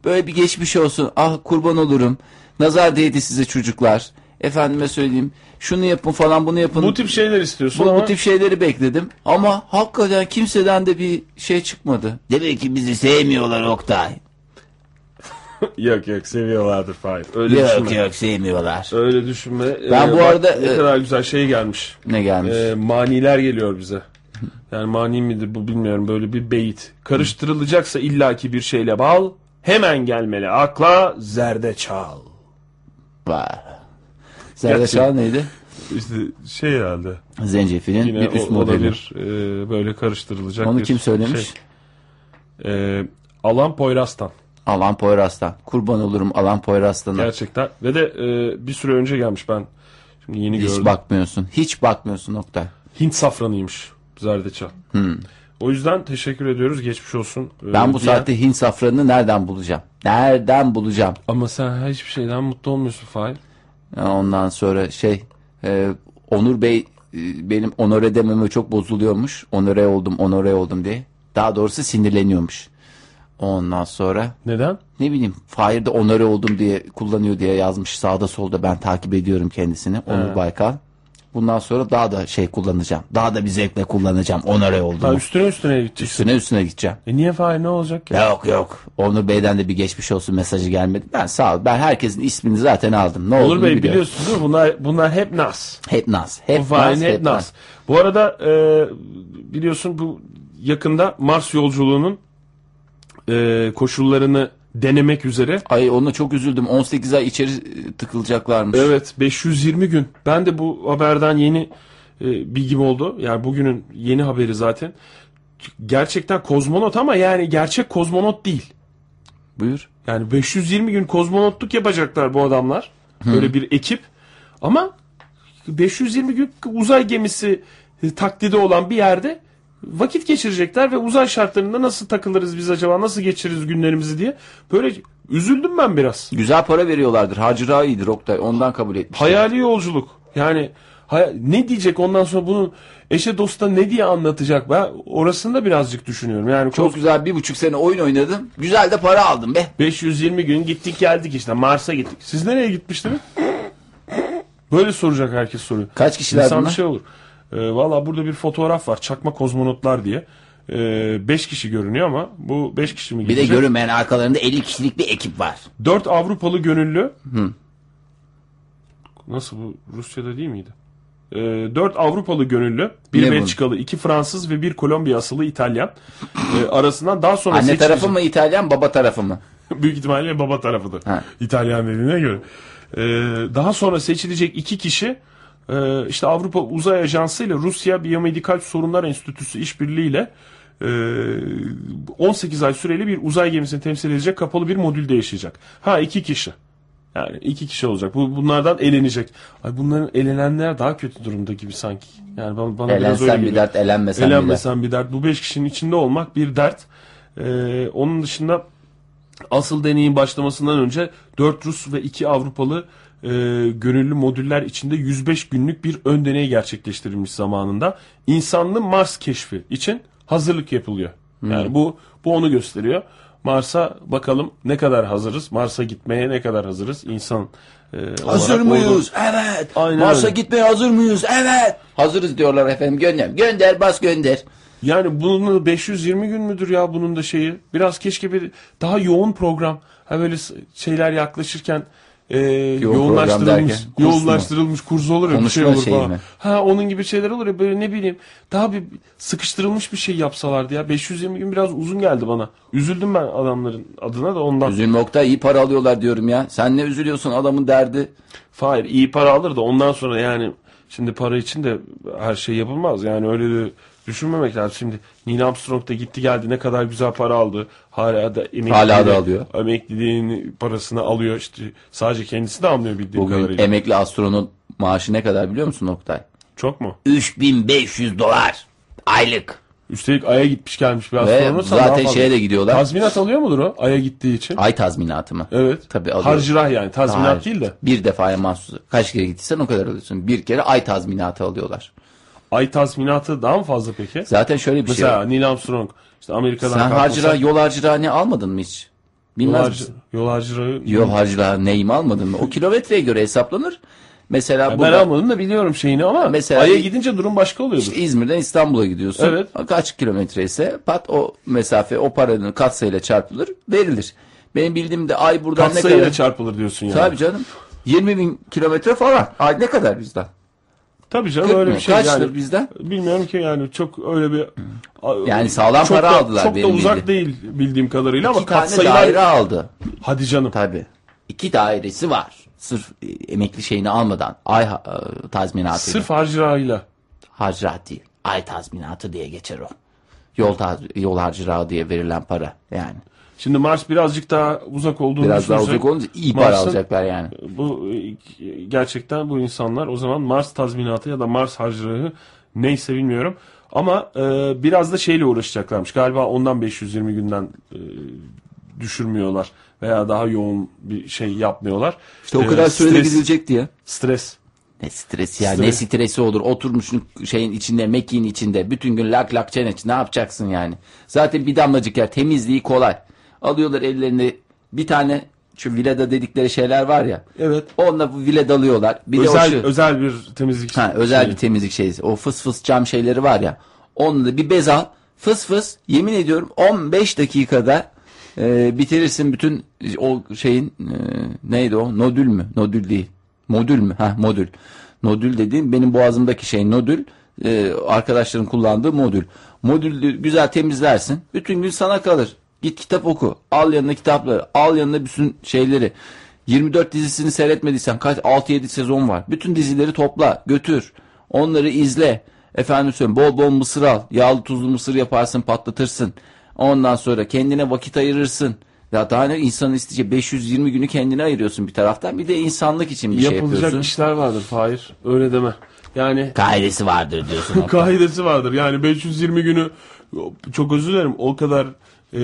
böyle bir geçmiş olsun ah kurban olurum. Nazar değdi size çocuklar. Efendime söyleyeyim şunu yapın falan bunu yapın. Bu tip şeyler istiyorsun bu, ama bu tip şeyleri bekledim. Ama hakikaten kimseden de bir şey çıkmadı. Demek ki bizi sevmiyorlar Oktay. yok yok seviyorlardır Fahir. Öyle Yok düşünme. yok sevmiyorlar. Öyle düşünme. Ben bu bak arada, ne e, kadar güzel şey gelmiş. Ne gelmiş? Ee, maniler geliyor bize. Yani mani midir bu bilmiyorum böyle bir beyit. Karıştırılacaksa illaki bir şeyle bal. Hemen gelmeli akla zerdeçal. Var. Zerdeçal neydi? İşte şey herhalde. Zencefilin Yine bir üst modeli. bir e, böyle karıştırılacak Onu bir kim söylemiş? Şey. Ee, Alan Poyraz'tan. Alan Poyraz'dan. Kurban olurum Alan Poyraz'dan. Gerçekten. Ve de e, bir süre önce gelmiş ben. Şimdi yeni Hiç gördüm. bakmıyorsun. Hiç bakmıyorsun nokta. Hint safranıymış zerdeçal. Hmm. O yüzden teşekkür ediyoruz. Geçmiş olsun. Ee, Ben bu diyen- saatte Hint safranını nereden bulacağım? Nereden bulacağım? Ama sen hiçbir şeyden mutlu olmuyorsun Fahir. Ondan sonra şey e, Onur Bey e, benim onore dememe çok bozuluyormuş. Onore oldum, onore oldum diye. Daha doğrusu sinirleniyormuş. Ondan sonra Neden? ne bileyim Fahir de onore oldum diye kullanıyor diye yazmış sağda solda ben takip ediyorum kendisini Onur He. Baykal. Bundan sonra daha da şey kullanacağım. Daha da bir zevkle kullanacağım. Onore Ha, oldum. üstüne üstüne gideceksin. Üstüne üstüne gideceğim. E niye Fahir ne olacak ki? Yok yok. Onur Bey'den de bir geçmiş olsun mesajı gelmedi. Ben sağ ol. Ben herkesin ismini zaten aldım. Ne Olur olduğunu Bey biliyorum. biliyorsun değil mi? Bunlar, bunlar hep nas. Hep. Bu Hep Fahir'in naz. hep nas. Bu arada e, biliyorsun bu yakında Mars yolculuğunun e, koşullarını denemek üzere. Ay ona çok üzüldüm. 18 ay içeri tıkılacaklarmış. Evet 520 gün. Ben de bu haberden yeni e, bilgim oldu. Yani bugünün yeni haberi zaten. Gerçekten kozmonot ama yani gerçek kozmonot değil. Buyur. Yani 520 gün kozmonotluk yapacaklar bu adamlar. Böyle bir ekip. Ama 520 gün uzay gemisi taklidi olan bir yerde vakit geçirecekler ve uzay şartlarında nasıl takılırız biz acaba nasıl geçiririz günlerimizi diye böyle üzüldüm ben biraz. Güzel para veriyorlardır. Hacıra iyidir Oktay. Ondan kabul etmiş. Hayali yolculuk. Yani ne diyecek ondan sonra bunu eşe dosta ne diye anlatacak ben orasını da birazcık düşünüyorum. Yani Çok güzel bir buçuk sene oyun oynadım. Güzel de para aldım be. 520 gün gittik geldik işte Mars'a gittik. Siz nereye gitmiştiniz? Böyle soracak herkes soruyor. Kaç kişiler İnsan bunlar? bir şey olur. Ee, Valla burada bir fotoğraf var. Çakma kozmonotlar diye. 5 kişi görünüyor ama bu 5 kişi mi Bir de gidecek? görünmeyen arkalarında 50 kişilik bir ekip var. 4 Avrupalı gönüllü. Nasıl bu Rusya'da değil miydi? e, 4 Avrupalı gönüllü, bir Ne bu? Belçikalı, 2 Fransız ve bir Kolombiya asıllı İtalyan e, arasından daha sonra Anne seçilecek. tarafı mı İtalyan baba tarafı mı? Büyük ihtimalle baba tarafıdır. Ha. İtalyan dediğine göre. Ee, daha sonra seçilecek iki kişi e, işte Avrupa Uzay Ajansı ile Rusya Biyomedikal Sorunlar Enstitüsü işbirliğiyle e, 18 ay süreli bir uzay gemisini temsil edecek kapalı bir modülde yaşayacak. Ha iki kişi. Yani iki kişi olacak. Bu bunlardan elenecek. Ay bunların elenenler daha kötü durumda gibi sanki. Yani bana, bana biraz öyle bir dert, elenmesen bir dert. Elenmesen bir dert. Bu beş kişinin içinde olmak bir dert. Ee, onun dışında asıl deneyin başlamasından önce 4 Rus ve 2 Avrupalı e, gönüllü modüller içinde 105 günlük bir ön deney gerçekleştirilmiş zamanında. İnsanlı Mars keşfi için hazırlık yapılıyor. Yani bu bu onu gösteriyor. Mars'a bakalım ne kadar hazırız? Mars'a gitmeye ne kadar hazırız? İnsan e, Hazır mıyız? orada- Evet. Aynen Mars'a öyle. gitmeye hazır mıyız? Evet. Hazırız diyorlar efendim. Gönder. Gönder bas gönder. Yani bunun da 520 gün müdür ya bunun da şeyi? Biraz keşke bir daha yoğun program. Ha böyle şeyler yaklaşırken e, yoğunlaştırılmış, derken, yoğunlaştırılmış kurs olur ya bir şey olur falan. mi? Ha onun gibi şeyler olur ya böyle ne bileyim daha bir sıkıştırılmış bir şey yapsalardı ya. 520 gün biraz uzun geldi bana. Üzüldüm ben adamların adına da ondan. Üzülme Oktay iyi para alıyorlar diyorum ya. Sen ne üzülüyorsun adamın derdi. Hayır iyi para alır da ondan sonra yani şimdi para için de her şey yapılmaz. Yani öyle de düşünmemek lazım. Şimdi Neil Armstrong da gitti geldi ne kadar güzel para aldı. Hala da emekliliğini, Hala da alıyor. Emekliliğin parasını alıyor. İşte sadece kendisi de almıyor bildiğim Bugün kadarıyla. emekli astronot maaşı ne kadar biliyor musun Oktay? Çok mu? 3500 dolar aylık. Üstelik Ay'a gitmiş gelmiş bir Ve daha zaten şeye de gidiyorlar. Tazminat alıyor mudur o Ay'a gittiği için? Ay tazminatı mı? Evet. Tabii alıyor. Harcırah yani tazminat Hayır. değil de. Bir defaya mahsus. Kaç kere gittiysen o kadar alıyorsun. Bir kere ay tazminatı alıyorlar. Ay tazminatı daha mı fazla peki? Zaten şöyle bir Mesela şey. Neil Armstrong işte Amerika'dan Sen harcıra, yol harcırağını almadın mı hiç? Yol, Bilmez harcı, misin? yol harcırahı- Yol neyimi almadın mı? O kilometreye göre hesaplanır. Mesela Ben burada almadım da biliyorum şeyini ama Mesela Ay'a gidince durum başka oluyordur. işte İzmir'den İstanbul'a gidiyorsun. Evet. Kaç kilometre ise pat o mesafe o paranın katsayıyla çarpılır verilir. Benim bildiğim de ay buradan ne Katsayıyla kadar? çarpılır diyorsun yani. Tabii canım. 20 bin kilometre falan. Ay ne kadar bizden? Tabii canım öyle mı? bir şey Kaçtır yani. bizden? Bilmiyorum ki yani çok öyle bir Yani sağlam para da, aldılar Çok da uzak bildiğim. değil bildiğim kadarıyla ama İki tane katsayılar daire aldı. hadi canım. Tabii. İki dairesi var. Sırf e, emekli şeyini almadan. Ay e, tazminatı. Sırf harcırahıyla. harcırat değil. Ay tazminatı diye geçer o. Yol, yol harcırağı diye verilen para yani. Şimdi Mars birazcık daha uzak olduğunu Biraz daha uzak olunca iyi para Mars'ın alacaklar yani. Bu e, gerçekten bu insanlar o zaman Mars tazminatı ya da Mars harcırahı neyse bilmiyorum. Ama e, biraz da şeyle uğraşacaklarmış. Galiba ondan 520 günden e, düşürmüyorlar veya daha yoğun bir şey yapmıyorlar. İşte o E, kadar sürede stres- gidilecek diye. Stres. Ne stresi ya Stres. ne stresi olur oturmuşsun şeyin içinde mekiğin içinde bütün gün lak lak çeneç ne yapacaksın yani. Zaten bir damlacık yer temizliği kolay. Alıyorlar ellerine bir tane şu vilada dedikleri şeyler var ya. Evet. Onunla bu vilada alıyorlar. Bir de o özel şu, özel bir temizlik. ha, özel şeyi. bir temizlik şeysi. O fıs fıs cam şeyleri var ya. Onunla da bir bez al. Fıs fıs yemin ediyorum 15 dakikada e, bitirirsin bütün o şeyin e, neydi o? Nodül mü? Nodül değil. Modül mü? Ha modül. Nodül dediğim benim boğazımdaki şey nodül. E, arkadaşların kullandığı modül. Modülü güzel temizlersin. Bütün gün sana kalır. Git kitap oku. Al yanına kitapları. Al yanına bütün şeyleri. 24 dizisini seyretmediysen kaç 6-7 sezon var. Bütün dizileri topla, götür. Onları izle. Efendim söyleyeyim bol bol mısır al. Yağlı tuzlu mısır yaparsın, patlatırsın. Ondan sonra kendine vakit ayırırsın. Ya daha ne insanın isteyeceği 520 günü kendine ayırıyorsun bir taraftan. Bir de insanlık için bir şey Yapılacak yapıyorsun. işler vardır Fahir. Öyle deme. Yani Kaidesi vardır diyorsun. Kaidesi vardır. Yani 520 günü çok özür dilerim o kadar e,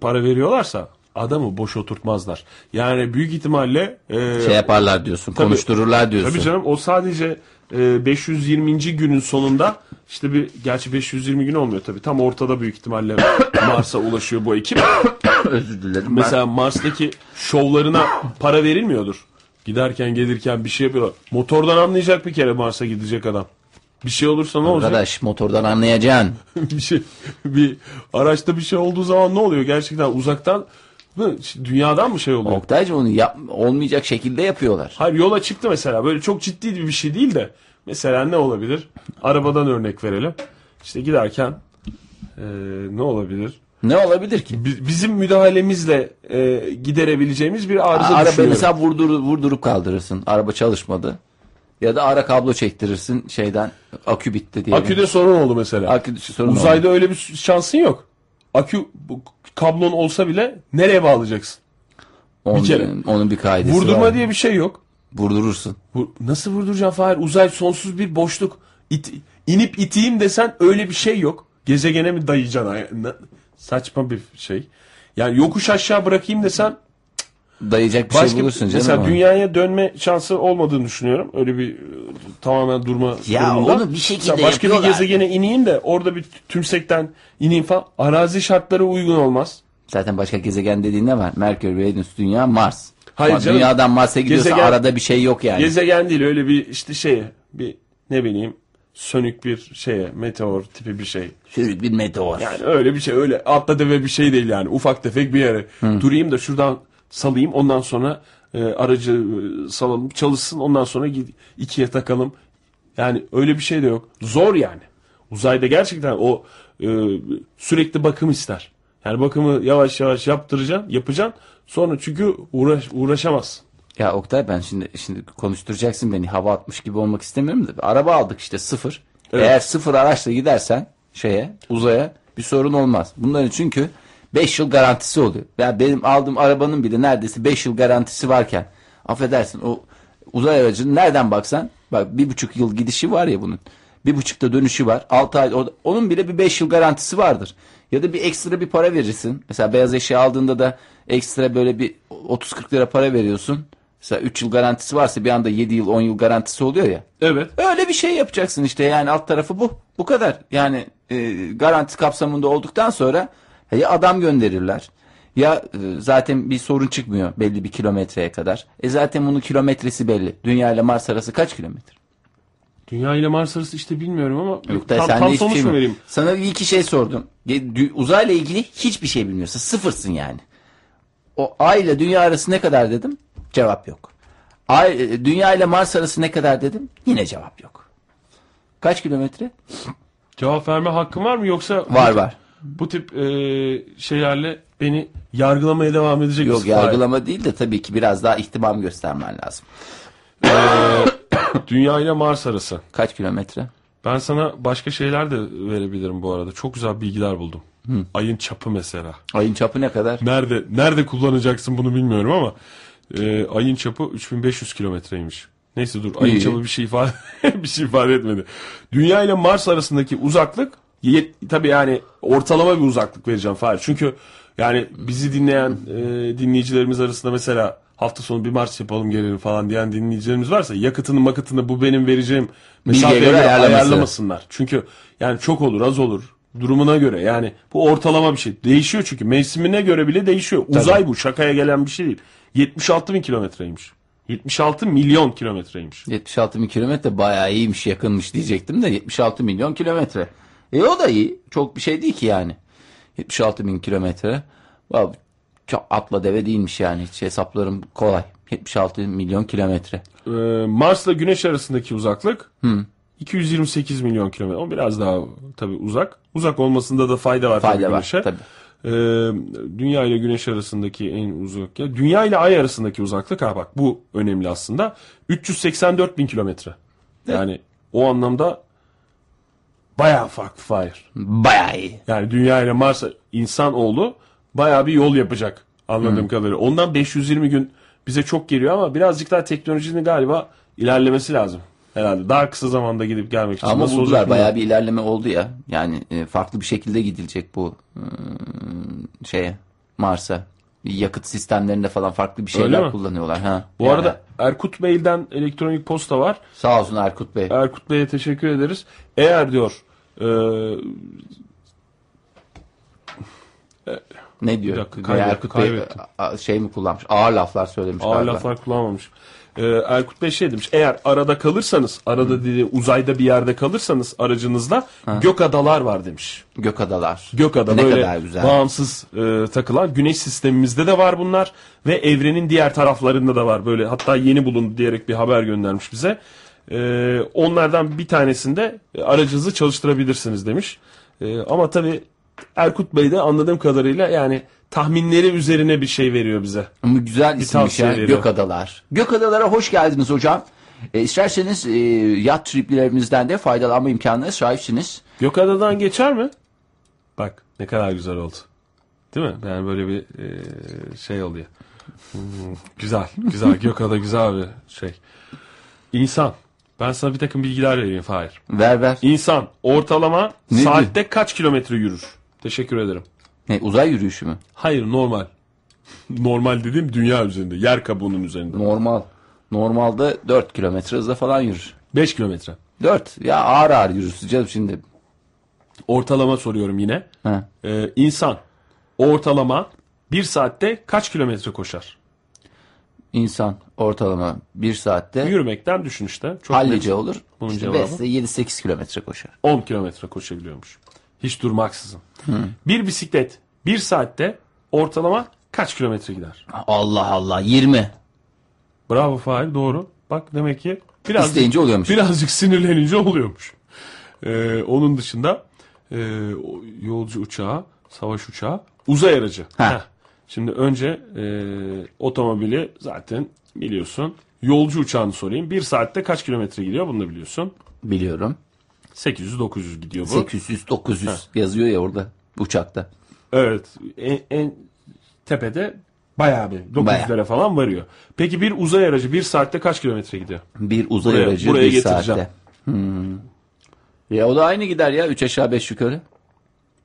para veriyorlarsa adamı boş oturtmazlar. Yani büyük ihtimalle e, şey yaparlar diyorsun, Tabii. konuştururlar diyorsun. Tabii canım o sadece e, 520. günün sonunda işte bir gerçi 520 gün olmuyor tabii. Tam ortada büyük ihtimalle Mars'a ulaşıyor bu ekip. Özür dilerim. ben- Mesela Mars'taki şovlarına para verilmiyordur. Giderken gelirken bir şey yapıyorlar. Motordan anlayacak bir kere Mars'a gidecek adam. Bir şey olursa ne olacak? Arkadaş motordan anlayacaksın. bir şey bir araçta bir şey olduğu zaman ne oluyor? Gerçekten uzaktan mı? Dünyadan mı şey oluyor? Oktaycığım onu yap, olmayacak şekilde yapıyorlar. Hayır yola çıktı mesela. Böyle çok ciddi bir şey değil de Mesela ne olabilir? Arabadan örnek verelim. İşte giderken e, ne olabilir? Ne olabilir ki? Bi- Bizim müdahalemizle e, giderebileceğimiz bir arıza düşünüyorum. mesela vurdur, vurdurup kaldırırsın. Araba çalışmadı. Ya da ara kablo çektirirsin şeyden akü bitti diye. Aküde sorun oldu mesela. Akü sorun oldu. Uzayda öyle bir şansın yok. Akü kablon olsa bile nereye bağlayacaksın? onun, bir kere. onun bir kaidesi Vurdurma var. diye bir şey yok. Vurdurursun. Bu, nasıl vurduracaksın Fahir? Uzay sonsuz bir boşluk. İt, inip iteyim desen öyle bir şey yok. Gezegene mi dayayacaksın? Saçma bir şey. Yani yokuş aşağı bırakayım desen Dayayacak bir başka şey bulursun canım. mesela ama. dünyaya dönme şansı olmadığını düşünüyorum. Öyle bir tamamen durma Ya durumunda. onu bir şekilde Mesela başka bir gezegene ineyim de orada bir tümsekten ineyim falan. Arazi şartları uygun olmaz. Zaten başka gezegen dediğin ne var? Merkür, Venüs, Dünya, Mars. Hayır Ama canım. Dünyadan Mars'a gidiyorsa Gezegen- arada bir şey yok yani. Gezegen değil öyle bir işte şey bir ne bileyim sönük bir şeye meteor tipi bir şey. Sürük bir meteor. Yani öyle bir şey öyle atla deve bir şey değil yani ufak tefek bir yere. Durayım da şuradan salayım ondan sonra e, aracı e, salalım çalışsın ondan sonra gid- ikiye takalım. Yani öyle bir şey de yok. Zor yani. Uzayda gerçekten o e, sürekli bakım ister. Yani bakımı yavaş yavaş yaptıracaksın, yapacaksın. Sonra çünkü uğraş, uğraşamazsın. Ya Oktay ben şimdi şimdi konuşturacaksın beni hava atmış gibi olmak istemiyorum da. Araba aldık işte sıfır. Evet. Eğer sıfır araçla gidersen şeye uzaya bir sorun olmaz. Bunların çünkü 5 yıl garantisi oluyor. Ya benim aldığım arabanın bile neredeyse 5 yıl garantisi varken affedersin o uzay aracının nereden baksan bak bir buçuk yıl gidişi var ya bunun. Bir buçukta dönüşü var. 6 ay onun bile bir 5 yıl garantisi vardır. Ya da bir ekstra bir para verirsin. Mesela beyaz eşya aldığında da ekstra böyle bir 30-40 lira para veriyorsun. Mesela 3 yıl garantisi varsa bir anda 7 yıl 10 yıl garantisi oluyor ya. Evet. Öyle bir şey yapacaksın işte yani alt tarafı bu. Bu kadar. Yani e, garanti kapsamında olduktan sonra ya adam gönderirler ya e, zaten bir sorun çıkmıyor belli bir kilometreye kadar. E zaten bunun kilometresi belli. Dünya ile Mars arası kaç kilometre? Dünya ile Mars arası işte bilmiyorum ama Yok da tam, sen tam sonuç şey mu vereyim? Sana bir iki şey sordum. Uzayla ilgili hiçbir şey bilmiyorsun. Sıfırsın yani. O ay ile dünya arası ne kadar dedim? Cevap yok. Ay, e, dünya ile Mars arası ne kadar dedim? Yine cevap yok. Kaç kilometre? Cevap verme hakkım var mı yoksa Var var. Bu tip e, şeylerle beni yargılamaya devam edecek Yok yargılama değil de tabii ki biraz daha ihtimam göstermen lazım. Hayır. Dünya ile Mars arası. Kaç kilometre? Ben sana başka şeyler de verebilirim bu arada. Çok güzel bilgiler buldum. Ayın çapı mesela. Ayın çapı ne kadar? Nerede nerede kullanacaksın bunu bilmiyorum ama e, ayın çapı 3500 kilometreymiş. Neyse dur ayın İyi. çapı bir şey ifade bir şey ifade etmedi. Dünya ile Mars arasındaki uzaklık yet, tabii yani ortalama bir uzaklık vereceğim Fahir. Çünkü yani bizi dinleyen e, dinleyicilerimiz arasında mesela hafta sonu bir Mars yapalım gelelim falan diyen dinleyicilerimiz varsa yakıtını makıtını bu benim vereceğim mesafeye göre göre ayarlaması. ayarlamasınlar. Çünkü yani çok olur az olur durumuna göre yani bu ortalama bir şey. Değişiyor çünkü mevsimine göre bile değişiyor. Uzay bu şakaya gelen bir şey değil. 76 bin kilometreymiş. 76 milyon kilometreymiş. 76 bin kilometre bayağı iyiymiş yakınmış diyecektim de 76 milyon kilometre. E o da iyi. Çok bir şey değil ki yani. 76 bin kilometre. Atla deve değilmiş yani. Hiç hesaplarım kolay. 76 milyon kilometre. Ee, Mars'la Güneş arasındaki uzaklık 228 milyon kilometre. O biraz daha tabii uzak. Uzak olmasında da fayda var Fayda tabii var, Güneş'e. tabii. Ee, Dünya ile Güneş arasındaki en uzak ya Dünya ile Ay arasındaki uzaklık ha bak bu önemli aslında. 384 bin kilometre. Yani o anlamda bayağı farklı Fahir. Bayağı iyi. Yani Dünya ile Mars insanoğlu bayağı bir yol yapacak anladığım kadarıyla. Ondan 520 gün bize çok geliyor ama birazcık daha teknolojinin galiba ilerlemesi lazım. Herhalde daha kısa zamanda gidip gelmek için. Ama Nasıl buldular bayağı bir ilerleme oldu ya. Yani e, farklı bir şekilde gidilecek bu e, şeye Mars'a. Yakıt sistemlerinde falan farklı bir şeyler kullanıyorlar. Ha. Bu Yani arada Erkut Bey'den elektronik posta var. sağ olsun Erkut Bey. Erkut Bey'e teşekkür ederiz. Eğer diyor e, Ne diyor? Bir dakika, kaybettim, Erkut Bey kaybettim. şey mi kullanmış? Ağır laflar söylemiş ağır galiba. laflar kullanmamış. Ee, Erkut Bey şey demiş. Eğer arada kalırsanız, arada dedi uzayda bir yerde kalırsanız aracınızla gök adalar var demiş. Gökadalar. Gökada ne böyle kadar güzel. bağımsız e, takılan güneş sistemimizde de var bunlar ve evrenin diğer taraflarında da var böyle hatta yeni bulundu diyerek bir haber göndermiş bize. Ee, onlardan bir tanesinde e, aracınızı çalıştırabilirsiniz demiş. Ee, ama tabii Erkut Bey de anladığım kadarıyla yani tahminleri üzerine bir şey veriyor bize. Ama güzel Bir isimmiş ya. veriyor. Gökadalar. Gökadalara hoş geldiniz hocam. E, isterseniz e, yat triplerimizden de faydalanma imkanına sahipsiniz. Gökada'dan geçer mi? Bak ne kadar güzel oldu. Değil mi? Yani böyle bir e, şey oluyor. Hmm, güzel, güzel. Gökada güzel bir şey. İnsan. Ben sana bir takım bilgiler vereyim Fahir. Ver ver. İnsan ortalama Ne saatte kaç kilometre yürür? Teşekkür ederim. Ne, uzay yürüyüşü mü? Hayır normal. normal dediğim dünya üzerinde. Yer kabuğunun üzerinde. Normal. Normalde 4 kilometre hızla falan yürür. 5 kilometre. 4. Ya ağır ağır yürürsün canım şimdi. Ortalama soruyorum yine. Ha. Ee, insan ortalama bir saatte kaç kilometre koşar? İnsan ortalama 1 saatte Yürümekten düşün işte. Çok hallice net. olur. Bunun İşte cevabı. Beste 7-8 kilometre koşar. 10 kilometre koşabiliyormuş. Hiç durmaksızın. Bir bisiklet bir saatte ortalama kaç kilometre gider? Allah Allah 20. Bravo Fahir doğru. Bak demek ki birazcık, İsteyince oluyormuş. birazcık sinirlenince oluyormuş. Ee, onun dışında e, o yolcu uçağı, savaş uçağı, uzay aracı. Ha. Heh. Şimdi önce e, otomobili zaten biliyorsun. Yolcu uçağını sorayım. Bir saatte kaç kilometre gidiyor bunu da biliyorsun. Biliyorum. 800-900 gidiyor bu. 800-900 yazıyor ya orada uçakta. Evet. En, en tepede bayağı bir 900'lere falan varıyor. Peki bir uzay aracı bir saatte kaç kilometre gidiyor? Bir uzay Buraya- aracı buraya bir saatte. Hmm. Ya o da aynı gider ya 3 aşağı 5 yukarı.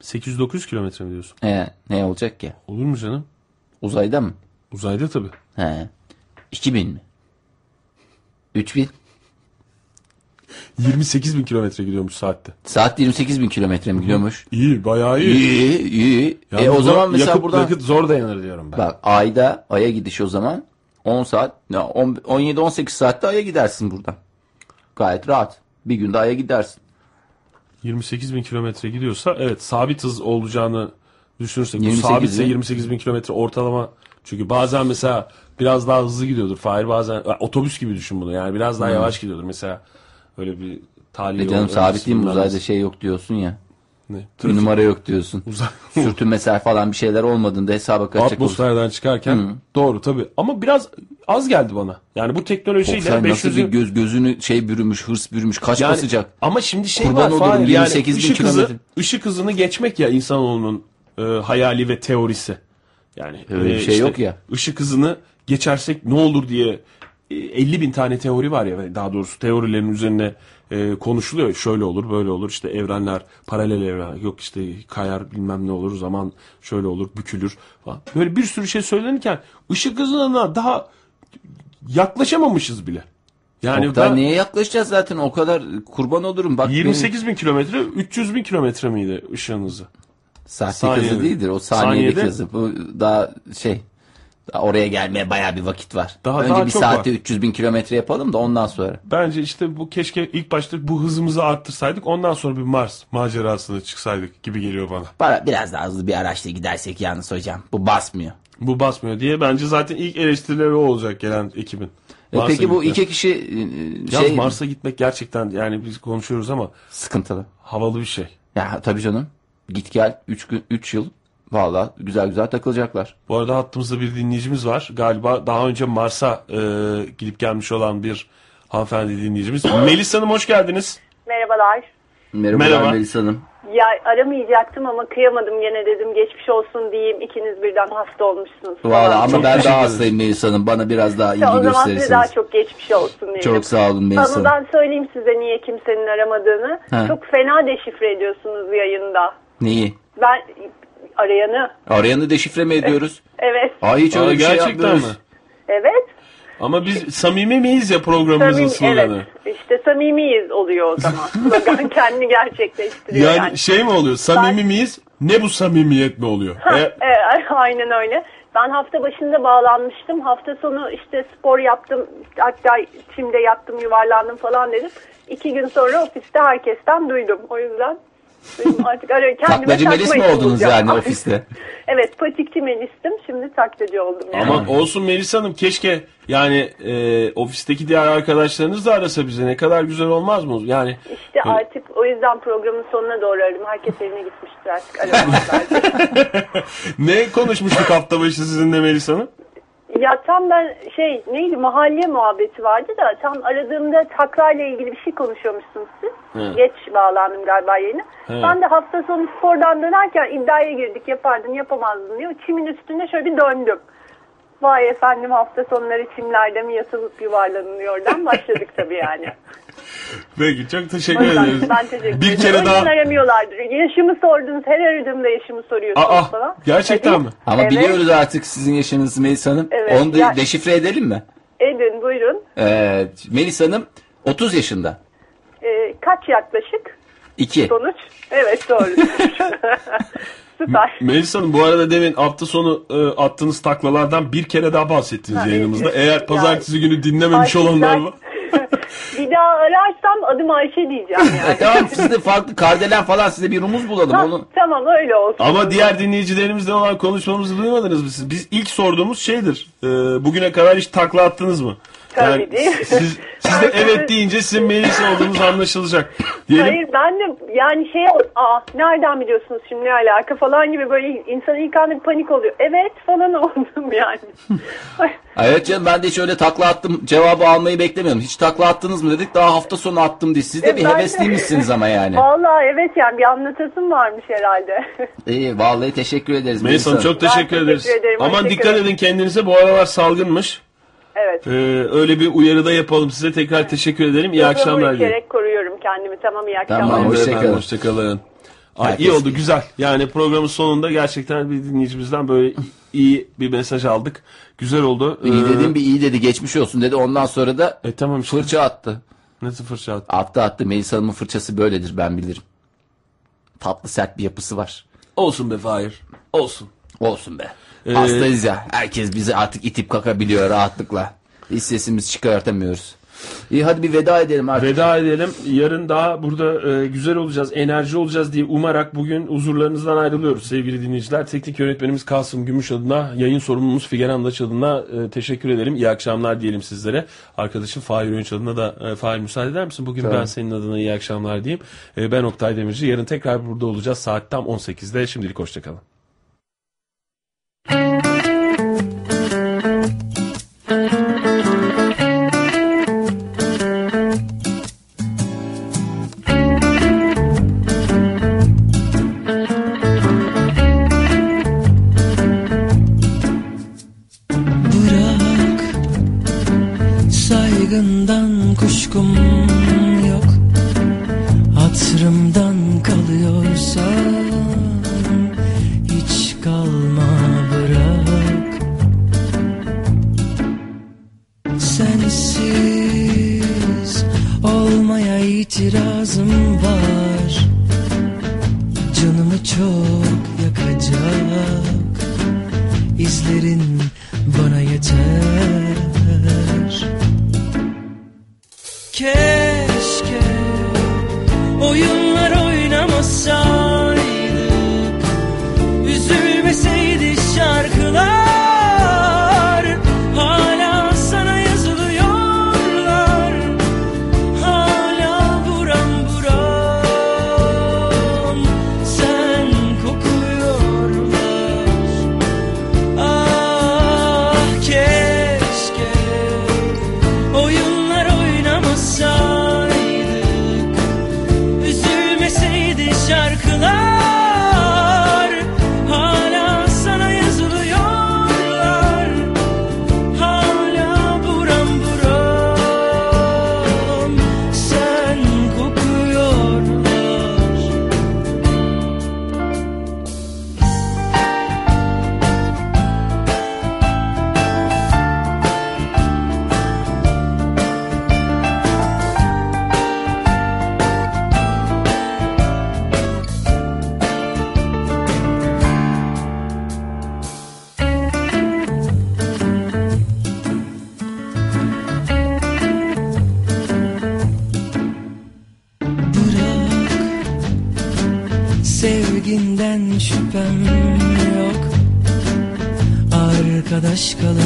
800-900 kilometre mi diyorsun? He, ne olacak ki? Olur mu canım? Uzayda mı? Uzayda tabii. He. 2000 mi? 3000. 28 bin kilometre gidiyormuş saatte. Saat 28 bin kilometre mi gidiyormuş? İyi bayağı iyi. İyi, iyi. Yalnız e o zaman mesela yakıt, buradan yakıt zor dayanır diyorum ben. bak ayda aya gidiş o zaman 10 saat, 17-18 saatte aya gidersin buradan. Gayet rahat. Bir günde aya gidersin. 28 bin kilometre gidiyorsa evet sabit hız olacağını düşünürsek. Bu 28 sabitse bin. 28 bin kilometre ortalama. Çünkü bazen mesela biraz daha hızlı gidiyordur. Fahir bazen otobüs gibi düşün bunu. Yani biraz daha yavaş gidiyordur. Mesela öyle bir tali E canım sabit değil mi? Uzayda şey yok diyorsun ya. Ne? Bir numara yok diyorsun. Uzay- Sürtünmeler falan bir şeyler olmadığında hesaba kaçacak. Atmosferden çıkarken doğru tabii. Ama biraz az geldi bana. Yani bu teknolojiyle Oksay nasıl 500'ün bir göz gözünü şey bürümüş, hırs bürümüş, kaç Yani- basacak? Ama şimdi şey Kurban var olurum, Fahir, 28 bin ışık hızı, kilometre. ışık hızını geçmek ya insanoğlunun e, hayali ve teorisi. Yani Öyle bir şey yok ya. Işık hızını geçersek ne olur diye e, 50 bin tane teori var ya daha doğrusu teorilerin üzerine e, konuşuluyor. Şöyle olur böyle olur işte evrenler paralel evren yok işte kayar bilmem ne olur zaman şöyle olur bükülür falan. Böyle bir sürü şey söylenirken ışık hızına daha yaklaşamamışız bile. Yani Oktay ben- neye yaklaşacağız zaten o kadar kurban olurum. Bak benim 28 bin kilometre 300 bin kilometre miydi ışığın hızı? Sahte saniyede. hızı değildir o saniyedeki Saniyede- hızı. Bu daha şey daha oraya gelmeye baya bir vakit var. Daha- Önce daha bir saatte var. 300 bin kilometre yapalım da ondan sonra. Bence işte bu keşke ilk başta bu hızımızı arttırsaydık ondan sonra bir Mars macerasına çıksaydık gibi geliyor bana. Para, biraz daha hızlı bir araçla gidersek yalnız hocam. Bu basmıyor. Bu basmıyor diye bence zaten ilk eleştirileri o olacak gelen ekibin. E Mars'a peki bu iki kişi e, Yalnız şey Mars'a gitmek gerçekten yani biz konuşuyoruz ama sıkıntılı. havalı bir şey. Ya tabii canım. Git gel 3 gün 3 yıl valla güzel güzel takılacaklar. Bu arada hattımızda bir dinleyicimiz var. Galiba daha önce Mars'a e, gidip gelmiş olan bir hanımefendi dinleyicimiz. Melis Hanım hoş geldiniz. Merhabalar. Merhabalar Merhaba. Melis Hanım. Ya aramayacaktım ama kıyamadım gene dedim geçmiş olsun diyeyim ikiniz birden hasta olmuşsunuz. Valla ama Çok ben daha hastayım Melis Hanım. Bana biraz daha ilgi o zaman size daha çok geçmiş olsun diyelim. Çok sağ olun Melis Hanım. ben söyleyeyim size niye kimsenin aramadığını. Ha. Çok fena deşifre ediyorsunuz yayında. Neyi? Ben arayanı. Arayanı deşifre mi ediyoruz? Evet. Ay hiç öyle Aa, bir şey gerçekten yapmıyoruz. mi? Evet. Ama biz samimi miyiz ya programımızın Samimi, sloganı? evet. İşte samimiyiz oluyor o zaman. Slogan kendini gerçekleştiriyor Yani, yani. şey mi oluyor? Samimi miyiz? Ne bu samimiyet mi oluyor? Ha, E, evet, aynen öyle. Ben hafta başında bağlanmıştım. Hafta sonu işte spor yaptım. Hatta çimde yattım, yuvarlandım falan dedim. İki gün sonra ofiste herkesten duydum. O yüzden Benim artık ara, kendime Taklacı Melis mi oldunuz yani ofiste? evet patikçi Melis'tim. Şimdi taklacı oldum yani. Ama olsun Melisa Hanım keşke yani e, ofisteki diğer arkadaşlarınız da arasa bize ne kadar güzel olmaz mı? Yani İşte artık o yüzden programın sonuna doğru aradım. Herkes evine gitmiştir artık. Ne konuşmuştuk hafta başı sizinle Melisa Hanım? Ya tam ben şey neydi mahalle muhabbeti vardı da tam aradığımda taklayla ilgili bir şey konuşuyormuşsunuz siz. He. Geç bağlandım galiba yayına. He. Ben de hafta sonu spordan dönerken iddiaya girdik yapardın yapamazdın diyor. Çimin üstünde şöyle bir döndüm. Vay efendim hafta sonları çimlerde mi yatılıp yuvarlanılıyordan başladık tabii yani. Peki çok teşekkür yüzden ederiz. ben teşekkür Bir kere daha aramıyorlardır. Yaşımı sordunuz. Her aradığımda yaşımı soruyorsunuz Aa, falan. gerçekten mi? Ama Evet. biliyoruz artık sizin yaşınızı Melis Hanım. Evet, Onu da ya- deşifre edelim mi? Edin buyurun. Evet. Melis Hanım 30 yaşında. Ee, kaç yaklaşık 2. sonuç? Evet doğru. Süper. Melisa Hanım bu arada demin hafta sonu e, attığınız taklalardan bir kere daha bahsettiniz Ha, yayınımızda. evet. Eğer pazartesi günü dinlememiş olanlar var. bir daha ararsam adım Ayşe diyeceğim yani. E, tamam siz de farklı kardelen falan size bir rumuz bulalım. Ha, Onu... tamam öyle olsun. Ama diğer dinleyicilerimizle olan konuşmamızı duymadınız mı siz? Biz ilk sorduğumuz şeydir. E, bugüne kadar hiç takla attınız mı? Değil. Siz, siz de evet deyince sizin Melisa olduğunuz anlaşılacak. Diyelim. Hayır ben de yani şey aa nereden biliyorsunuz şimdi ne alaka falan gibi böyle insan ilk anda panik oluyor. Evet falan oldum yani. Evet canım ben de hiç öyle takla attım cevabı almayı beklemiyorum. Hiç takla attınız mı dedik daha hafta sonu attım diye. Siz de E, bir ben hevesliymişsiniz ama yani. Vallahi evet yani bir anlatasım varmış herhalde. İyi vallahi teşekkür ederiz. Melisa Hanım çok Ben teşekkür teşekkür ederiz. ederim, Aman dikkat edin kendinize bu aralar salgınmış. Evet. Ee, öyle bir uyarıda yapalım. Size tekrar teşekkür ederim. İyi Yolumu akşamlar ülkerek koruyorum kendimi. Tamam iyi akşamlar. Tamam, hoşçakalın. Hoşçakalın. Ay, iyi oldu güzel. Yani programın sonunda gerçekten bir dinleyicimizden böyle iyi bir mesaj aldık. Güzel oldu. İyi Ee, dedim bir iyi dedi geçmiş olsun dedi. Ondan sonra da E tamam işte. fırça attı. Nasıl fırça attı? Attı attı. Melisa Hanım'ın fırçası böyledir ben bilirim. Tatlı sert bir yapısı var. Olsun be Fahir. Olsun. Olsun be. Ee, Hastayız ya. Herkes bizi artık itip kakabiliyor rahatlıkla. Hiç sesimizi çıkartamıyoruz. İyi hadi bir veda edelim artık. Veda edelim. Yarın daha burada e, güzel olacağız, enerji olacağız diye umarak bugün huzurlarınızdan ayrılıyoruz sevgili dinleyiciler. Teknik yönetmenimiz Kasım Gümüş adına, yayın sorumlumuz Figen Andaç adına e, teşekkür ederim. İyi akşamlar diyelim sizlere. Arkadaşım Fahir Öğünç adına da e, Fahir müsaade eder misin? Bugün Tabii. ben senin adına iyi akşamlar diyeyim. E, ben Oktay Demirci. Yarın tekrar burada olacağız saat tam 18'de. Şimdilik hoşçakalın. Bırak saygından kuşkum itirazım var. Canımı çok yakacak. İzlerin bana yeter. Keşke oyunlar oynamasaydık şüphem yok. Arkadaş kalıyorsak